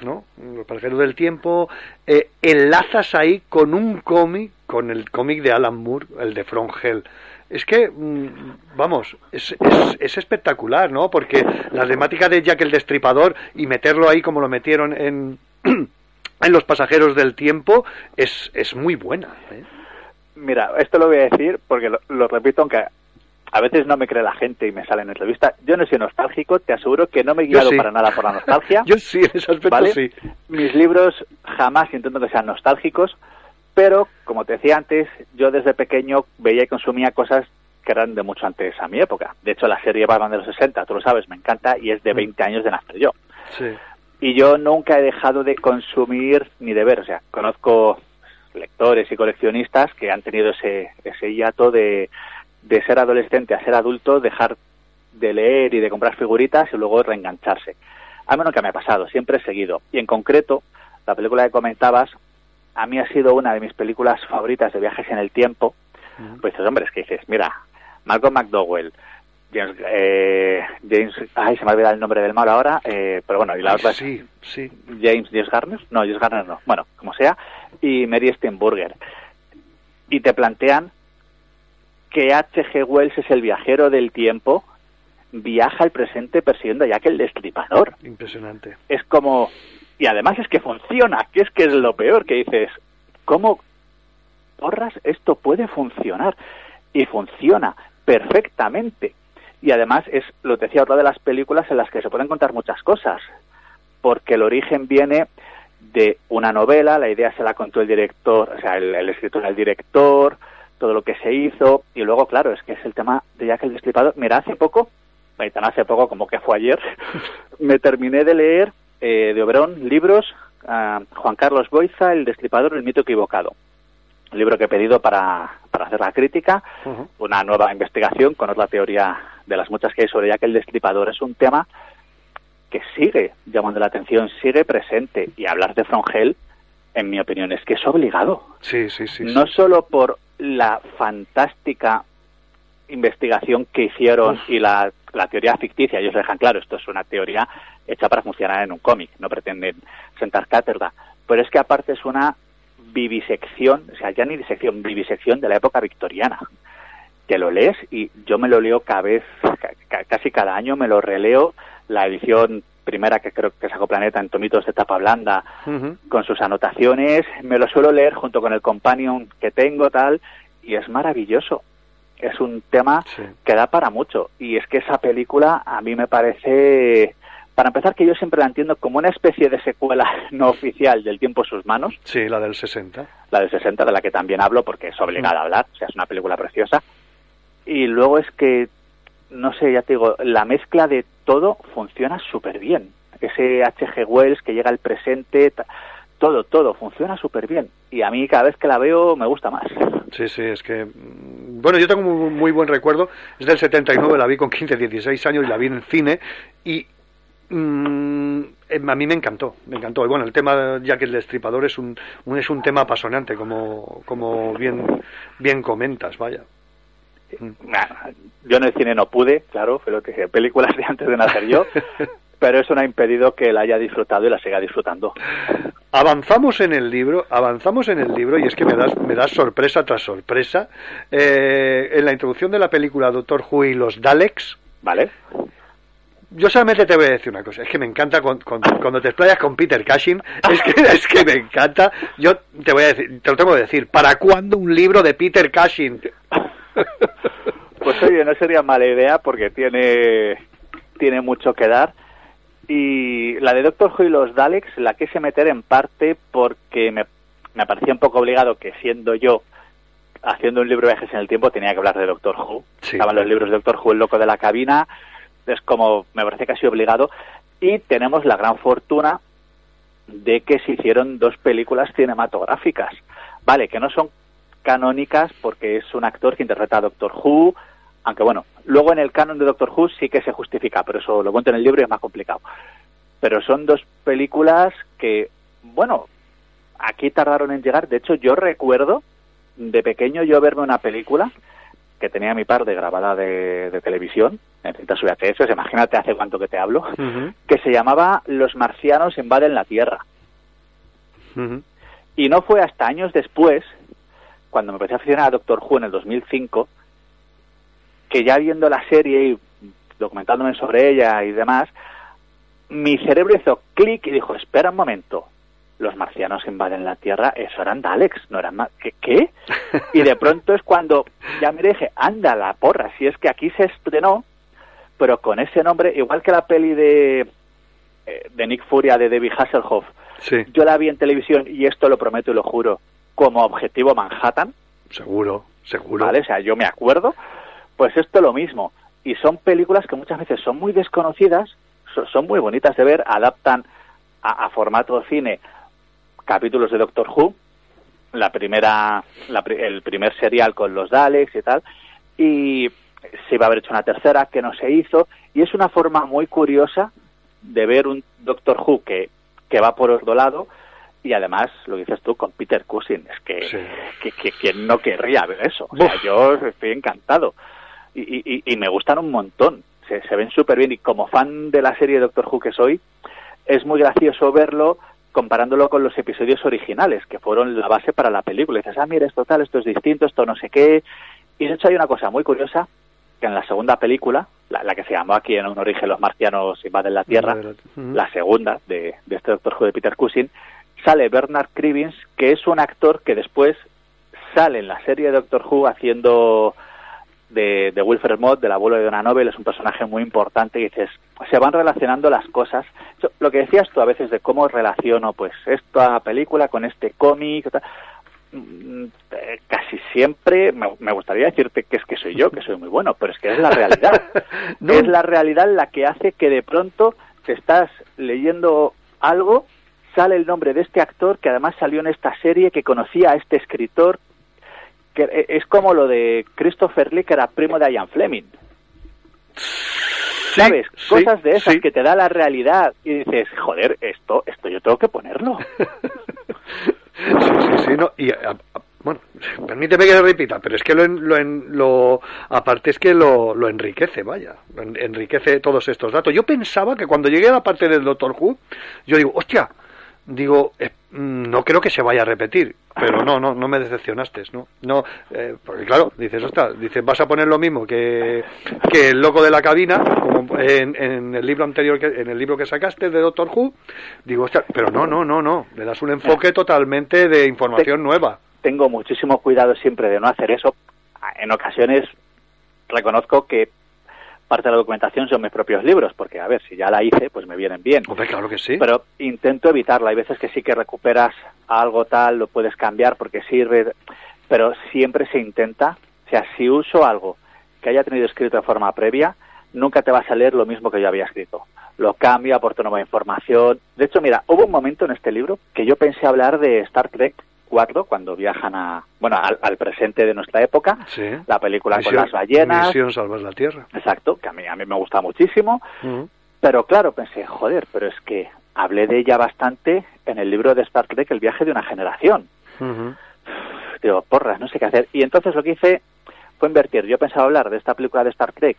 ¿no? Los pasajeros del tiempo, eh, enlazas ahí con un cómic, con el cómic de Alan Moore, el de From Hell. Es que, mm, vamos, es, es, es espectacular, ¿no? Porque la temática de Jack el Destripador y meterlo ahí como lo metieron en, <clears throat> en Los Pasajeros del Tiempo es, es muy buena. ¿eh? Mira, esto lo voy a decir porque lo, lo repito, aunque a veces no me cree la gente y me sale en entrevista. Yo no soy nostálgico, te aseguro que no me he guiado sí. para nada por la nostalgia. <laughs> Yo sí, en ese aspecto ¿vale? sí. Mis libros jamás intento que sean nostálgicos, pero como te decía antes, yo desde pequeño veía y consumía cosas que eran de mucho antes a mi época. De hecho, la serie Batman de los 60, tú lo sabes, me encanta y es de 20 años de nacer yo. Sí. Y yo nunca he dejado de consumir ni de ver, o sea, conozco lectores y coleccionistas que han tenido ese, ese hiato de, de ser adolescente a ser adulto, dejar de leer y de comprar figuritas y luego reengancharse. A mí nunca me ha pasado, siempre he seguido. Y en concreto, la película que comentabas, a mí ha sido una de mis películas favoritas de viajes en el tiempo. Pues dices, hombre, es que dices, mira, Malcolm McDowell, James, eh, James, ay, se me ha olvidado el nombre del malo ahora, eh, pero bueno, y la otra es Sí, sí. James James Garner, no, James Garner no, bueno, como sea, y Mary Steenburgen. Y te plantean que H.G. Wells es el viajero del tiempo, viaja al presente persiguiendo a Jack el Destripador. Impresionante. Es como... Y además es que funciona, que es que es lo peor, que dices, ¿cómo porras esto puede funcionar? Y funciona perfectamente. Y además es, lo que decía, otra de las películas en las que se pueden contar muchas cosas, porque el origen viene de una novela, la idea se la contó el director, o sea, el, el escritor el director, todo lo que se hizo, y luego, claro, es que es el tema de Jack el Destripador. Mira, hace poco, tan hace poco como que fue ayer, <laughs> me terminé de leer eh, de Oberón libros, ah, Juan Carlos Boiza, El Destripador, El Mito Equivocado. Un libro que he pedido para, para hacer la crítica, una nueva investigación con otra teoría de las muchas que hay sobre Jack el Destripador. Es un tema que sigue llamando la atención, sigue presente. Y hablar de Frongel, en mi opinión, es que es obligado. Sí, sí, sí. No solo por la fantástica investigación que hicieron y la, la teoría ficticia, ellos dejan claro, esto es una teoría hecha para funcionar en un cómic, no pretenden sentar cátedra, pero es que aparte es una vivisección, o sea, ya ni disección, vivisección de la época victoriana. Te lo lees y yo me lo leo cada vez, ca- ca- casi cada año me lo releo, la edición primera que creo que sacó Planeta en tomitos de tapa blanda, con sus anotaciones, me lo suelo leer junto con el companion que tengo, tal, y es maravilloso. Es un tema que da para mucho. Y es que esa película a mí me parece, para empezar, que yo siempre la entiendo como una especie de secuela <laughs> no oficial del tiempo en sus manos, Sí, la del 60. la del 60, de la que también hablo porque es obligada a hablar, o sea, es una película preciosa. Y luego es que, no sé, ya te digo, la mezcla de todo funciona súper bien. Ese H.G. Wells que llega al presente, todo, todo funciona súper bien. Y a mí cada vez que la veo me gusta más. Sí, sí, es que. mm, Bueno, yo tengo muy, muy buen recuerdo. Es del 79, la vi con 15, 16 años y la vi en cine. Y. mm, eh, a mí me encantó, me encantó. Y bueno, el tema Jack el Destripador es un, un- es un tema apasionante, como, como bien, bien comentas, vaya. Nah, Yo en el cine no pude, claro, pero que películas de antes de nacer yo, <laughs> pero eso no ha impedido que la haya disfrutado y la siga disfrutando. Avanzamos en el libro, avanzamos en el libro y es que me das, me das sorpresa tras sorpresa. Eh, en la introducción de la película Doctor Who y los Daleks, ¿vale? Yo solamente te voy a decir una cosa, es que me encanta con- con- cuando te explayas con Peter Cushing, es que, es que me encanta. Yo te voy a decir, te lo tengo que decir, ¿para cuándo un libro de Peter Cushing? Pues oye, no sería mala idea porque tiene, tiene mucho que dar. Y la de Doctor Who y los Daleks la quise meter en parte porque me, me parecía un poco obligado que siendo yo haciendo un libro de viajes en el tiempo tenía que hablar de Doctor Who. Estaban los libros de Doctor Who, El loco de la cabina, es como, me parece casi obligado. Y tenemos la gran fortuna de que se hicieron dos películas cinematográficas. Vale, que no son canónicas porque es un actor que interpreta a Doctor Who, aunque bueno, luego en el canon de Doctor Who sí que se justifica, pero eso lo cuento en el libro y es más complicado. Pero son dos películas que, bueno, aquí tardaron en llegar. De hecho, yo recuerdo de pequeño yo verme una película que tenía mi grabada de, de televisión, en cintas VHS, imagínate hace cuánto que te hablo, <laughs> que se llamaba Los marcianos invaden la Tierra. Y no fue hasta años después, cuando me empecé a aficionar a Doctor Who en el 2005, que ya viendo la serie y documentándome sobre ella y demás, mi cerebro hizo clic y dijo, espera un momento, los marcianos invaden la Tierra, eso eran Daleks, no eran más... ¿Qué? qué? <laughs> Y de pronto es cuando ya me dije, anda la porra, si es que aquí se estrenó, pero con ese nombre, igual que la peli de, eh, de Nick Furia de David Hasselhoff, yo la vi en televisión y esto lo prometo y lo juro, como objetivo Manhattan, Seguro, seguro. ¿vale? O sea, yo me acuerdo, pues esto lo mismo. Y son películas que muchas veces son muy desconocidas, so- son muy bonitas de ver, adaptan a, a formato cine capítulos de Doctor Who, la primera, la el primer serial con los Daleks y tal, y se iba a haber hecho una tercera que no se hizo, y es una forma muy curiosa de ver un Doctor Who que, que va por otro lado, y además, lo que dices tú, con Peter Cushing, es que, que, que- ¿quién no querría ver eso? O sea, yo estoy encantado. Y, y- y- me gustan un montón, se, se ven súper bien, y como fan de la serie Doctor Who que soy, es muy gracioso verlo comparándolo con los episodios originales, que fueron la base para la película. Y dices, ah, mira, esto tal, esto es distinto, esto no sé qué. Y de hecho hay una cosa muy curiosa, que en la segunda película, la, la que se llamó aquí en un origen Los marcianos invaden la Tierra, la segunda de, de este Doctor Who de Peter Cushing, sale Bernard Cribbins, que es un actor que después sale en la serie de Doctor Who haciendo de, de Wilfred Mott, del abuelo de Donna Noble, es un personaje muy importante y dices, se van relacionando las cosas. Lo que decías tú a veces de cómo relaciono pues esta película con este cómic, mm, eh, casi siempre me, me gustaría decirte que es que soy yo, que soy muy bueno, pero es que es la realidad. <laughs> Es la realidad la que hace que de pronto te estás leyendo algo, sale el nombre de este actor que además salió en esta serie, que conocía a este escritor, que e- es como lo de Christopher Lee, que era primo de Ian Fleming. ¿Sabes? sí, Cosas de esas que te da la realidad y dices, joder, esto, esto yo tengo que ponerlo. <laughs> Sí, sí, sí, no, y a- a- bueno, permíteme que lo repita, pero es que lo, lo, lo aparte es que lo, lo enriquece, vaya, en- enriquece todos estos datos. Yo pensaba que cuando llegué a la parte del Doctor Who, yo digo, hostia, digo, mm, no creo que se vaya a repetir, pero no, no, no me decepcionaste, ¿no? No, eh, porque claro, dices, ostras, dices, vas a poner lo mismo que, que el loco de la cabina, como en, en el libro anterior, que, en el libro que sacaste de Doctor Who, digo, ostras, pero no, no, no, no, le das un enfoque totalmente de información nueva. Tengo muchísimo cuidado siempre de no hacer eso. En ocasiones reconozco que parte de la documentación son mis propios libros, porque a ver, si ya la hice, pues me vienen bien. Hombre, claro que sí. Pero intento evitarla. Hay veces que sí que recuperas algo tal, lo puedes cambiar porque sirve, pero siempre se intenta, o sea, si uso algo que haya tenido escrito de forma previa, nunca te va a salir lo mismo que yo había escrito. Lo cambio, aporto nueva información. De hecho, mira, hubo un momento en este libro que yo pensé hablar de Star Trek 4, cuando viajan a, bueno, al, al presente de nuestra época, Sí. la película Misión- con las ballenas, Misión Salvas la Tierra. exacto, que a mí, a mí me gusta muchísimo, pero claro, pensé, joder, pero es que hablé de ella bastante en el libro de Star Trek, El viaje de una generación. Ujú. Digo, porras, no sé qué hacer. Y entonces lo que hice fue invertir. Yo pensaba hablar de esta película de Star Trek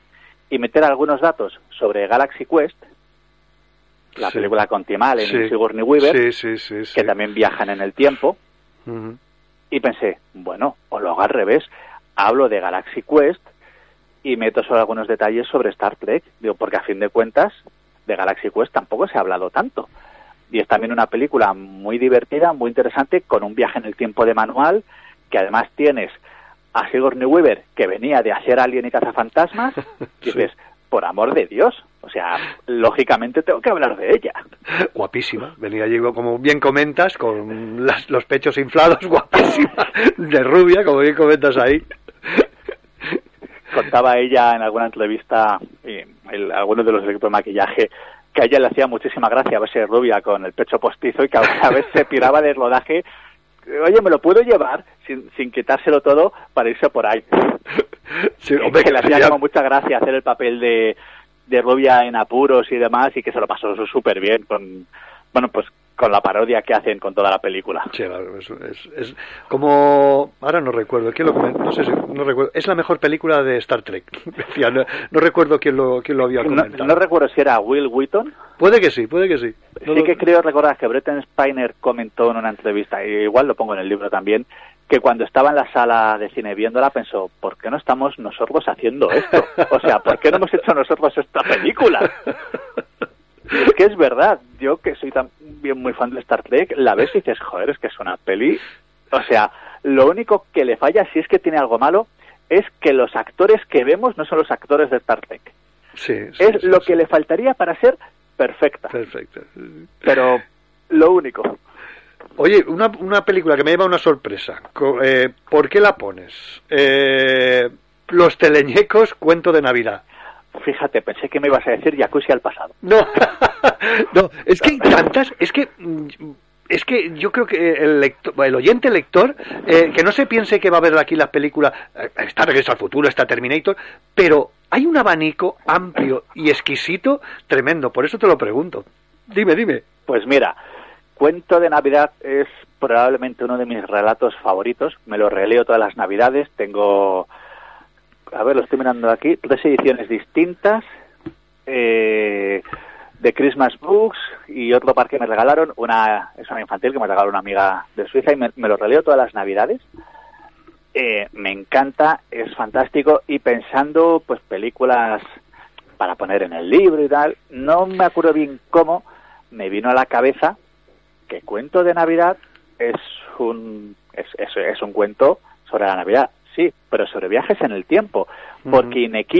y meter algunos datos sobre Galaxy Quest, la Sí. película con Tim Allen Sí. y Sigourney Weaver, sí. que también viajan en el tiempo. Y pensé, bueno, o lo hago al revés. Hablo de Galaxy Quest y meto solo algunos detalles sobre Star Trek. Digo, porque a fin de cuentas, de Galaxy Quest tampoco se ha hablado tanto. Y es también una película muy divertida, muy interesante, con un viaje en el tiempo de manual, que además tienes a Sigourney Weaver, que venía de hacer Alien y Cazafantasmas, <laughs> y dices, por amor de Dios, o sea, lógicamente tengo que hablar de ella. Guapísima. Venía allí, como bien comentas, con las- los pechos inflados, <laughs> guapísima. De rubia, como bien comentas ahí. contaba ella en alguna entrevista, eh, el- algunos de los equipos de maquillaje, que a ella le hacía muchísima gracia verse rubia con el pecho postizo y que a vez se piraba del rodaje. Oye, ¿me lo puedo llevar sin, sin quitárselo todo para irse por ahí? Hombre, que le hacía como mucha gracia hacer el papel de, de rubia en apuros y demás y que se lo pasó súper bien con, bueno, pues con la parodia que hacen con toda la película. Sí, claro, es, es- es como ahora no recuerdo quién lo comen- no sé si no recuerdo es la mejor película de Star Trek <laughs> Decía, no, no recuerdo quién lo quién lo había No, comentado no recuerdo si era Will Wheaton. puede que sí puede que sí No sí lo- que creo recordar que Bretton Spiner comentó en una entrevista, y igual lo pongo en el libro también, que cuando estaba en la sala de cine viéndola pensó, ¿por qué no estamos nosotros haciendo esto? O sea, ¿por qué no hemos hecho nosotros esta película? Es que es verdad, yo que soy también muy fan de Star Trek, la ves y dices, joder, es que es una peli. O sea, lo único que le falla, si es que tiene algo malo, es que los actores que vemos no son los actores de Star Trek. sí, sí, Es sí, lo que le faltaría para ser perfecta. perfecto Pero lo único. Oye una, una película que me lleva una sorpresa eh, ¿por qué la pones? Eh, los teleñecos cuento de Navidad Fíjate, pensé que me ibas a decir jacuzzi al pasado. No, <laughs> no, es que hay tantas, es que mm, es que yo creo que el lector, el oyente lector eh, que no se piense que va a ver aquí las películas eh, está Regreso al futuro, está Terminator, pero hay un abanico amplio y exquisito tremendo, por eso te lo pregunto. Dime, dime. Pues mira, Cuento de Navidad es probablemente uno de mis relatos favoritos. Me lo releo todas las Navidades. Tengo, a ver, lo estoy mirando aquí, tres ediciones distintas eh, de Christmas Books y otro par que me regalaron. Una es una infantil que me regaló una amiga de Suiza y me, lo releo todas las Navidades. Eh, me encanta, es fantástico y pensando pues películas para poner en el libro y tal, no me acuerdo bien cómo me vino a la cabeza que Cuento de Navidad es un es, es, es un cuento sobre la Navidad, sí, pero sobre viajes en el tiempo, porque